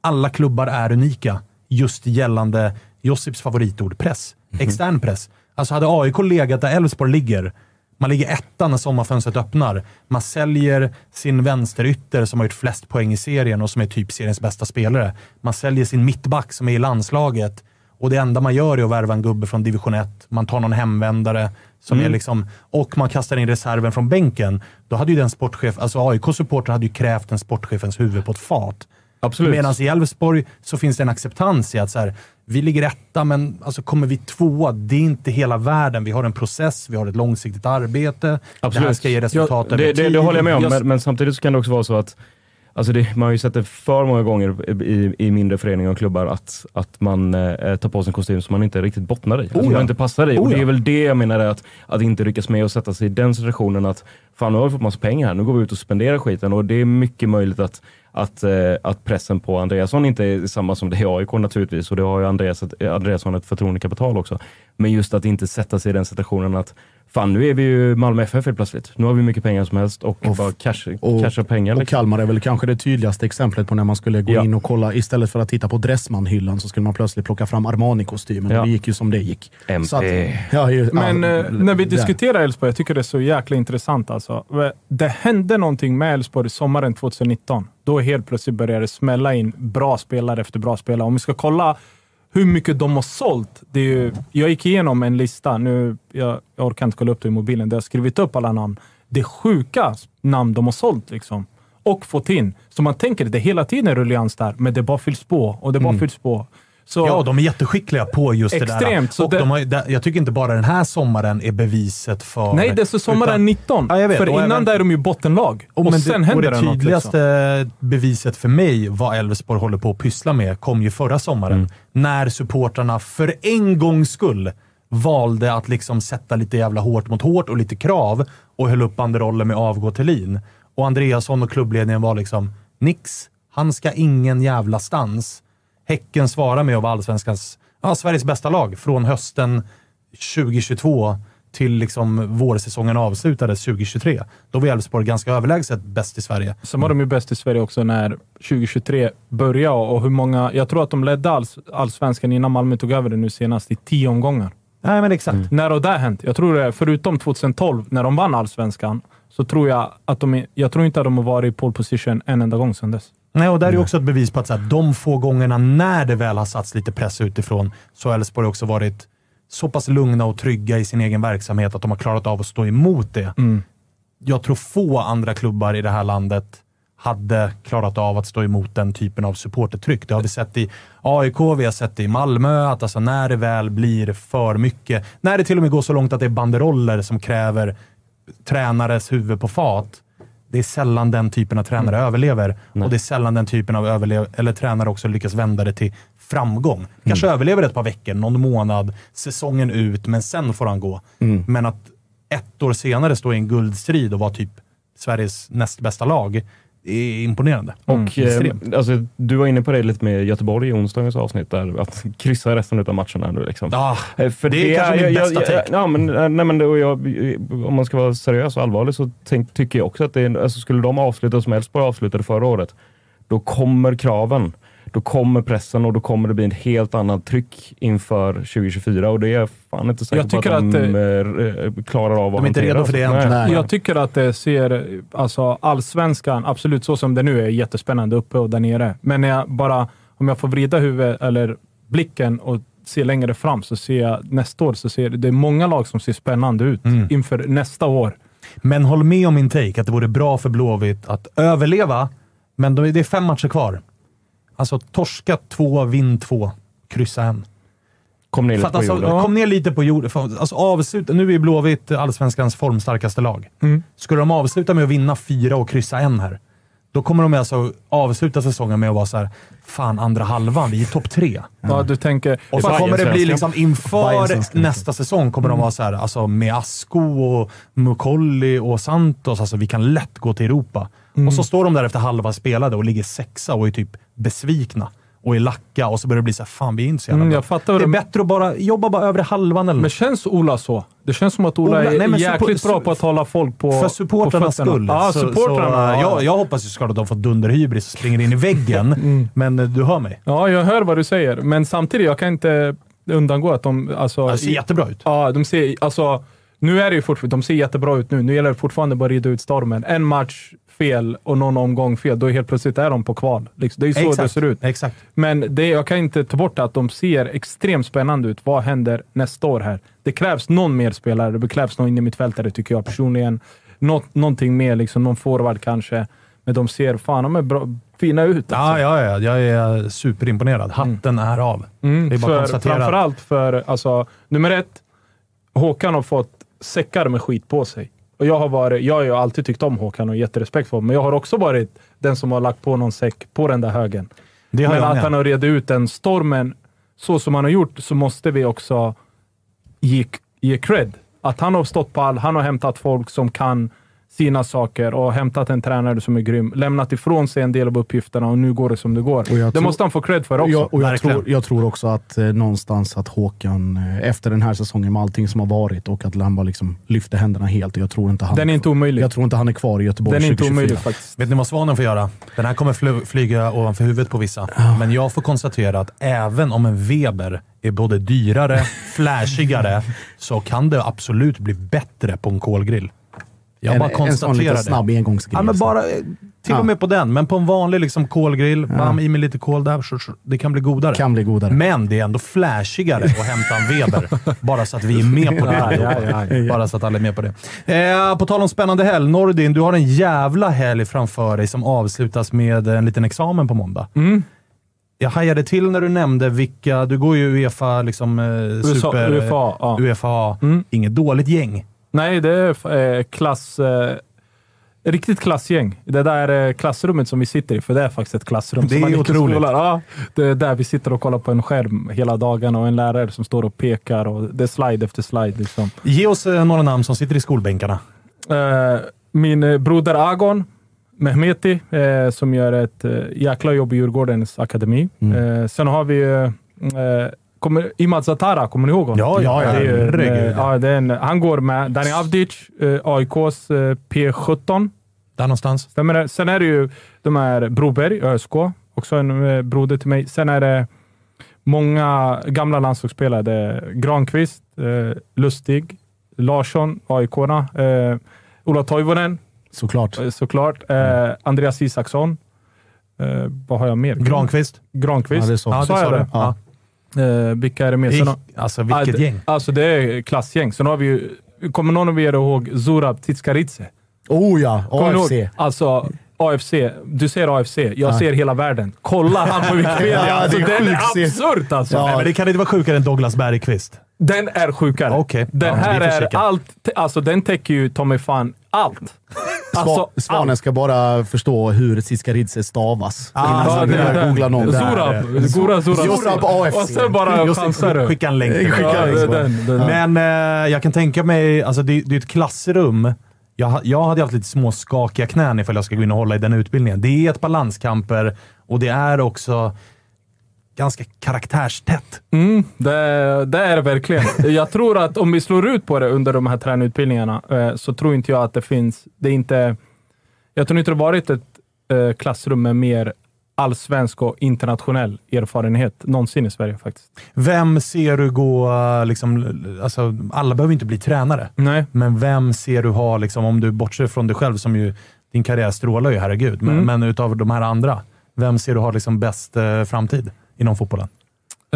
alla klubbar är unika just gällande Josips favoritord, press. Extern press. Alltså hade AIK legat där Elfsborg ligger, man ligger etta när sommarfönstret öppnar. Man säljer sin vänsterytter som har gjort flest poäng i serien och som är typ seriens bästa spelare. Man säljer sin mittback som är i landslaget och det enda man gör är att värva en gubbe från division 1. Man tar någon hemvändare som är liksom, och man kastar in reserven från bänken. Då hade ju den sportchef, alltså AIK-supportrar hade ju krävt en sportchefens huvud på ett fat. Absolut. Medan i Elfsborg så finns det en acceptans i att så här, vi ligger etta, men alltså kommer vi tvåa, det är inte hela världen. Vi har en process, vi har ett långsiktigt arbete. Det här ska ge resultat Ja, över det, det, tid. det håller jag med om, Jag- men, men samtidigt kan det också vara så att Alltså det, man har ju sett det för många gånger i, i mindre föreningar och klubbar att, att man eh, tar på sig en kostym som man inte riktigt bottnar i. Alltså ja. man inte passar i. Oh och det ja. är väl det jag menar att, att inte lyckas med att sätta sig i den situationen att fan nu har vi fått massa pengar här, nu går vi ut och spenderar skiten och det är mycket möjligt att, att, eh, att pressen på Andreasson inte är samma som det är i AIK naturligtvis och det har ju Andreas, ett- Andreasson ett förtroendekapital också. Men just att inte sätta sig i den situationen att fan nu är vi ju Malmö FF helt plötsligt. Nu har vi mycket pengar som helst och, Och- bara cash, och- casha pengar. Och Liksom. Kalmar är väl kanske det tydligaste exemplet på när man skulle gå Ja. in och kolla. Istället för att titta på Dressman-hyllan så skulle man plötsligt plocka fram Armani-kostymen. Ja. Och det gick ju som det gick. MP. Så att, ja, ju, Men ja, eh, när vi diskuterar Elfsborg, jag tycker det är så jäkla intressant. Alltså. Det hände någonting med Elfsborg sommaren 2019. Då helt plötsligt började det smälla in bra spelare efter bra spelare. Om vi ska kolla hur mycket de har sålt. Det är ju, jag gick igenom en lista. Nu, jag, jag orkar inte kolla upp det i mobilen. Där jag har skrivit upp alla namn. Det är sjuka namn de har sålt liksom. Och fått in. Så man tänker att det hela tiden är ruljans där, men det bara fylls på och det bara fylls på. Så, Ja, de är jätteskickliga på just det Extremt, där. så Och det- de har, det- jag tycker inte bara den här sommaren är beviset för... Nej, det är så sommaren utan- 19. Ja, vet. För Och innan även- där är de ju bottenlag. Och, men sen det, händer och det, det något. tydligaste Liksom. beviset för mig vad Elfsborg håller på att pyssla med kom ju förra sommaren. Mm. När supportrarna för en gångs skull valde att liksom sätta lite jävla hårt mot hårt och lite krav och höll upp banderollen med avgå Thelin. Och Andreasson och klubbledningen var liksom nix. Han ska ingen jävla stans. Häcken svarar med att vara allsvenskans, ja, Sveriges bästa lag från hösten 2022 till liksom vårsäsongen avslutades 2023. Då var Elfsborg ganska överlägset bäst i Sverige. Sen var de ju bäst i Sverige också när 2023 började och hur många... Jag tror att de ledde alls, allsvenskan innan Malmö tog över det nu senast i tio omgångar. Nej, men exakt. När har det hänt? Jag tror det, förutom 2012 när de vann allsvenskan, så tror jag att de... Jag tror inte att de har varit i pole position en enda gång sedan dess. Nej, och där är ju också ett bevis på att så här, de få gångerna när det väl har satts lite press utifrån så har Elfsborg också varit så pass lugna och trygga i sin egen verksamhet att de har klarat av att stå emot det. Jag tror få andra klubbar i det här landet hade klarat av att stå emot den typen av supportertryck. Det har vi sett i AIK, vi har sett det i Malmö, att alltså när det väl blir för mycket, när det till och med går så långt att det är banderoller som kräver tränares huvud på fat, det är sällan den typen av tränare överlever. Och det är sällan den typen av överlev eller tränare också lyckas vända det till framgång. Kanske överlever ett par veckor, någon månad, säsongen ut, men sen får han gå. Men att ett år senare stå i en guldstrid och vara typ Sveriges näst bästa lag, är imponerande. Och Extremt. eh, alltså, du var inne på det lite med Göteborg i onsdagens avsnitt, där, att kryssa resten av matcherna nu. Liksom. Ah, För det är kanske min bästa take. Ja, men, eh, nej, men det, och jag, om man ska vara seriös och allvarlig så tänk, tycker jag också att det är, alltså, skulle de avsluta som Elfsborg avslutade förra året, då kommer kraven. Då kommer pressen och då kommer det bli ett helt annat tryck inför 2024 och det är jag fan inte säker Jag på att de att, eh, klarar av att De är inte hantera. redo för det än. Nej. Jag tycker att det ser, alltså allsvenskan, absolut så som det nu är, jättespännande uppe och där nere. Men när jag bara, om jag får vrida huvudet eller blicken och se längre fram så ser jag nästa år så ser det är många lag som ser spännande ut inför nästa år. Men håll med om min take, att det vore bra för Blåvitt att överleva, men då är det fem matcher kvar. Alltså torska två, vinn två, kryssa en. Kom ner lite på alltså, jorden. Kom ner lite på jorden. Alltså, avsluta, nu är Blåvitt allsvenskans formstarkaste lag. Mm. Skulle de avsluta med att vinna fyra och kryssa en här, då kommer de alltså avsluta säsongen med att vara så här, fan andra halvan, vi är topp tre. Ja, du tänker... Och så kommer det bli liksom inför nästa säsong kommer de vara så här, alltså med Asko och Mukolli och Santos. Alltså vi kan lätt gå till Europa. Och så står de där efter halva spelade och ligger sexa och är typ besvikna och är lacka och så börjar det bli så här, fan vi är inte så jävla Mm, jag fattar Det är bättre att bara jobba bara övre halvan eller Men något. känns Ola så? Det känns som att Ola, Ola- är nej, men jäkligt bra på att hålla folk på För supportrarnas skull. Ja, så, supportrarna. så, ja. jag, jag hoppas ju såklart att de får dunderhybris och springer in i väggen, Mm. men du hör mig. ja, jag hör vad du säger. Men samtidigt, jag kan inte undangå att de... Alltså, Det ser jättebra ut. Ja, de ser... Alltså, nu är det ju fortfarande... De ser jättebra ut nu. Nu gäller det fortfarande bara att rida ut stormen. En match fel och någon omgång fel, då helt plötsligt är de på kval. Liksom, det är så det ser ut. Exakt. Men det, jag kan inte ta bort att de ser extremt spännande ut. Vad händer nästa år här? Det krävs någon mer spelare. Det krävs någon innermittfältare tycker jag personligen. Något, någonting mer, liksom, någon forward kanske. Men de ser fan, de är bra, fina ut. Alltså. Ja, ja, ja. Jag är superimponerad. Hatten är av. Mm, Det är bara för, konstatera. framförallt för, alltså, nummer ett, Håkan har fått säckar med skit på sig. Och jag, har varit, jag har ju alltid tyckt om Håkan och jätterespekt för honom, men jag har också varit den som har lagt på någon säck på den där högen. Det Men att med. han har redit ut den stormen så som han har gjort så måste vi också ge, ge cred. Att han har stått pall, han har hämtat folk som kan sina saker och hämtat en tränare som är grym. Lämnat ifrån sig en del av uppgifterna och nu går det som det går. Det tror- måste han få cred för också. Jag, och jag, tror, jag tror också att eh, någonstans att Håkan, eh, efter den här säsongen med allting som har varit och att bara liksom lyfte händerna helt. Jag tror inte han, Den är inte omöjlig. jag tror inte han är kvar i Göteborg Den är inte 2024. omöjlig faktiskt. Vet ni vad Svanen får göra? Den här kommer fly- flyga ovanför huvudet på vissa. Men jag får konstatera att även om en Weber är både dyrare, flashigare, så kan det absolut bli bättre på en kolgrill. Jag en, bara en sån konstaterar liten det. snabb engångsgrej. Ja, men liksom. bara, eh, till Ja. och med på den, men på en vanlig liksom, kolgrill, bam, i med lite kol där, så, så, det kan bli godare. Kan bli godare. Men det är ändå flashigare att hämta en Weber. bara så att vi är med på det. Ja, ja, ja, Bara så att alla är med på det. Eh, på tal om spännande helg. Nordin, du har en jävla helg framför dig som avslutas med en liten examen på måndag. Mm. Jag hajade till när du nämnde vilka... Du går ju Uefa, liksom, eh, USA, super... UFA, ja. UFA. Mm. Inget dåligt gäng. Nej, det är eh, klass... Eh, riktigt klassgäng. Det där eh, klassrummet som vi sitter i, för det är faktiskt ett klassrum. Det är otroligt. Ja, det är där vi sitter och kollar på en skärm hela dagarna och en lärare som står och pekar och det är slide efter slide. Liksom. Ge oss några namn som sitter i skolbänkarna. Min broder Agon Mehmeti, eh, som gör ett jäkla jobb i Djurgårdens akademi. Eh, sen har vi kommer, Imad Zatara, kommer ni ihåg honom? Ja, ja, det är en, eh, ja, det är en, Han går med Dani Avdic, eh, AIKs eh, P17. Där någonstans. Stämmer det? Sen är det ju de här Broberg, ÖSK, också en eh, broder till mig. Sen är det många gamla landslagsspelare. Det är Granqvist, eh, Lustig, Larsson, aik eh, Ola Toivonen, Såklart. såklart. Eh, Andreas Isaksson. Vad har jag mer? Granqvist. Granqvist. Ja, det sa Ja, det Sa jag det? Ja. Eh, vilka är det mer? Har- Alltså, vilket Ah, det- gäng. Alltså det är klassgäng. Sen har vi ju, kommer någon av er ihåg Zurab Titskaritse? Oh ja, AFC. ihåg? Alltså, AFC. Du ser AFC. Jag Ja. ser hela världen. Kolla han på Wikipedia. Ja, det är alltså, den är absurt alltså. Ja. Nej, men det kan inte vara sjukare än Douglas Bergqvist. Den är sjukare. Okej. Den Ja, här är kika. allt. Alltså den täcker ju mig fan allt. Alltså, Sva- Svanen ska bara förstå hur Tsiskaridze stavas. Ah, Innan han det- börjar det- googla någon. Zorab. Zorab, Zorab. Zorab AFC. Och sen bara chansar du. Skicka en länk. Skicka en länk. den, den. Men eh, jag kan tänka mig, alltså det, det är ett klassrum. Jag, jag hade haft lite små skakiga knän ifall jag ska gå in och hålla i den utbildningen. Det är ett balanskamper och det är också ganska karaktärstätt. Mm, det, det är det verkligen. Jag tror att om vi slår ut på det under de här tränarutbildningarna eh, så tror inte jag att det finns... Det är inte, jag tror inte det varit ett eh, klassrum med mer allsvensk och internationell erfarenhet någonsin i Sverige faktiskt. Vem ser du gå, liksom, alltså, alla behöver inte bli tränare, Nej. men vem ser du ha, liksom, om du bortser från dig själv, som ju, din karriär strålar ju, herregud, men, Mm. men utav de här andra, vem ser du ha liksom bäst eh, framtid inom fotbollen?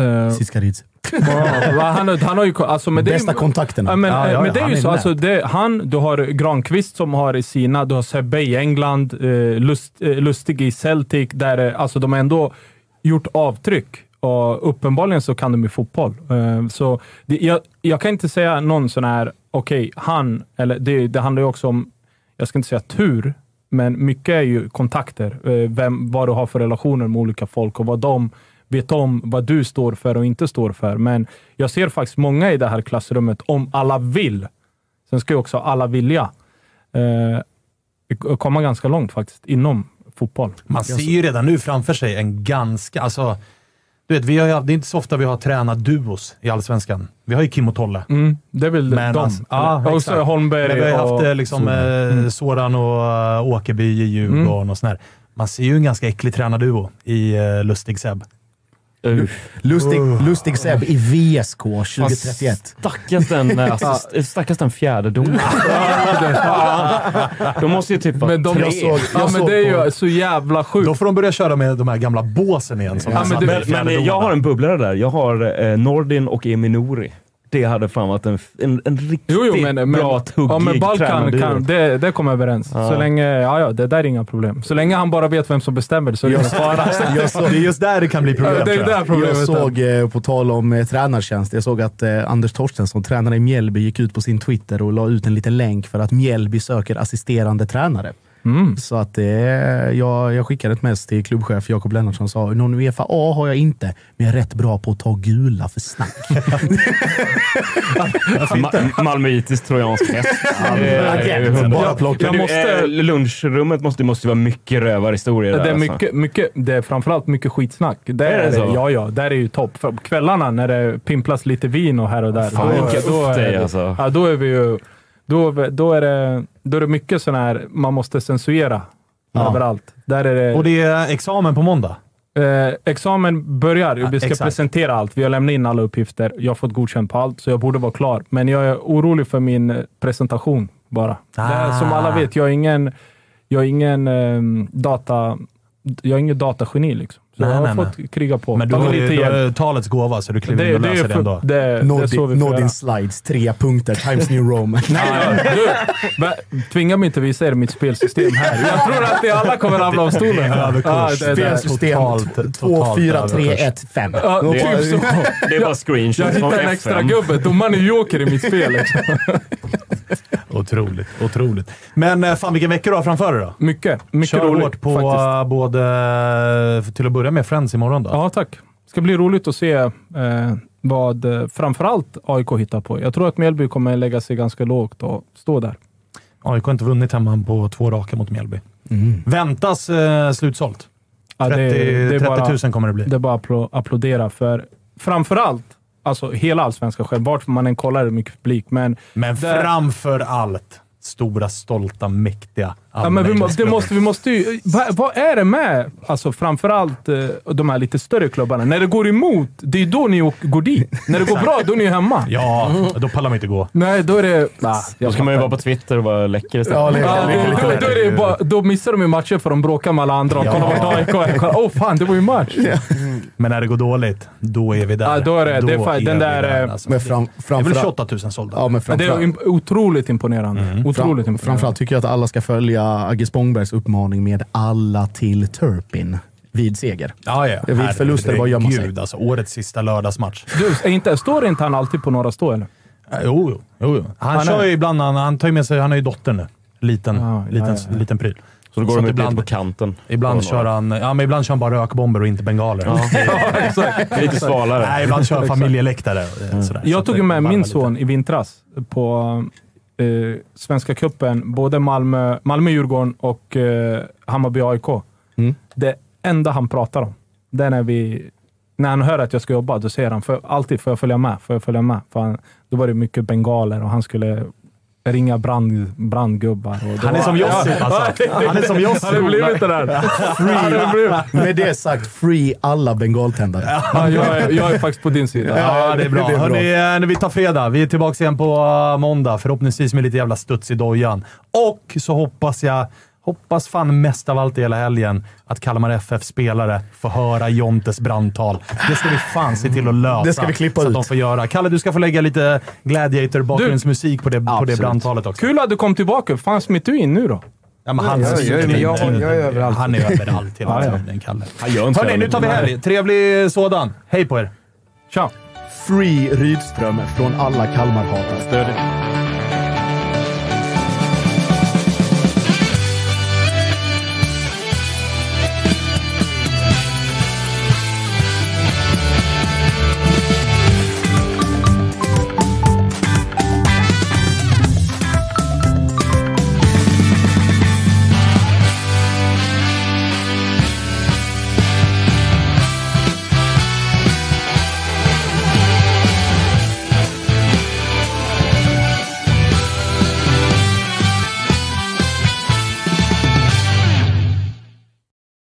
Uh, Tsiskaridze. han, har- han har ju... Alltså, det ju- Bästa kontakterna. Ja, men, Ja, eh, ja, men det är han ju så. Alltså, det, han, du har Granqvist som har i sina, du har Sebbe i England, eh, Lust, eh, Lustig i Celtic, där eh, alltså, de har ändå gjort avtryck. Och uppenbarligen så kan de ju fotboll. Eh, så det, jag, jag kan inte säga någon sån här, okej, han, eller det, det handlar ju också om, jag ska inte säga tur, men mycket är ju kontakter. Eh, vem, vad du har för relationer med olika folk och vad de vet om vad du står för och inte står för. Men jag ser faktiskt många i det här klassrummet, om alla vill. Sen ska ju också alla vilja eh, komma ganska långt faktiskt inom fotboll. Man ser ju redan nu framför sig en ganska... Alltså, du vet, vi har, det är inte så ofta vi har tränat duos i Allsvenskan. Vi har ju Kim och Tolle. Mm, det är väl Men de. alltså, ja, och så Holmberg Men vi har ju haft eh, liksom, eh, Soran och uh, Åkerby i Djurgården och sådär. Man ser ju en ganska äcklig tränarduo i Lustig Seb. Lustig. Lustig Seb i VSK 2031. Stackars den, eh, assist- stackars den fjärde domaren. De måste ju typ vara Men de, tre. Jag såg- ja, men det är ju så jävla sjukt. Då får de börja köra med de här gamla båsen igen. Som Ja, men i Men, men jag har en bubblare där. Jag har eh, Nordin och Eminori. Det hade fan varit en, en, en riktigt Jo, jo, men, men, bra tuggig ja, men Balkan kan, det, det kommer överens. Ja. Så länge, ja, ja, det där är inga problem. Så länge han bara vet vem som bestämmer så är det ingen fara. Det är just där det kan bli problem. Ja, det är där problemet jag såg eh, på tal om eh, tränartjänst, jag såg att eh, Anders Torstensson, tränare i Mjällby, gick ut på sin Twitter och la ut en liten länk för att Mjällby söker assisterande tränare. Mm. Så att det jag, jag skickade ett mess till klubbchef Jakob Lennartsson och sa någon Uefa A har jag inte, men jag är rätt bra på att ta gula för snack. Ma- Malmöitisk trojansk häst. Agent, bara plocka. Jag Du, måste- eh, lunchrummet måste, det måste vara mycket rövarhistorier där. Det är, alltså. mycket, mycket, det är framförallt mycket skitsnack. Det Är är, det så? Ja, ja. Där är ju topp. För kvällarna när det pimplas lite vin och här och där. Fan, då, då, är, alltså. ja, då är vi ju... Då, då, är det, då är det mycket sån här man måste censurera Ja. överallt. Där är det, Och det är examen på måndag. Eh, examen börjar. Ja, vi ska exakt. presentera allt. Vi har lämnat in alla uppgifter. Jag har fått godkänt på allt, så jag borde vara klar. Men jag är orolig för min eh, presentation bara. Det är, Ah. som alla vet, jag är ingen, jag är ingen ehm, data... Jag är ingen datageni liksom. Så Nej, jag har nej, fått kriga på. Men du har lite ju du talets gåva, så du kliver Det, in och det, löser det för, ändå. det, det göra. Nordin slides, tre punkter, Times New Roman. Nej, du, tvinga mig inte visa er mitt spelsystem här. Jag tror att ni alla kommer ramla av stolen. Det, Spelsystem totalt- 2, totalt 4, 3, överkurs. 1, 5. ja, Det, typ så. det är bara screenshots Jag hittade en extra gubbe. Domaren är joker i mitt spel. Otroligt, otroligt. Men eh, fan vilken vecka du har framför dig då. Mycket, mycket Kör roligt hårt på faktiskt. både, eh, till att börja med, Friends imorgon då. Ja, tack. Det ska bli roligt att se eh, vad eh, framförallt AIK hittar på. Jag tror att Mjällby kommer lägga sig ganska lågt och stå där. AIK har inte vunnit hemma på två raka mot Mjällby. Väntas eh, slutsålt. Ja, 30, det, det, är 30 bara, 000 kommer det bli. det är bara att applådera för framförallt, alltså hela allsvenskan själv, vart man än kollar är det mycket publik, men Men Där- framför allt, stora, stolta, mäktiga Ja, men vi, må, det måste, vi måste ju... Vad, vad är det med alltså framförallt eh, de här lite större klubbarna? När det går emot, det är då ni går dit. När det går bra, då är ni hemma. Ja, då pallar man inte gå. Nej, då är det... Nah, Då ska man ju vara på Twitter och vara läcker istället. Ja, det- Ja, det, då, då, är det bara, då missar de ju matcher för de bråkar med alla andra. Och Ja. Kolla vart AIK är. Åh fan, det var ju match! Men när det går dåligt, då är vi där. Ja, då är det- det är fa- vi den där, eh, alltså. Men fram, det är väl framförallt, 28 000 sålda? ja, men Men det är framförallt, otroligt imponerande. Otroligt fram, imponerande. framförallt tycker jag att alla ska följa Agge Spångbergs uppmaning med alla till Turpin. vid seger. Ja, ja. Vid förlust är det bara att gömma sig. Alltså. Årets sista lördagsmatch. Du, är inte, står inte han alltid på Norra Stå eller? Ja, Jo, jo. jo, jo. Han, Han kör är- ju ibland, han, han tar ju med sig, han har ju dotter nu. Liten, Ja, ja, liten, ja, ja. liten pryl. Så då går Så de ut lite ibland- på kanten. Ibland kör han, ja, men ibland kör han bara rökbomber och inte bengaler. Lite svalare. Nej, ibland kör han familjeläktare. eh, Sådär. Så Jag att tog med min lite. son i vintras på eh, Svenska cupen, både Malmö, Malmö-Djurgården och eh, Hammarby-AIK. Mm. Det enda han pratar om, det är när, vi, när han hör att jag ska jobba, då säger han för, alltid får jag följa med? Får jag följa med? För han, då var det mycket bengaler och han skulle ringa brand, brandgubbar. Han är som Ja. Josip alltså. Han är som Josip. Han har blivit det där. Blivit- Med det sagt, free alla bengaltändare. Ja, jag, är, jag är faktiskt på din sida. Ja, det är bra. Det är bra. Hörrni, eh, vi tar fredag. Vi är tillbaka igen på eh, måndag. Förhoppningsvis med lite jävla studs i dojan. Och så hoppas jag, hoppas fan mest av allt i hela helgen, att Kalmar FF-spelare får höra Jontes brandtal. Det ska vi fan se till att lösa. Det ska vi klippa så att ut. de får göra. Kalle, du ska få lägga lite Gladiator-bakgrundsmusik på det, på det brandtalet också. Kul att du kom tillbaka. fan smiter du in nu då? Ja, men han, jag- jag- jag- inte- jag är överallt. Han är överallt hela tiden, Kalle. Hörni, nu tar vi helg. Trevlig sådan. Hej på er! Tja! Free Rydström från alla Kalmarhatare. Stöd.